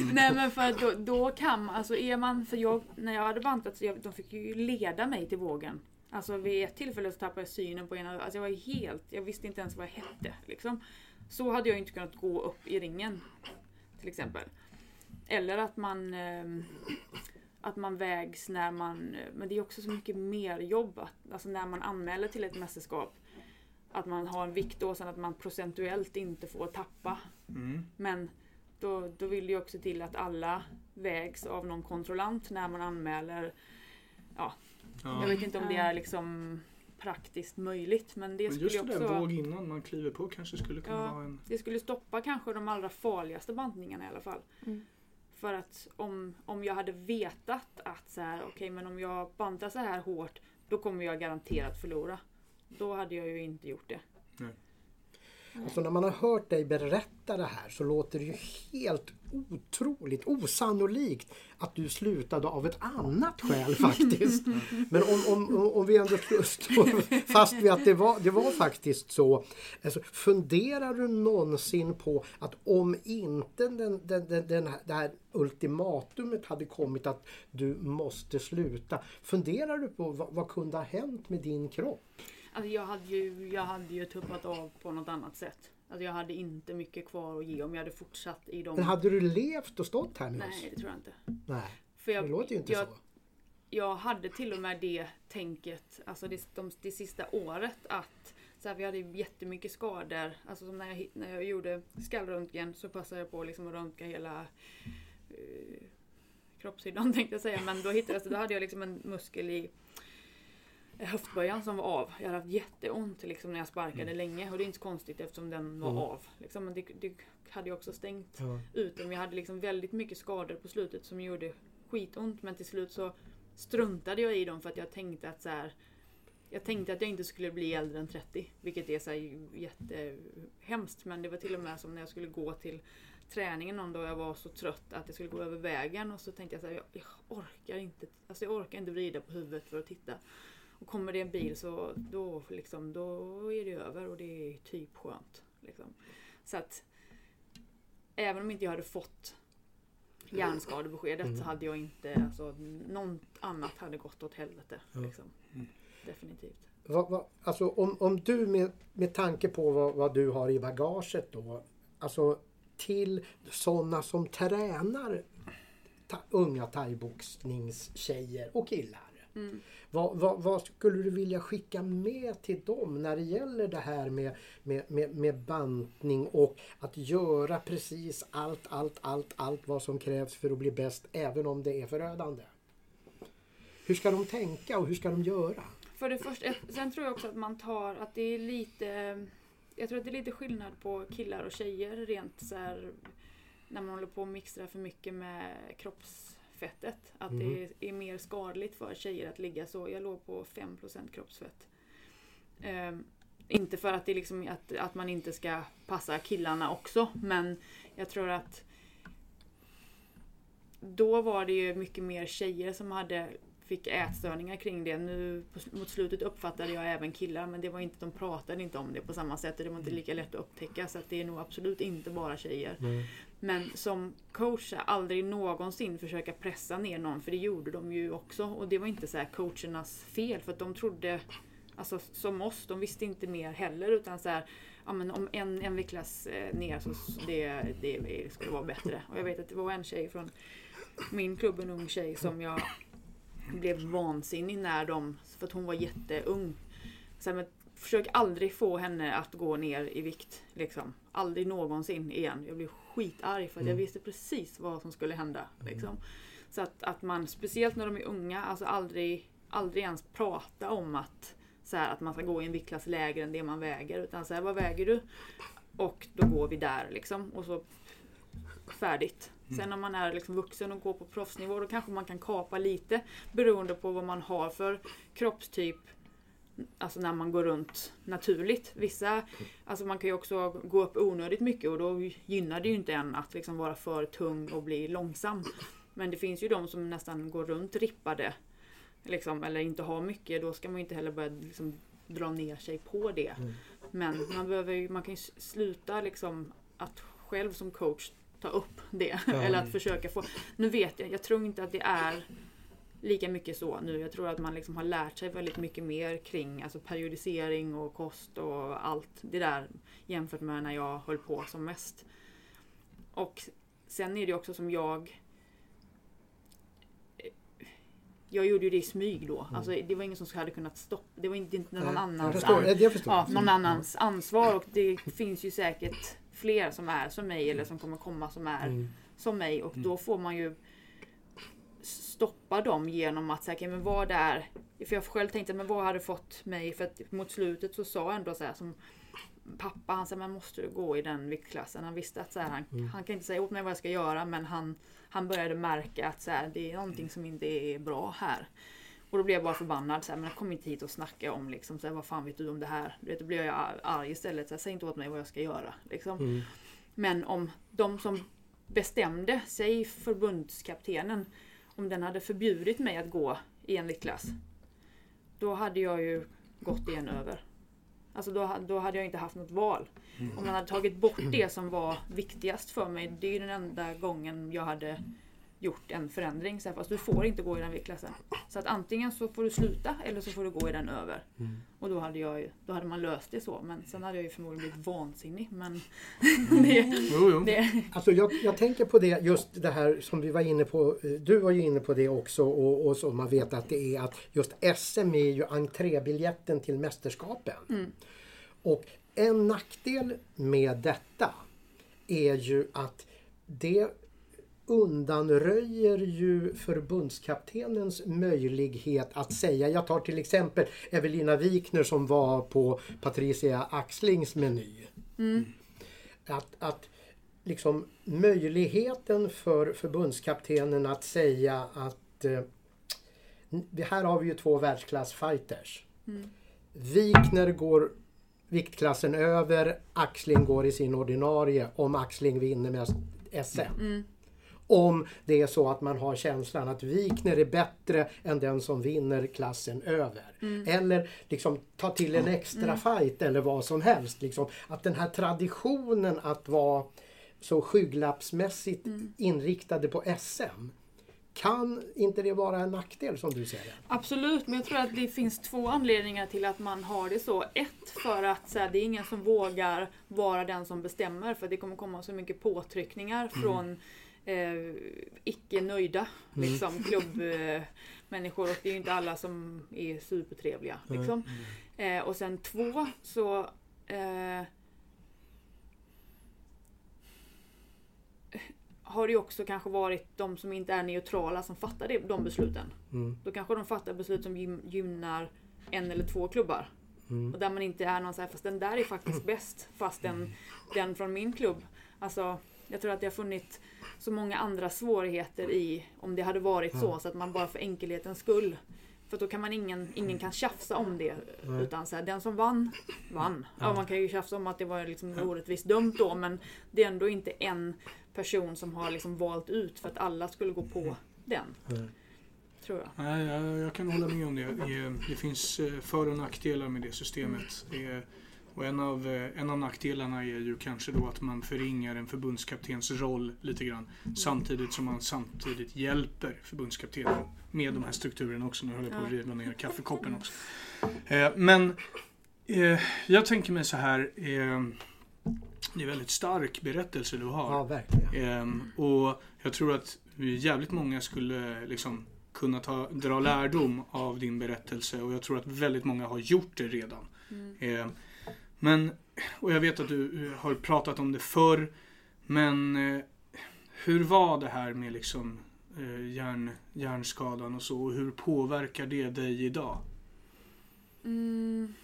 Nej men för då, då kan man, alltså är man, för jag, när jag hade bantat så jag, de fick ju leda mig till vågen. Alltså vid ett tillfälle så tappade jag synen på ena, alltså jag var helt, jag visste inte ens vad jag hette liksom. Så hade jag inte kunnat gå upp i ringen. Till exempel. Eller att man ehm, att man vägs när man, men det är också så mycket mer jobb. Alltså när man anmäler till ett mästerskap. Att man har en vikt och sen att man procentuellt inte får tappa. Mm. Men då, då vill det också till att alla vägs av någon kontrollant när man anmäler. Jag Ja. vet inte om det är liksom praktiskt möjligt men det Men skulle just ju det där också våg innan man kliver på kanske skulle kunna Ja. vara en... det skulle stoppa kanske de allra farligaste bantningarna i alla fall. Mm. För att om, om jag hade vetat att så här, okej men om jag bantar så här hårt då kommer jag garanterat förlora. Då hade jag ju inte gjort det. Alltså när man har hört dig berätta det här så låter det ju helt otroligt osannolikt att du slutade av ett annat skäl faktiskt. Men om, om, om- om vi ändå står fast vid att det var, det var faktiskt så. Alltså, funderar du någonsin på att om inte den, den, den, den här, det här ultimatumet hade kommit att du måste sluta. Funderar du på vad, vad kunde ha hänt med din kropp? Alltså jag hade ju, jag hade ju tuppat av på något annat sätt. Alltså jag hade inte mycket kvar att ge om jag hade fortsatt i de... Men hade du levt och stått här med oss? Nej, det tror jag inte. Nej, För jag, det låter ju inte jag, så. jag hade till och med det tänket, alltså det, de, det sista året att så här, vi hade jättemycket skador. Alltså som när jag, när jag gjorde skallröntgen så passade jag på liksom att röntga hela eh, kroppshyddan tänkte jag säga. Men då hittades det, då hade jag liksom en muskel i höftböjan som var av. Jag hade haft jätteont liksom, när jag sparkade länge och det är inte så konstigt eftersom den var Mm. av. Liksom, men det, det hade jag också stängt Ja. ut dem. Jag hade liksom väldigt mycket skador på slutet som gjorde skitont men till slut så struntade jag i dem för att jag tänkte att så här, jag tänkte att jag inte skulle bli äldre än 30, vilket är så här jättehemskt. Men det var till och med som när jag skulle gå till träningen någon dag jag var så trött att jag skulle gå över vägen och så tänkte jag så här, jag, jag orkar inte, alltså jag orkar inte vrida på huvudet för att titta. Och kommer det en bil så då, liksom, då är det över och det är typ skönt. Liksom. Så att även om inte jag hade fått hjärnskadebeskedet Mm. så hade jag inte, alltså något annat hade gått åt helvete. Ja. Liksom. Mm. Definitivt. Vad, vad, alltså om, om du med, med tanke på vad, vad du har i bagaget då, alltså till sådana som tränar ta, unga thaiboxningstjejer och killar. Mm. Vad, vad, vad skulle du vilja skicka med till dem när det gäller det här med, med, med, med bantning och att göra precis allt, allt, allt, allt vad som krävs för att bli bäst även om det är förödande? Hur ska de tänka och hur ska de göra? För det första, sen tror jag också att man tar att det är lite Jag tror att det är lite skillnad på killar och tjejer rent så här, När man håller på och mixtrar för mycket med kroppsfettet. Att Mm. det är mer skadligt för tjejer att ligga så. Jag låg på 5% kroppsfett. Ehm, inte för att, det liksom att, att man inte ska passa killarna också men jag tror att då var det ju mycket mer tjejer som hade fick ätstörningar kring det. Nu på, mot slutet uppfattade jag även killar men det var inte, de pratade inte om det på samma sätt och det var inte lika lätt att upptäcka så att det är nog absolut inte bara tjejer. Men som coach, aldrig någonsin försöka pressa ner någon för det gjorde de ju också och det var inte så här coachernas fel för att de trodde Alltså som oss, de visste inte mer heller utan så här, ja, men om en, en vecklas eh, ner så det, det skulle vara bättre. Och jag vet att det var en tjej från min klubb, en ung tjej som jag blev vansinnig när de, för att hon var jätteung. Så här, men försök aldrig få henne att gå ner i vikt. Liksom. Aldrig någonsin igen. Jag blev skitarg för att jag Mm. visste precis vad som skulle hända. Liksom. Så att, att man, speciellt när de är unga, alltså aldrig, aldrig ens prata om att, så här, att man ska gå i en viktklass lägre än det man väger. Utan så här, vad väger du? Och då går vi där liksom. Och så färdigt. Sen när man är liksom vuxen och går på proffsnivå då kanske man kan kapa lite beroende på vad man har för kroppstyp. Alltså när man går runt naturligt. Vissa, alltså man kan ju också gå upp onödigt mycket och då gynnar det ju inte en att liksom vara för tung och bli långsam. Men det finns ju de som nästan går runt rippade. Liksom, eller inte har mycket. Då ska man ju inte heller börja liksom dra ner sig på det. Men man, behöver, man kan ju sluta liksom att själv som coach ta upp det. Eller att försöka få... Nu vet jag, jag tror inte att det är lika mycket så nu. Jag tror att man liksom har lärt sig väldigt mycket mer kring alltså periodisering och kost och allt det där jämfört med när jag höll på som mest. Och sen är det också som jag jag gjorde ju det i smyg då. Alltså, det var ingen som hade kunnat stoppa. Det var inte, inte någon Nej, annans förstår, an- jag förstår. ja, någon annans ansvar. Och det finns ju säkert fler som är som mig eller som kommer komma som är Mm. som mig. Och då får man ju stoppa dem genom att säga, okay, men vad är... För jag själv tänkte, men vad hade fått mig... För att mot slutet så sa jag ändå så här som pappa, han sa, men måste du gå i den viktklassen? Han visste att så här, han, han kan inte säga åt mig vad jag ska göra, men han, han började märka att så här, det är någonting som inte är bra här. Och då blev jag bara förbannad. Så här, men kom inte hit och snacka om liksom, så här, vad fan vet du om det här? Du vet, Då blev jag ar- arg istället. Så här, Säg inte åt mig vad jag ska göra. Liksom. Mm. Men om de som bestämde, säg förbundskaptenen, om den hade förbjudit mig att gå i en klass, Då hade jag ju gått igen över. Alltså då, då hade jag inte haft något val. Om man hade tagit bort det som var viktigast för mig, det är ju den enda gången jag hade gjort en förändring. Så här, fast du får inte gå i den viktklassen. Så att antingen så får du sluta eller så får du gå i den över. Och då hade, jag, ju- då hade man löst det så. Men sen hade jag ju förmodligen blivit vansinnig. Men det, Jo, jo. det, Alltså jag, jag tänker på det, just det här som vi var inne på. eh, Du var ju inne på det också och, och som man vet att det är att just SM är ju entrébiljetten till mästerskapen. Och en nackdel med detta är ju att det undanröjer ju förbundskaptenens möjlighet att säga, jag tar till exempel Evelina Wikner som var på Patricia Axlings meny. Att, att liksom möjligheten för förbundskaptenen att säga att eh, här har vi ju två världsklassfighters. Wikner går viktklassen över, Axling går i sin ordinarie om Axling vinner med SM. Om det är så att man har känslan att Wikner är bättre än den som vinner klassen över. Eller liksom ta till en extra fight eller vad som helst. Liksom. Att den här traditionen att vara så skygglappsmässigt inriktade på SM. Kan inte det vara en nackdel som du säger? Absolut, men jag tror att det finns två anledningar till att man har det så. Ett, för att så här, det är ingen som vågar vara den som bestämmer för det kommer komma så mycket påtryckningar från eh, icke nöjda liksom, klubbmänniskor och det är ju inte alla som är supertrevliga. Liksom. Eh, och sen två så eh, har det ju också kanske varit de som inte är neutrala som fattar det, de besluten. Mm. Då kanske de fattar beslut som gyn- gynnar en eller två klubbar. Mm. Och där man inte är någon så här, fast den där är faktiskt bäst. Fast den, den från min klubb. Alltså, jag tror att det har funnits så många andra svårigheter i om det hade varit så. Så att man bara för enkelhetens skull. För då kan man ingen, ingen kan tjafsa om det. Utan så här, den som vann, vann. Ja, man kan ju tjafsa om att det var liksom orättvist dömt då. Men det är ändå inte en person som har liksom valt ut för att alla skulle gå på den. Mm. Tror jag. Nej, jag, jag kan hålla med om det. Det, det finns eh, för och nackdelar med det systemet. Det är, och en av, eh, en av nackdelarna är ju kanske då att man förringar en förbundskaptens roll lite grann. Samtidigt som man samtidigt hjälper förbundskaptenen med de här strukturerna också. Nu håller jag på att riva ner kaffekoppen också. Eh, men eh, jag tänker mig så här. Det är en väldigt stark berättelse du har. Ja, verkligen. Ehm, och jag tror att jävligt många skulle liksom kunna ta, dra lärdom av din berättelse och jag tror att väldigt många har gjort det redan. Ehm, men, och jag vet att du eh, har pratat om det förr, men eh, hur var det här med liksom eh, hjärn, hjärnskadan och så och hur påverkar det dig idag? Mm.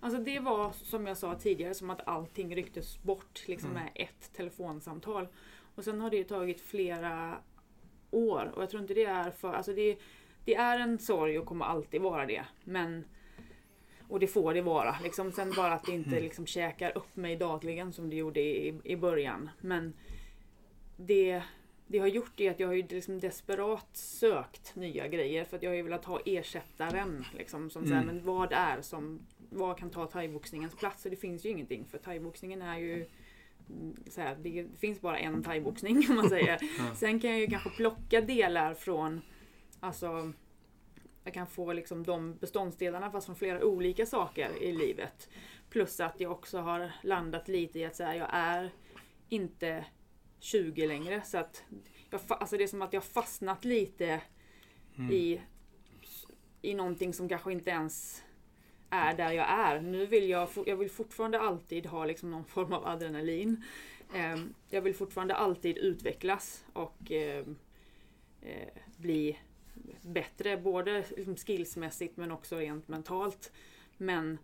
Alltså det var som jag sa tidigare som att allting rycktes bort liksom Mm. med ett telefonsamtal. Och sen har det ju tagit flera år och jag tror inte det är för... Alltså det, det är en sorg och kommer alltid vara det. Men och det får det vara. Liksom. Sen bara att det inte liksom käkar upp mig dagligen som det gjorde i, i början. Men det, det har gjort är att jag har ju liksom desperat sökt nya grejer för att jag har ju velat ha ersättaren. Liksom, som Mm. så men vad är som, vad kan ta thaiboxningens plats? Och det finns ju ingenting för thaiboxningen är ju mm, så här, det finns bara en thaiboxning om man säger. Ja. Sen kan jag ju kanske plocka delar från, alltså jag kan få liksom de beståndsdelarna fast från flera olika saker i livet. Plus att jag också har landat lite i att säga jag är inte 20 längre. Så att jag, alltså det är som att jag fastnat lite Mm. i, i någonting som kanske inte ens är där jag är. Nu vill jag, jag vill fortfarande alltid ha liksom någon form av adrenalin. Ehm, jag vill fortfarande alltid utvecklas och ehm, eh, bli bättre, både liksom skillsmässigt men också rent mentalt. Men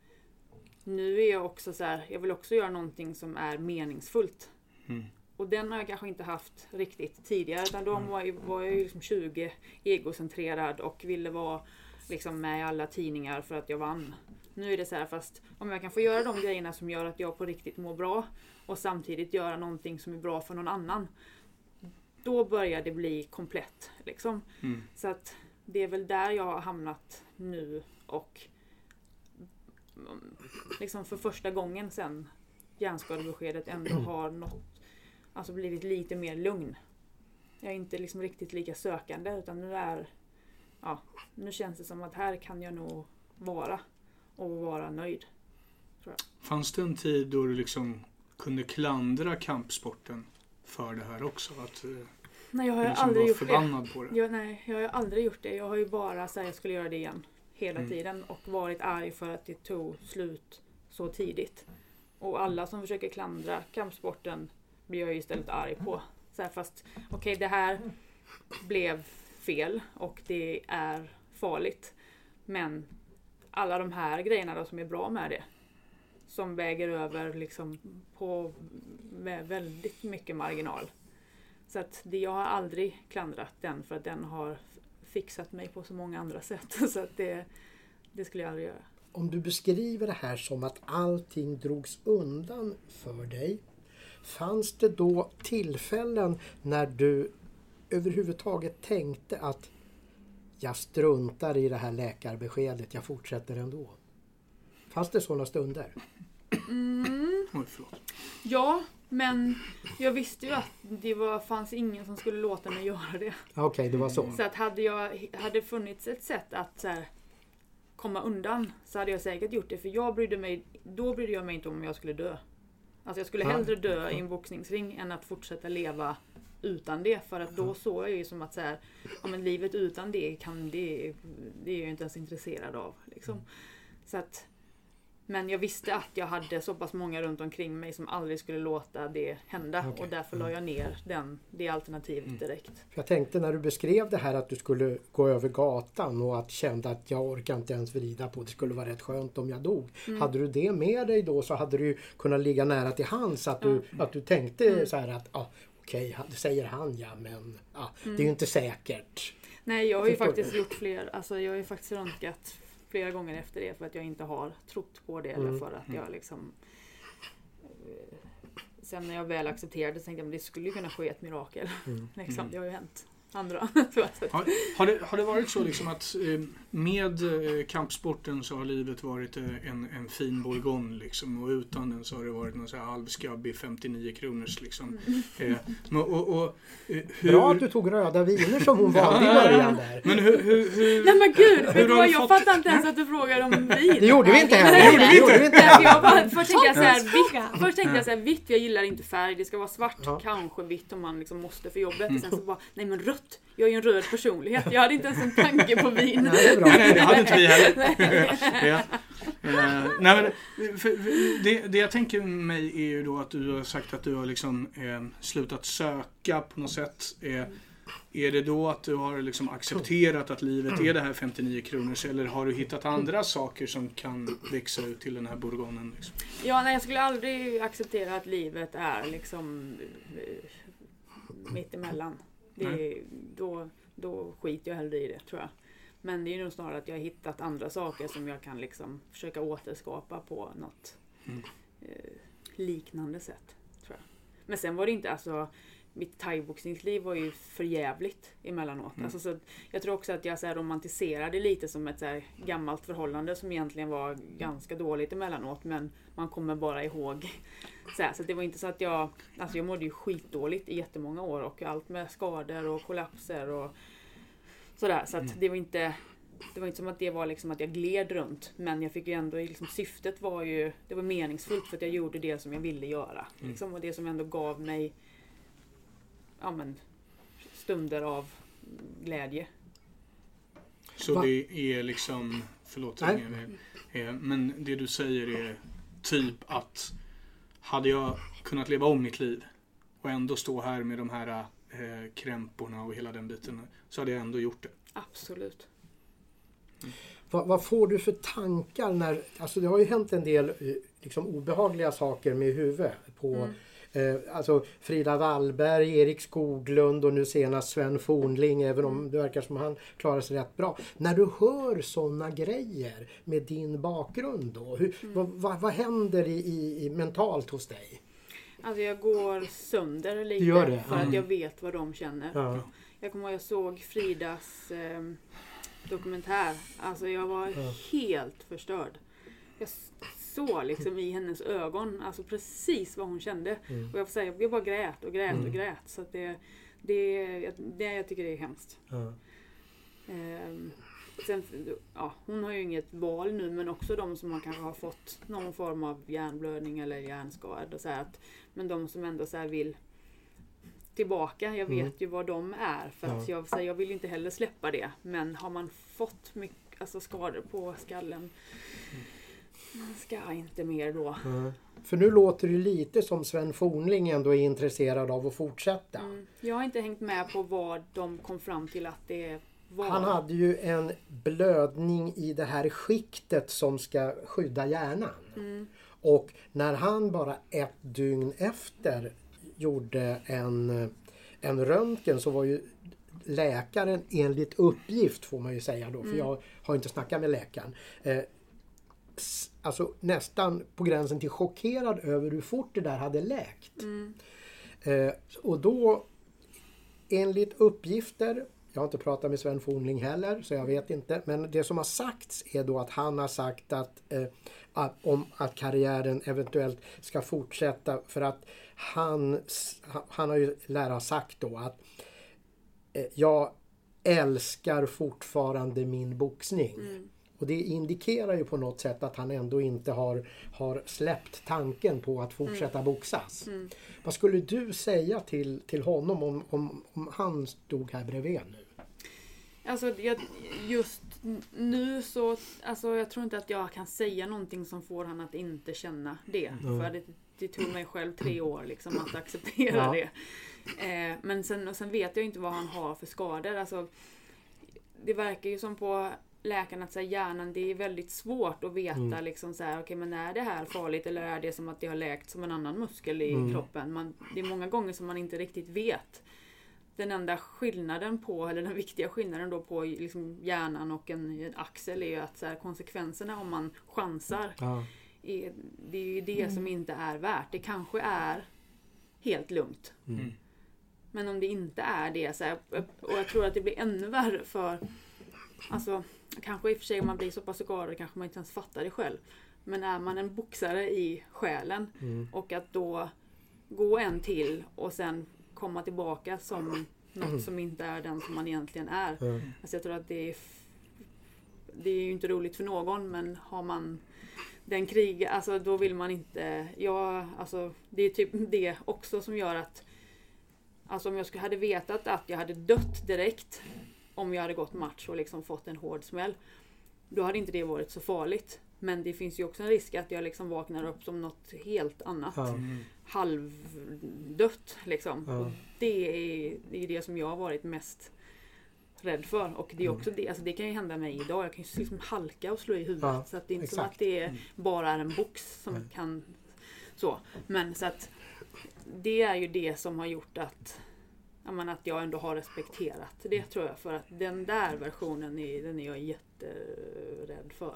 nu är jag också så här, jag vill också göra någonting som är meningsfullt. Mm. Och den har jag kanske inte haft riktigt tidigare. Utan då var jag, var jag liksom 20, egocentrerad och ville vara liksom med i alla tidningar för att jag vann. Nu är det så här, fast om jag kan få göra de grejerna som gör att jag på riktigt mår bra och samtidigt göra någonting som är bra för någon annan. Då börjar det bli komplett. Liksom. Mm. Så att det är väl där jag har hamnat nu och liksom för första gången sen hjärnskadebeskedet ändå har nått, alltså blivit lite mer lugn. Jag är inte liksom riktigt lika sökande utan nu är, ja, nu känns det som att här kan jag nog vara och vara nöjd. Fanns det en tid då du liksom kunde klandra kampsporten för det här också? Att eh, Nej, jag har liksom aldrig gjort det. förbannad på det? Jag, nej, jag har aldrig gjort det. Jag har ju bara sagt att jag skulle göra det igen. Hela Mm. tiden. Och varit arg för att det tog slut så tidigt. Och alla som försöker klandra kampsporten blir jag ju istället arg på. Så här, fast okej, det här blev fel och det är farligt. Men alla de här grejerna då som är bra med det. Som väger över liksom på med väldigt mycket marginal. Så att det, jag har aldrig klandrat den för att den har fixat mig på så många andra sätt. Så att det, det skulle jag aldrig göra. Om du beskriver det här som att allting drogs undan för dig. Fanns det då tillfällen när du överhuvudtaget tänkte att jag struntar i det här läkarbeskedet, jag fortsätter ändå? Fanns det sådana stunder? Oj, förlåt. Ja, men jag visste ju att det var, fanns ingen som skulle låta mig göra det. Okej, det var så. Så att hade jag hade funnits ett sätt att så här, komma undan så hade jag säkert gjort det. För jag brydde mig, då brydde jag mig inte om jag skulle dö. Alltså jag skulle hellre dö i en boxningsring än att fortsätta leva utan det. För att då såg jag ju som att så här, ja, men livet utan det kan det, det är jag ju inte ens intresserad av. Liksom. Så att, men jag visste att jag hade så pass många runt omkring mig som aldrig skulle låta det hända. Mm. Och därför la jag ner den, det alternativet direkt. För jag tänkte när du beskrev det här att du skulle gå över gatan och att kände att jag orkar inte ens vrida på det skulle vara rätt skönt om jag dog. Mm. Hade du det med dig då så hade du kunnat ligga nära till hands att du, att du tänkte Mm. så här att ah, okej, det säger han ja men ah, det Mm. är ju inte säkert. Nej, jag har ju faktiskt gjort fler, alltså jag har ju faktiskt röntgat flera gånger efter det för att jag inte har trott på det eller Mm. för att jag liksom eh, Sen när jag väl accepterade det tänkte jag att det skulle kunna ske ett mirakel. Mm. liksom, det har ju hänt andra. Har, har, det, har det varit så liksom att eh, med eh, kampsporten så har livet varit eh, en, en fin bourgogne liksom och utan den så har det varit någon så här halvskabbig 59 kronors liksom. Eh, men- och, och, eh, hur, Bra att du tog röda viner som hon valde i Ja, ja, ja. början där. Men hur, hur, hur, Nej men gud! Hur du har vad? du Jag fått- fattar inte ens att du frågar om vin. Det gjorde vi inte heller. Det gjorde vi inte heller. först tänkte jag så här, vitt, först tänkte jag så här, vitt, jag gillar inte färg, det ska vara svart, Ja. kanske vitt om man liksom måste för jobbet. Sen så bara, nej men rött, jag är ju en röd personlighet. Jag hade inte ens en tanke på vin. Nej, det. Nej, nej, det hade inte vi heller. ja. Eh, nej, men, för, för, det, det jag tänker mig är ju då att du har sagt att du har liksom, eh, slutat söka på något sätt. Eh, är det då att du har liksom accepterat att livet är det här 59 kronors eller har du hittat andra saker som kan växa ut till den här bourgognen? Liksom? Ja, nej, jag skulle aldrig acceptera att livet är liksom eh, mittemellan. Det, då, då skiter jag hellre i det tror jag. Men det är nog snarare att jag har hittat andra saker som jag kan liksom försöka återskapa på något Mm. eh, liknande sätt. Tror jag. Men sen var det inte alltså mitt thaiboxningsliv var ju för jävligt emellanåt. Mm. Alltså, så jag tror också att jag så här, romantiserade lite som ett så här, gammalt förhållande som egentligen var ganska dåligt emellanåt men man kommer bara ihåg. Så, här, så det var inte så att jag, alltså jag mådde ju skitdåligt i jättemånga år och allt med skador och kollapser och sådär. Så att Mm. det var inte det var inte som att det var liksom att jag gled runt. Men jag fick ju ändå, liksom, syftet var ju, det var meningsfullt för att jag gjorde det som jag ville göra. Mm. Liksom, och det som ändå gav mig ja, men, stunder av glädje. Så Va? det är liksom, förlåt Nej. Men det du säger är typ att hade jag kunnat leva om mitt liv och ändå stå här med de här eh, krämporna och hela den biten så hade jag ändå gjort det. Absolut. Vad, vad får du för tankar när, alltså det har ju hänt en del eh, liksom obehagliga saker med huvudet på eh, alltså Frida Wallberg, Erik Skoglund och nu senast Sven Fornling även om det verkar som han klarar sig rätt bra. När du hör sådana grejer med din bakgrund då, hur, vad, vad, vad händer i, i, i mentalt hos dig? Alltså jag går sönder lite det? för att Mm. jag vet vad de känner. Ja. Jag kommer ihåg jag såg Fridas eh, dokumentär. Alltså jag var Ja. helt förstörd. Jag s- såg liksom i hennes ögon alltså precis vad hon kände. Mm. Och jag får säga, jag bara grät och grät Mm. och grät. Så det, det, det, jag tycker det är hemskt. Ja. Ehm, sen, ja, hon har ju inget val nu men också de som man kanske har fått någon form av hjärnblödning eller hjärnskada. Så att, men de som ändå så vill tillbaka. Jag vet Mm. ju vad de är. För att jag, så här, jag vill inte heller släppa det. Men har man fått mycket, alltså skador på skallen. Ska inte mer då. Ja. För nu låter det lite som Sven Fornling ändå är intresserad av att fortsätta. Mm. Jag har inte hängt med på vad de kom fram till att det var. Han hade ju en blödning i det här skiktet som ska skydda hjärnan. Mm. Och när han bara ett dygn efter gjorde en, en röntgen så var ju läkaren enligt uppgift får man ju säga då, för jag har inte snackat med läkaren. Alltså nästan på gränsen till chockerad över hur fort det där hade läkt. Mm. Eh, och då enligt uppgifter, jag har inte pratat med Sven Fornling heller så jag vet inte, men det som har sagts är då att han har sagt att, eh, att om att karriären eventuellt ska fortsätta för att han, han- har ju lära sagt då att eh, jag älskar fortfarande min boxning. Mm. Och det indikerar ju på något sätt att han ändå inte har, har släppt tanken på att fortsätta boxas. Mm. Vad skulle du säga till, till honom om, om, om han stod här bredvid nu? Alltså jag, just nu så, alltså jag tror inte att jag kan säga någonting som får han att inte känna det. Mm. För det, det tog mig själv tre år liksom att acceptera Ja. det. Eh, men sen, och sen vet jag inte vad han har för skador. Alltså, det verkar ju som på läkarna att så här, hjärnan, det är väldigt svårt att veta Mm. liksom så här, okej men är det här farligt eller är det som att det har läkt som en annan muskel i Mm. kroppen? Man, det är många gånger som man inte riktigt vet. Den enda skillnaden på, eller den viktiga skillnaden då på liksom hjärnan och en, en axel är ju att så här, konsekvenserna om man chansar, Ja. är, det är ju det som inte är värt. Det kanske är helt lugnt. Mm. Men om det inte är det, så här, och jag tror att det blir ännu värre för Alltså, kanske i och för sig om man blir så pass skadad kanske man inte ens fattar det själv. Men är man en boxare i själen Mm. och att då gå en till och sen komma tillbaka som något som inte är den som man egentligen är. Ja. Alltså jag tror att det är Det är ju inte roligt för någon men har man den krig, alltså då vill man inte, ja alltså det är typ det också som gör att Alltså om jag skulle, hade vetat att jag hade dött direkt om jag hade gått match och liksom fått en hård smäll. Då hade inte det varit så farligt. Men det finns ju också en risk att jag liksom vaknar upp som något helt annat. Mm. Halvdött liksom. Och det är, det är det som jag har varit mest rädd för. Och det är också det, alltså det kan ju hända mig idag. Jag kan ju liksom halka och slå i huvudet. Ja, så att det är inte som exakt. att det är, bara är en box som Nej. kan så. Men så att det är ju det som har gjort att men att jag ändå har respekterat det tror jag. För att den där versionen är, den är jag jätterädd för.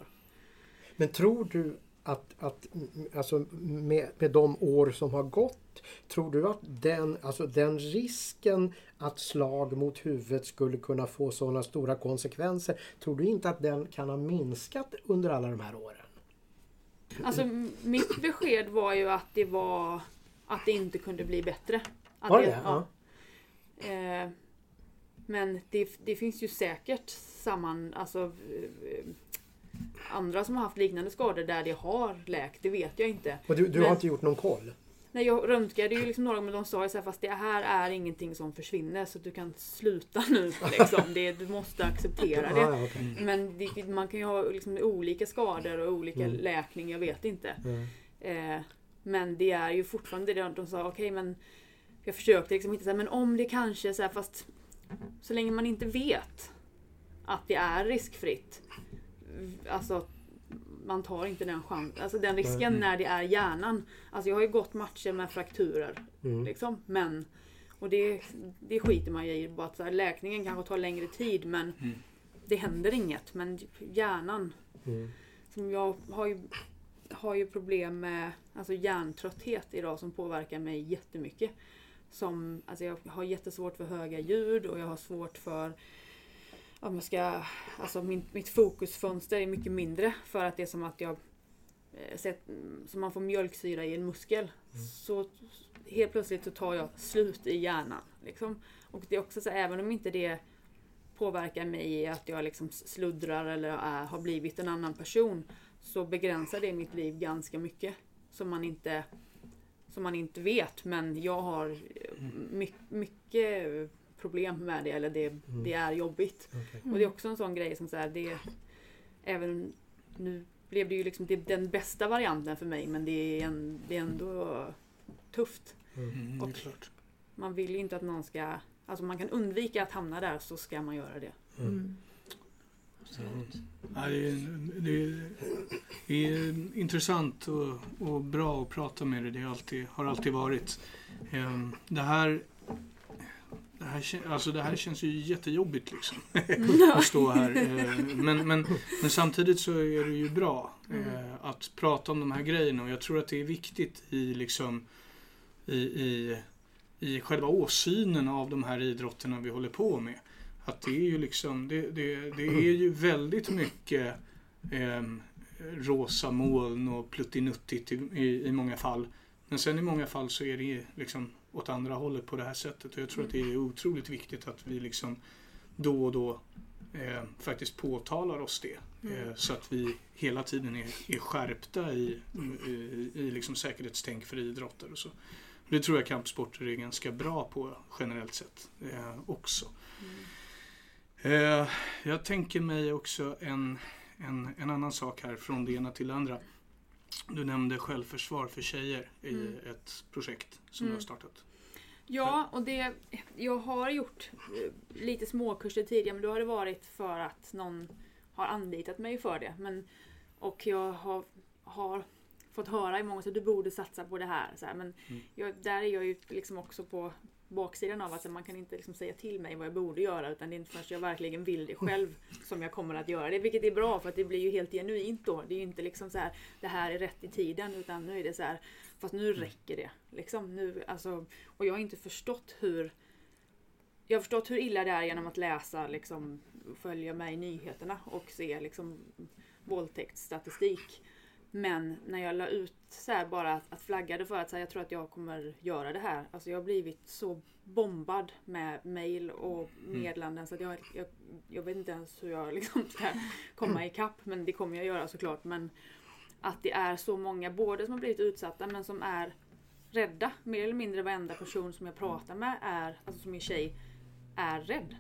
Men tror du att, att alltså med, med de år som har gått, tror du att den, alltså den risken att slag mot huvudet skulle kunna få sådana stora konsekvenser, tror du inte att den kan ha minskat under alla de här åren? Alltså mitt besked var ju att det var att det inte kunde bli bättre. Att Var det? Ja. Eh, men det, det finns ju säkert samman, alltså eh, andra som har haft liknande skador där det har läkt, det vet jag inte. Och du, du Men- har inte gjort någon koll? Nej, jag röntgade ju liksom några men de sa ju så här, fast det här är ingenting som försvinner så du kan sluta nu. Liksom. Det, du måste acceptera det. Ja, okej. Men det, man kan ju ha liksom olika skador och olika Mm. läkning, jag vet inte. Mm. Eh, men det är ju fortfarande det de sa, okej men jag försökte liksom hitta så här, men om det kanske så här, fast så länge man inte vet att det är riskfritt. Alltså man tar inte den chansen, alltså den risken Mm. när det är hjärnan. Alltså jag har ju gått matcher med frakturer. Mm. Liksom, men och det, det skiter man ju i. Bara att så här, läkningen kanske tar längre tid men Mm. det händer inget. Men hjärnan Mm. som jag har ju, har ju problem med alltså hjärntrötthet idag som påverkar mig jättemycket. Som, alltså jag har jättesvårt för höga ljud och jag har svårt för om jag ska, alltså min, mitt fokusfönster är mycket mindre för att det är som att jag eh, sett, som man får mjölksyra i en muskel. Så helt plötsligt så tar jag slut i hjärnan. Liksom. Och det är också så även om inte det påverkar mig i att jag liksom sluddrar eller är, har blivit en annan person så begränsar det mitt liv ganska mycket. Som man inte, som man inte vet men jag har eh, my, mycket problem med det eller det, det är jobbigt. Okej. Och det är också en sån grej som så här, det även nu blev det ju liksom det, den bästa varianten för mig men det är, en, det är ändå tufft. Mm, är Och-. Man vill ju inte att någon ska, alltså man kan undvika att hamna där så ska man göra det. Mm. Ja, det, är, det, är, det är intressant och, och bra att prata med dig. Det har alltid, har alltid varit. Ehm, Det här, det, här, alltså det här känns ju jättejobbigt liksom. att stå här. Eh, Men, men, men samtidigt så är det ju bra eh, att prata om de här grejerna. Och jag tror att det är viktigt i liksom i, i, i själva åsynen av de här idrotterna vi håller på med. Att det är ju liksom, det, det, det är ju väldigt mycket ehm, rosa moln och pluttinuttigt i, i, i många fall. Men sen i många fall så är det liksom åt andra hållet på det här sättet. Och jag tror att det är otroligt viktigt att vi liksom då och då eh, faktiskt påtalar oss det. Eh, så att vi hela tiden är, är skärpta i, i, i liksom säkerhetstänk för idrotter och så. Det tror jag kampsporter är ganska bra på generellt sett eh, också. Eh, jag tänker mig också en, en, en annan sak här från det ena till det andra. Du nämnde självförsvar för tjejer i Mm. ett projekt som du Mm. har startat. Ja, och det, jag har gjort eh, lite småkurser tidigare men då har det varit för att någon har anlitat mig för det. Men, och jag har, har fått höra i många att du borde satsa på det här. Så här men Mm. jag, där är jag ju liksom också på baksidan av att man kan inte liksom säga till mig vad jag borde göra utan det är inte förrän jag verkligen vill det själv som jag kommer att göra det. Vilket är bra för att det blir ju helt genuint då. Det är ju inte liksom så här det här är rätt i tiden utan nu är det så här fast nu räcker det. Liksom, nu, alltså, och jag har inte förstått hur jag har förstått hur illa det är genom att läsa, liksom, följa med i nyheterna och se liksom, våldtäktsstatistik. Men när jag la ut så här bara att, att flaggade för att så här, jag tror att jag kommer göra det här. Alltså jag har blivit så bombad med mail och meddelanden så att jag, jag, jag vet inte ens hur jag liksom ska komma ikapp. Men det kommer jag göra såklart. Men att det är så många, både som har blivit utsatta men som är rädda. Mer eller mindre varenda person som jag pratar med är, alltså som är tjej, är rädd.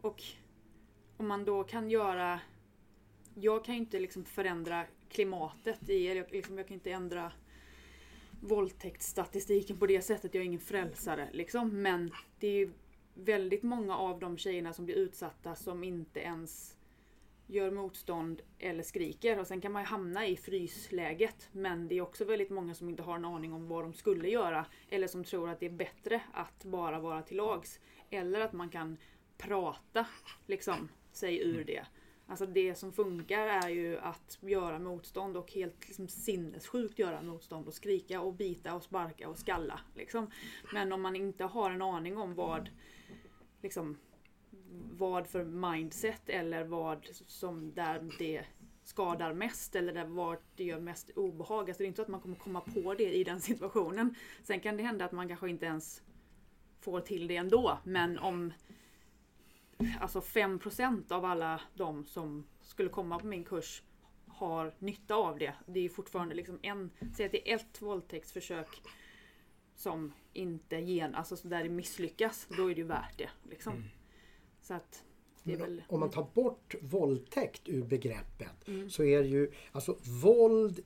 Och om man då kan göra jag kan ju inte liksom förändra klimatet i, eller jag, liksom, jag kan inte ändra våldtäktsstatistiken på det sättet. Jag är ingen frälsare liksom. Men det är ju väldigt många av de tjejerna som blir utsatta som inte ens gör motstånd eller skriker. Och sen kan man ju hamna i frysläget. Men det är också väldigt många som inte har en aning om vad de skulle göra. Eller som tror att det är bättre att bara vara till lags. Eller att man kan prata liksom, sig ur det. Alltså det som funkar är ju att göra motstånd och helt liksom sinnessjukt göra motstånd och skrika och bita och sparka och skalla. Liksom. Men om man inte har en aning om vad liksom, vad för mindset eller vad som där det skadar mest eller där var det gör mest obehag. Alltså det är inte så att man kommer komma på det i den situationen. Sen kan det hända att man kanske inte ens får till det ändå. Men om alltså 5% av alla de som skulle komma på min kurs har nytta av det. Det är fortfarande liksom en, säg att det är ett våldtäktsförsök som inte gen, alltså där det misslyckas, då är det ju värt det. Liksom. Mm. Så att det är väl... Om man tar bort våldtäkt ur begreppet Mm. så är det ju alltså våld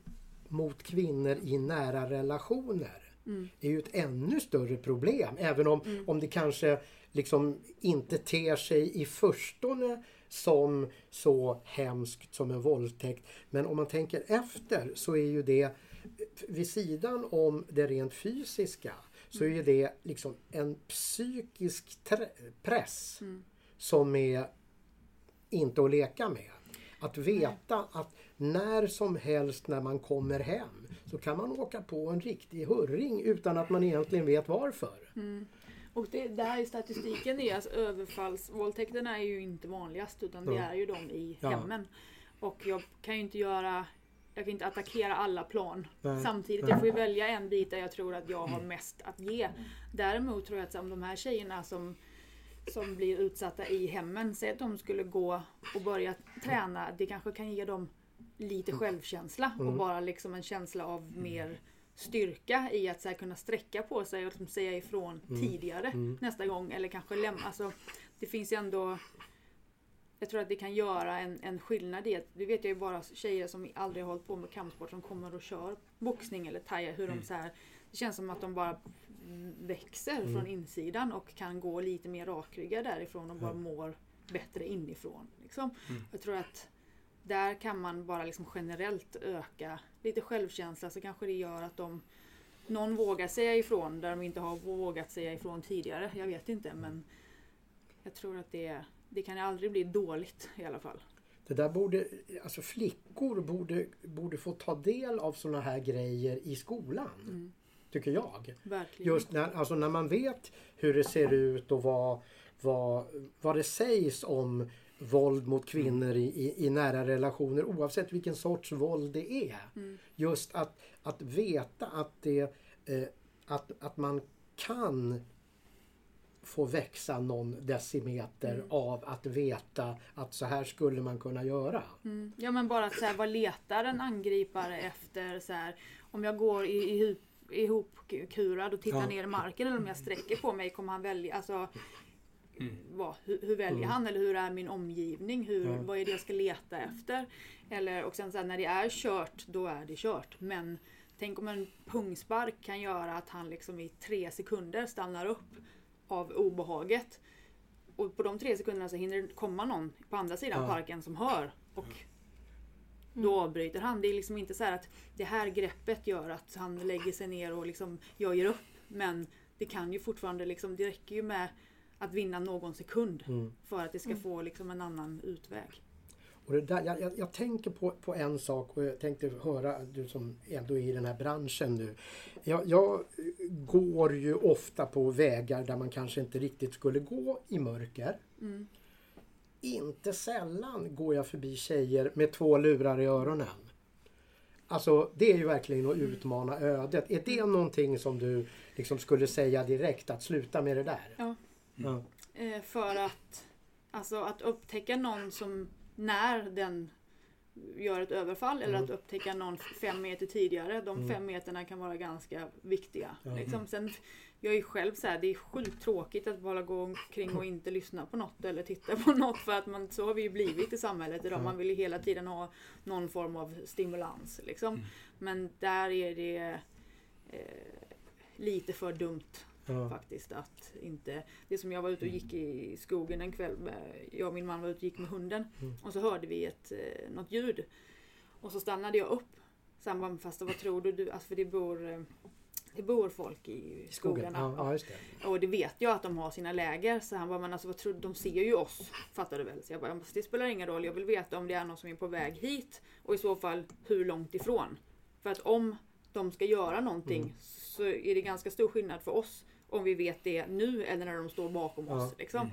mot kvinnor i nära relationer Mm. är ju ett ännu större problem. Även om, om det kanske liksom inte ter sig i förstone som så hemskt som en våldtäkt. Men om man tänker efter så är ju det vid sidan om det rent fysiska så är ju det liksom en psykisk press som är inte att leka med. Att veta att när som helst när man kommer hem så kan man åka på en riktig hurring utan att man egentligen vet varför. Och det, där i statistiken är alltså överfallsvåldtäkterna är ju inte vanligast utan det är ju de i hemmen. Och jag kan ju inte göra jag kan inte attackera alla plan Nej. samtidigt. Nej. Jag får ju välja en bit där jag tror att jag har mest att ge. Däremot tror jag att om de här tjejerna som, som blir utsatta i hemmen, säg att de skulle gå och börja träna, det kanske kan ge dem lite självkänsla och bara liksom en känsla av mer styrka i att så här, kunna sträcka på sig och liksom säga ifrån tidigare nästa gång. Eller kanske lämna. Alltså, det finns ju ändå jag tror att det kan göra en, en skillnad i att, det vet jag ju bara tjejer som aldrig har hållit på med kampsport som kommer och kör boxning eller thai, hur de så här, det känns som att de bara växer från insidan och kan gå lite mer rakryggad därifrån och bara mår bättre inifrån. Liksom. Jag tror att där kan man bara liksom generellt öka lite självkänsla så kanske det gör att de någon vågar säga ifrån där de inte har vågat säga ifrån tidigare. Jag vet inte men jag tror att det, det kan aldrig bli dåligt i alla fall. Det där borde, alltså flickor borde, borde få ta del av såna här grejer i skolan. Tycker jag. Verkligen. Just när, alltså när man vet hur det ser ut och vad, vad, vad det sägs om våld mot kvinnor i, i, i nära relationer oavsett vilken sorts våld det är. Just att, att veta att, det, eh, att, att man kan få växa någon decimeter av att veta att så här skulle man kunna göra. Mm. Ja men bara att så här, vad letar en angripare efter? Så här, om jag går i, i, ihopkurad och tittar Ja. ner i marken eller om jag sträcker på mig kommer han välja, alltså vad, hur, hur väljer han eller hur är min omgivning? Hur, Ja. Vad är det jag ska leta efter? Eller, och sen så här, när det är kört, då är det kört. Men tänk om en pungspark kan göra att han liksom i tre sekunder stannar upp av obehaget. Och på de tre sekunderna så hinner det komma någon på andra sidan Ja. parken som hör. Och då avbryter han. Det är liksom inte så här att det här greppet gör att han lägger sig ner och liksom, jag ger upp. Men det kan ju fortfarande liksom, det räcker ju med att vinna någon sekund Mm. för att det ska få liksom en annan utväg. Och det där, jag, jag, jag tänker på, på en sak och jag tänkte höra, du som ändå är i den här branschen nu. Jag, jag går ju ofta på vägar där man kanske inte riktigt skulle gå i mörker. Mm. Inte sällan går jag förbi tjejer med två lurar i öronen. Alltså det är ju verkligen att utmana ödet. Är det någonting som du liksom skulle säga direkt att sluta med det där? Ja. Eh, för att, alltså att upptäcka någon som när den gör ett överfall eller att upptäcka någon fem meter tidigare. De fem meterna kan vara ganska viktiga. Liksom. Sen, jag är själv så här, det är sjukt tråkigt att bara gå omkring och inte lyssna på något eller titta på något för att man, så har vi ju blivit i samhället idag. Man vill ju hela tiden ha någon form av stimulans. Liksom. Men där är det eh, lite för dumt Ja. faktiskt att inte... Det som jag var ute och gick i skogen en kväll, med, jag och min man var ute och gick med hunden och så hörde vi ett, eh, något ljud. Och så stannade jag upp. Han bara, fast vad tror du? du alltså för det bor, eh, det bor folk i skogarna. Ja, ja, just det. Och det vet jag att de har sina läger. Så han bara, men alltså vad tror du? De ser ju oss. Fattar du väl? Så jag bara, det spelar ingen roll. Jag vill veta om det är någon som är på väg hit. Och i så fall hur långt ifrån. För att om de ska göra någonting Mm. så är det ganska stor skillnad för oss. Om vi vet det nu eller när de står bakom oss. Ja. Liksom.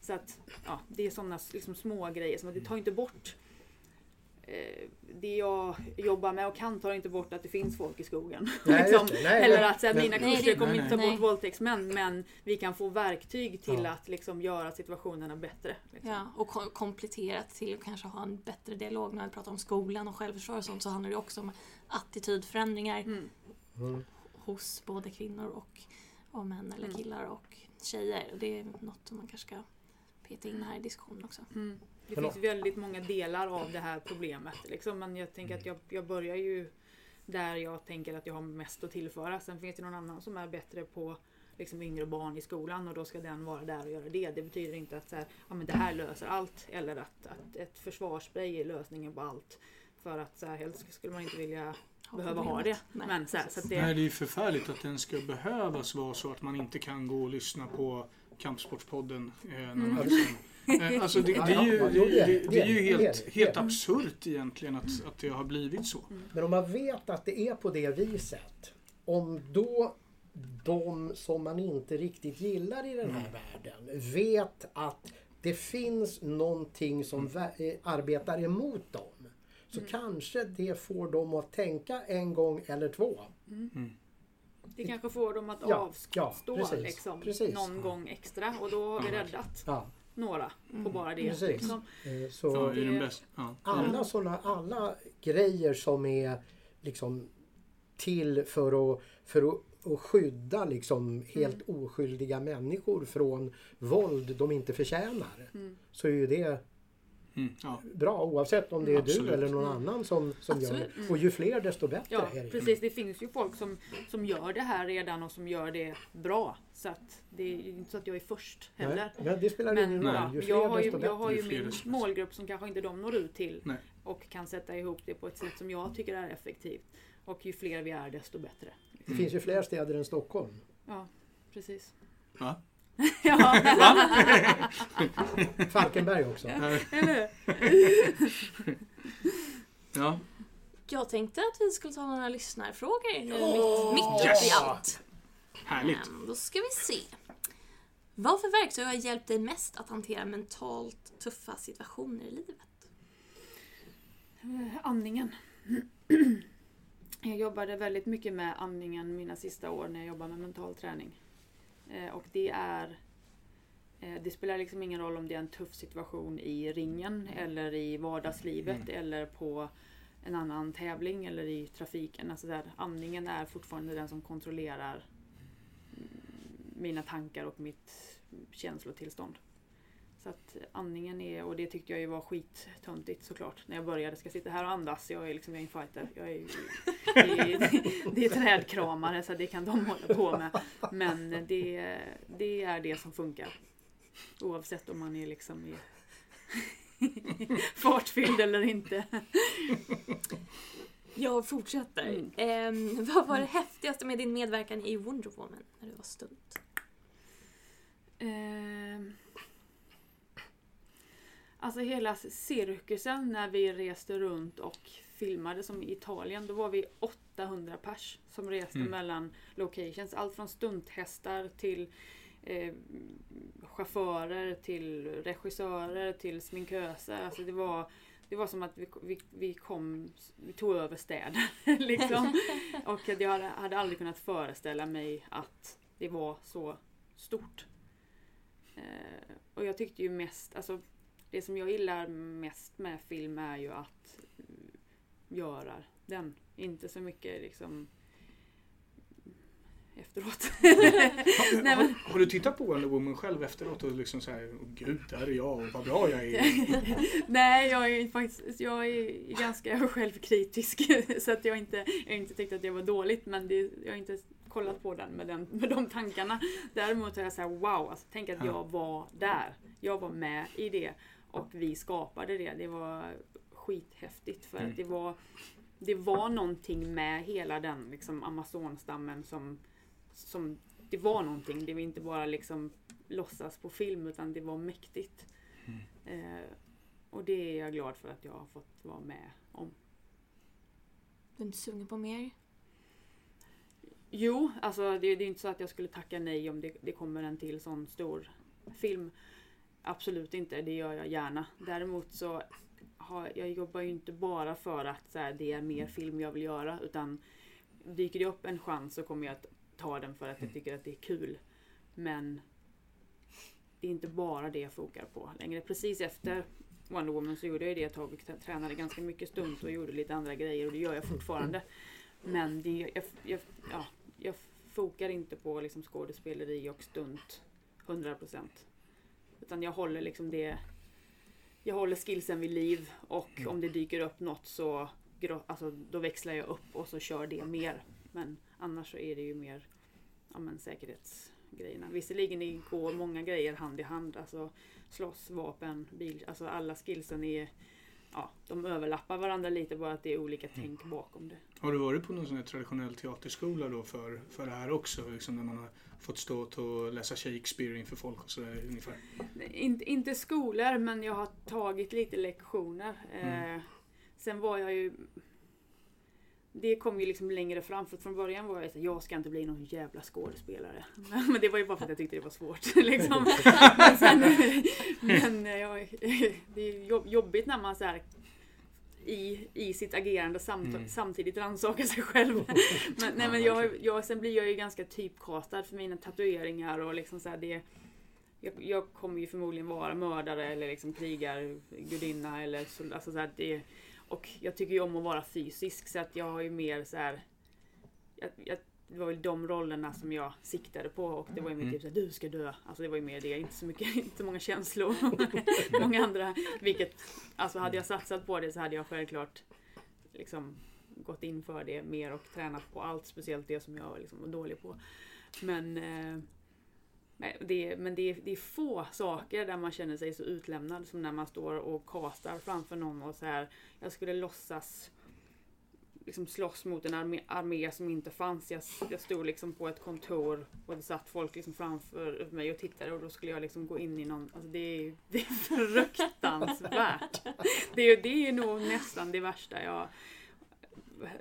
Så att ja, det är sådana liksom, små grejer som att det tar inte bort eh, det jag jobbar med och kan tar inte bort att det finns folk i skogen. Nej, liksom. Nej, Eller att så här, mina kurser kommer nej, inte ta nej. bort våldtäktsmän men vi kan få verktyg till Ja. att liksom göra situationerna bättre. Liksom. Ja, och ko- kompletterat till att kanske ha en bättre dialog när vi pratar om skolan och självförsvar och sånt så handlar det också om attitydförändringar Mm. Mm. hos både kvinnor och, och män eller Mm. killar och tjejer. Det är något som man kanske ska peta in här i diskussionen också. Mm. Det finns väldigt många delar av det här problemet. Liksom. Men jag tänker att jag, jag börjar ju där jag tänker att jag har mest att tillföra. Sen finns det någon annan som är bättre på liksom yngre barn i skolan och då ska den vara där och göra det. Det betyder inte att så här, ja, men det här löser allt eller att, att ett försvarsspray är lösningen på allt. För att så här, helst skulle man inte vilja behöva ha det. Nej, men så, här, så att Nej, det, det är ju förfärligt att den ska behövas vara så att man inte kan gå och lyssna på Kampsportspodden. Eh, Mm. liksom, eh, alltså det, det, är ju, det, det, det är ju det det, helt, det helt det. absurt egentligen att, att det har blivit så. Men om man vet att det är på det viset. Om då de som man inte riktigt gillar i den här världen vet att det finns någonting som vä- eh, arbetar emot dem. Så kanske det får dem att tänka en gång eller två. det kanske får dem att Ja, avstå ja, precis, liksom, precis. någon gång extra och då har vi räddat Ja, några på bara det. precis. Liksom. Eh, Så Ja, den det-. Ja. alla såna, alla grejer som är liksom till för att, för att, att skydda liksom helt oskyldiga människor från våld de inte förtjänar. Mm. Så är ju det Mm, ja. bra oavsett om det är Absolut. du eller någon annan som, som gör det. Och ju fler desto bättre Ja, är det. precis. Det finns ju folk som, som gör det här redan och som gör det bra. Så att det är inte så att jag är först heller. Nej, men det spelar Men ingen roll. ja, Ju fler jag har ju, desto bättre. jag har ju min målgrupp som kanske inte de når ut till. Nej. Och kan sätta ihop det på ett sätt som jag tycker är effektivt. Och ju fler vi är desto bättre. Det finns ju fler städer än Stockholm. Ja, precis. Va? ja, Falkenberg också. eller Ja. Jag tänkte att vi skulle ta några lyssnarfrågor nu Ja! mitt, mitt Yes! i allt. Härligt. Ehm, Då ska vi se. Vad för verktyg har hjälpt dig mest att hantera mentalt tuffa situationer i livet? Eh, Andningen. Jag jobbade väldigt mycket med andningen mina sista år när jag jobbade med mental träning. Eh, Och det är eh, det spelar liksom ingen roll om det är en tuff situation i ringen eller i vardagslivet eller på en annan tävling eller i trafiken. Alltså där, andningen är fortfarande den som kontrollerar mm, mina tankar och mitt känslotillstånd. Så att andningen är, och det tyckte jag ju var skittöntigt såklart när jag började. Ska sitta här och andas? Jag är liksom jag är en fighter. Jag är, ju- det, är, det är trädkramare så det kan de hålla på med. Men det, det är det som funkar. Oavsett om man är liksom i fartfylld eller inte. Jag fortsätter. Mm. Ehm, vad var det häftigaste med din medverkan i Wonder Woman när du var stunt? Ehm, Alltså hela cirkusen när vi reste runt och filmade som i Italien. Då var vi 800 pers som reste Mm. mellan locations. Allt från stunthästar till eh, chaufförer till regissörer till sminköser. Alltså det var det var som att vi, vi, vi kom, vi tog över städer. liksom. Och jag hade, hade aldrig kunnat föreställa mig att det var så stort. Eh, och jag tyckte ju mest, alltså det som jag gillar mest med film är ju att göra den. Inte så mycket liksom efteråt. Har, Nej, men- har, har du tittat på Wonder Woman själv efteråt och liksom såhär, åh gud, där är jag och vad bra jag är. Nej, jag är faktiskt jag är ganska självkritisk. Så att jag inte, jag inte tyckt att det var dåligt men det, jag har inte kollat på den med, den med de tankarna. Däremot har jag såhär wow, alltså, tänk att Ja. jag var där. Jag var med i det och vi skapade det. Det var skithäftigt för Mm. att det var det var någonting med hela den liksom, Amazonstammen som, som det var någonting. Det var inte bara liksom låtsas på film utan det var mäktigt. Eh, och det är jag glad för att jag har fått vara med om. Du är inte sugen på mer? Jo, alltså det, det är inte så att jag skulle tacka nej om det, det kommer en till sån stor film. Absolut inte, det gör jag gärna. Däremot så har, jag jobbar ju inte bara för att så här, det är mer film jag vill göra utan dyker det upp en chans så kommer jag att ta den för att jag tycker att det är kul. Men det är inte bara det jag fokar på längre. Precis efter Wonder Woman så gjorde jag det ett tag och tränade ganska mycket stunt och gjorde lite andra grejer och det gör jag fortfarande. Men det, jag, jag, ja, jag fokar inte på liksom skådespeleri och stunt 100%. Utan jag håller liksom det jag håller skillsen vid liv och om det dyker upp något så alltså, då växlar jag upp och så kör det mer. Men annars så är det ju mer ja, men, säkerhetsgrejerna. Visserligen går många grejer hand i hand. Alltså slåss, vapen, bil. Alltså alla skillsen är Ja, de överlappar varandra lite bara att det är olika tänk bakom det. Har du varit på någon sån traditionell teaterskola då för, för det här också? Liksom när man har fått stå och läsa Shakespeare inför folk och sådär ungefär? Inte, inte skolor men jag har tagit lite lektioner. Eh, sen var jag ju det kom ju liksom längre fram för från början var jag här, jag ska inte bli någon jävla skådespelare. Men det var ju bara för att jag tyckte det var svårt. Liksom. Men, sen, men jag, det är jobb- jobbigt när man så här, i, i sitt agerande samt, Mm. samtidigt rannsakar sig själv. Men, nej, men jag, jag, sen blir jag ju ganska typkastad för mina tatueringar och liksom så här, det jag, jag kommer ju förmodligen vara mördare eller liksom krigargudinna eller så, alltså så här, det, och jag tycker ju om att vara fysisk så att jag har ju mer så här. Jag, jag, det var väl de rollerna som jag siktade på och det var ju mer typ såhär, du ska dö. Alltså det var ju mer det, inte så mycket, inte så många känslor. många andra. Vilket, alltså hade jag satsat på det så hade jag självklart liksom gått in för det mer och tränat på allt, speciellt det som jag liksom var dålig på. Men eh, det, men det det är få saker där man känner sig så utlämnad som när man står och kastar framför någon och så här. Jag skulle låtsas liksom slåss mot en armé, armé som inte fanns. Jag, jag stod liksom på ett kontor och det satt folk liksom framför mig och tittade och då skulle jag liksom gå in i någon, alltså det är, det är fruktansvärt. Det är, det är nog nästan det värsta jag,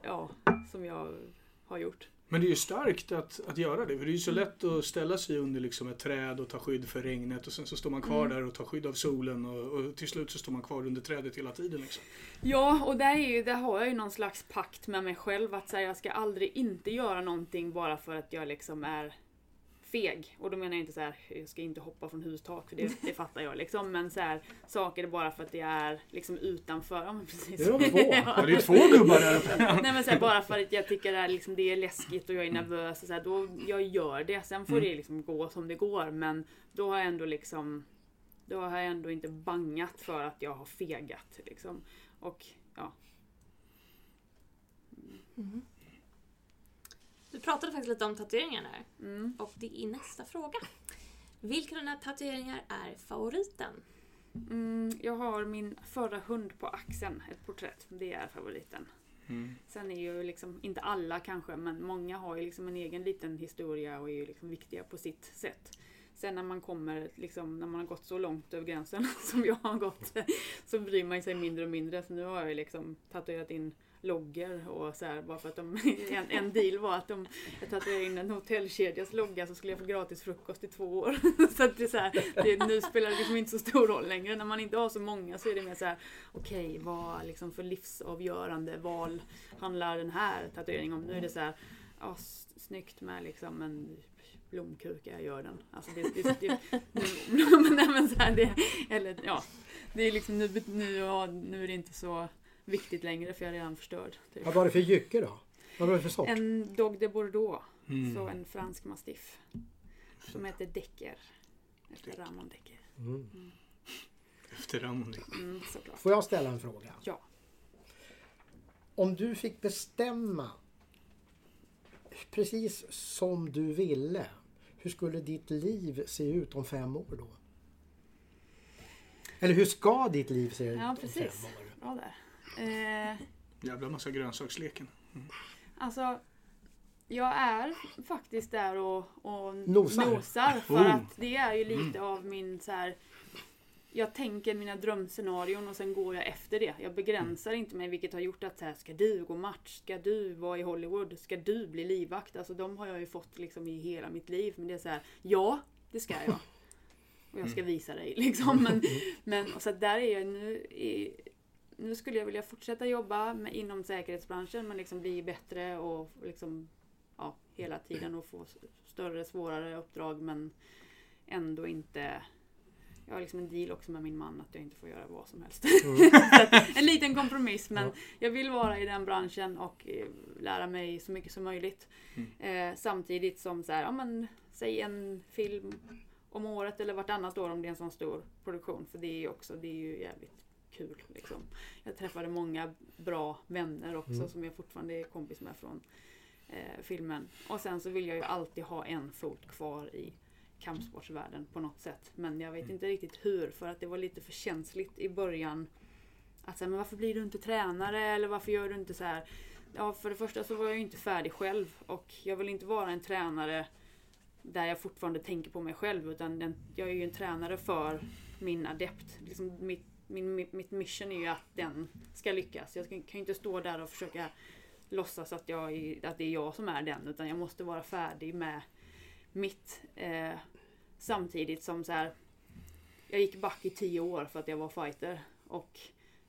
ja, som jag har gjort. Men det är ju starkt att, att göra det. För det är ju så lätt att ställa sig under liksom ett träd och ta skydd för regnet och sen så står man kvar där och tar skydd av solen och, och till slut så står man kvar under trädet hela tiden. Liksom. Ja, och där, är ju, där har jag ju någon slags pakt med mig själv att säga jag ska aldrig inte göra någonting bara för att jag liksom är feg. Och då menar jag inte så här, jag ska inte hoppa från hustak för det, det fattar jag liksom. Men så här, saker bara för att det är liksom utanför. Ja, men precis. Det är två. Ja, det är två gubbar där uppe. Nej men så här, bara för att jag tycker det är, liksom, det är läskigt och jag är nervös. Och så här, då, jag gör det. Sen får det liksom gå som det går. Men då har jag ändå liksom Då har jag ändå inte bangat för att jag har fegat. Liksom. Och ja, Du pratade faktiskt lite om tatueringar där. mm. Och det är nästa fråga. Vilka av dina tatueringar är favoriten? Mm, jag har min förra hund på axeln, ett porträtt. Det är favoriten. Mm. Sen är ju liksom, inte alla kanske, men många har ju liksom en egen liten historia och är ju liksom viktiga på sitt sätt. Sen när man kommer, liksom, när man har gått så långt över gränsen som jag har gått, så bryr man sig mindre och mindre. Så nu har jag liksom tatuerat in loggor och så här, bara för att de, en, en deal var att om jag tatuerade in en hotellkedjas logga så skulle jag få gratis frukost i två år. Så att det är så här, det, nu spelar det liksom inte så stor roll längre. När man inte har så många så är det mer så här, okej vad liksom för livsavgörande val handlar den här tatueringen om? Nu är det så här, ja, snyggt med liksom en blomkruka, jag gör den. Alltså det, det, det, nu, men, nej, men så här, det, eller ja, det är liksom nu, nu, ja, nu är det inte så viktigt längre för jag är redan förstörd. Typ. Vad var det för jycke då? Vad var det för sort? En Dog de Bordeaux, Mm. så en fransk mastiff. Som heter Decker. Efter Ramon Decker. Mm. Efter Ramon. Mm, såklart. Får jag ställa en fråga? Ja. Om du fick bestämma precis som du ville, hur skulle ditt liv se ut om fem år då? Eller hur ska ditt liv se ut Ja, om precis. fem år? Bra där. Eh, Jävla massa grönsaksleken. Alltså, jag är faktiskt där och, och Nosar. nosar för Oh. att det är ju lite av min så här. Jag tänker mina drömscenarion och sen går jag efter det. Jag begränsar inte mig vilket har gjort att så här, ska du gå match? Ska du vara i Hollywood? Ska du bli livvakt? Alltså de har jag ju fått liksom i hela mitt liv. Men det är så här, ja det ska jag. Och jag ska visa dig liksom. Men, men och så där är jag nu. I, nu skulle jag vilja fortsätta jobba med, inom säkerhetsbranschen men liksom bli bättre och liksom ja, hela tiden och få större, svårare uppdrag men ändå inte jag har liksom en deal också med min man att jag inte får göra vad som helst. Att, en liten kompromiss men Ja. jag vill vara i den branschen och eh, lära mig så mycket som möjligt. Eh, samtidigt som så här, ja men säg en film om året eller vartannat år om det är en sån stor produktion. För det är ju också, det är ju jävligt kul. Liksom. Jag träffade många bra vänner också som jag fortfarande är kompis med från eh, filmen. Och sen så vill jag ju alltid ha en fot kvar i kampsportsvärlden på något sätt. Men jag vet inte riktigt hur för att det var lite för känsligt i början. Att säga, men varför blir du inte tränare eller varför gör du inte så här? Ja, för det första så var jag ju inte färdig själv och jag vill inte vara en tränare där jag fortfarande tänker på mig själv utan den, jag är ju en tränare för min adept. Liksom mitt, min, mitt, mission är ju att den ska lyckas. Jag ska, kan ju inte stå där och försöka låtsas att, jag är, att det är jag som är den utan jag måste vara färdig med mitt. Eh, samtidigt som så här, jag gick back i tio år för att jag var fighter och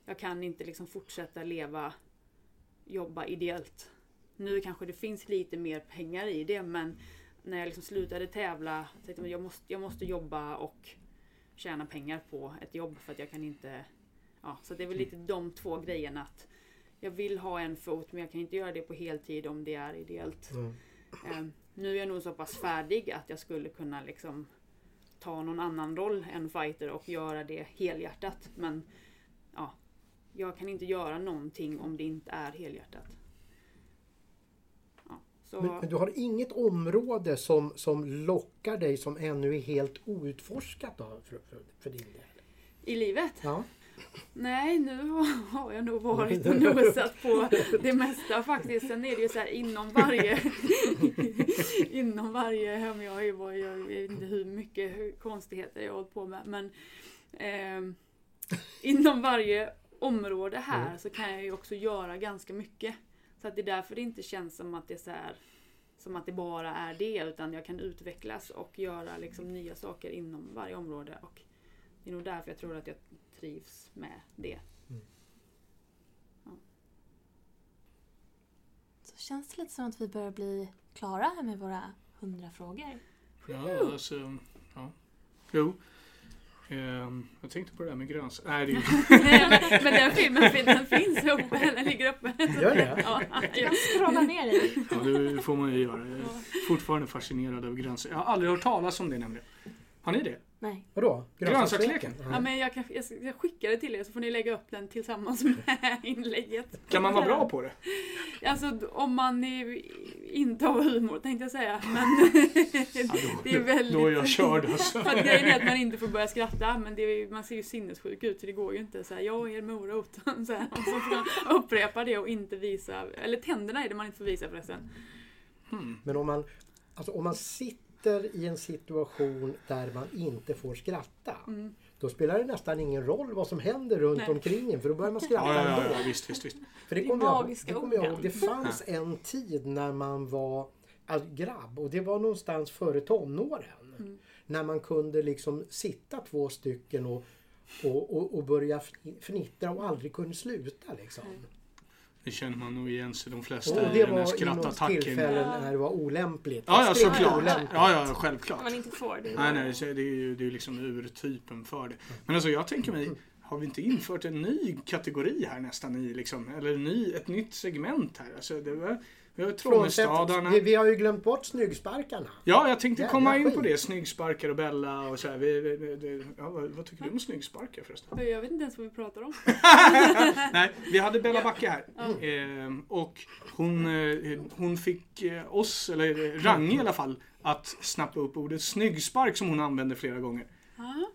jag kan inte liksom fortsätta leva, jobba ideellt. Nu kanske det finns lite mer pengar i det men när jag liksom slutade tävla, tänkte jag, jag, måste, jag måste jobba och tjäna pengar på ett jobb för att jag kan inte... Ja, så det är väl lite de två grejerna att jag vill ha en fot men jag kan inte göra det på heltid om det är ideellt. Mm. Eh, nu är jag nog så pass färdig att jag skulle kunna liksom ta någon annan roll än fighter och göra det helhjärtat. Men ja, jag kan inte göra någonting om det inte är helhjärtat. Så... Men, men du har inget område som, som lockar dig som ännu är helt outforskat då, för, för, för din del? I livet? Ja. Nej, nu har- jag nog varit och nosat på det mesta faktiskt. Sen är det ju så här inom varje inom varje hem. Jag varit, jag vet inte hur mycket konstigheter jag har hållit på med. Men ehm, inom varje område här så kan jag ju också göra ganska mycket. Så att det är därför det inte känns som att det är så här som att det bara är det utan jag kan utvecklas och göra liksom nya saker inom varje område. Och det är nog därför jag tror att jag trivs med det. Så känns det lite som att vi börjar bli klara här med våra hundra frågor. Ja, alltså, ja. Jo. Ehm, jag tänkte på det där med gröns... Nej, det är ju... Men den filmen den finns uppe, den ligger uppe. Gör det? Ja, Jag scrollar ner i. Ja, det får man ju göra. Jag är fortfarande fascinerad av grönsaker. Jag har aldrig hört talas om det nämligen. Har ni det? Nej. Vadå? Grönsaksleken? ja, men jag, kan, jag, jag skickar det till er så får ni lägga upp den tillsammans med inlägget. Kan man vara bra på det? Alltså om man är, inte har humor tänkte jag säga. Men Ja, då, det är väldigt... då är jag körd alltså. För att grejen är att man inte får börja skratta men det är, man ser ju sinnessjuk ut så det går ju inte. Så här, jag är morot. Så här, och så får man upprepa det och inte visa, eller tänderna är det man inte får visa förresten. Hmm. Men om man, alltså om man sitter i en situation där man inte får skratta. Mm. Då spelar det nästan ingen roll vad som händer runt Nej. omkring en för då börjar man skratta Ja, ja, ändå. ja, ja, visst, visst, visst. För det kommer jag, det kommer jag ihåg. Det fanns en tid när man var alltså, grabb och det var någonstans före tonåren. Mm. När man kunde liksom sitta två stycken och, och, och, och börja fni- fnittra och aldrig kunde sluta. Liksom. Det känner man nog igen sig de Och flesta i det den här var i något skrattattacken. tillfälle när det var olämpligt. Ja, ja, såklart. olämpligt. Ja, ja, självklart. man inte får. Det Nej, nej, det är ju det är ju liksom urtypen för det. Men alltså jag tänker mig, har vi inte infört en ny kategori här nästan i liksom, eller ny, ett nytt segment här? Alltså det var, vi har trommestadarna. vi, vi har ju glömt bort snyggsparkarna. Ja, jag tänkte Jävla komma in på skit. det. Snyggsparkar och Bella och så här. Vi, vi, ja, vad, vad tycker du om snyggsparkar förresten? Jag vet inte ens vad vi pratar om. Nej, vi hade Bella Backe här. Ehm, och hon, eh, hon fick eh, oss, eller eh, Range i alla fall, att snappa upp ordet snyggspark som hon använde flera gånger. Ja.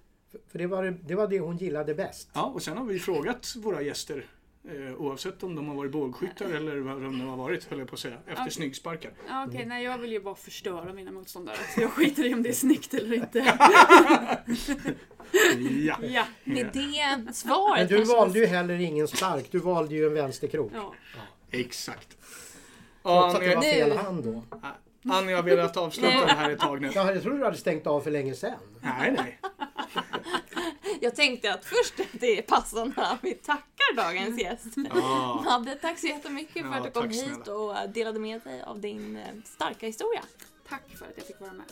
För det var det, det var det hon gillade bäst. Ja, och sen har vi frågat våra gäster Eh, oavsett om de har varit bågskyttar eller vad de har varit, höll jag på att säga, efter Okej. snyggsparkar. Ja, Okej, nej jag vill ju bara förstöra mina motståndare. Så jag skiter i om det är snyggt eller inte. Ja. Ja. Med det svaret Men du valde ju heller ingen spark, du valde ju en vänsterkrok. ja. Exakt. Trots att det var fel hand då. Annie har velat avsluta det här ett tag nu. Ja, jag trodde du hade stängt av för länge sedan. Nej, nej. Jag tänkte att först att det är passande att vi tackar dagens gäst. Ja. Madde, tack så jättemycket för Ja, att du kom hit snälla. och delade med dig av din eh, starka historia. Tack för att jag fick vara med.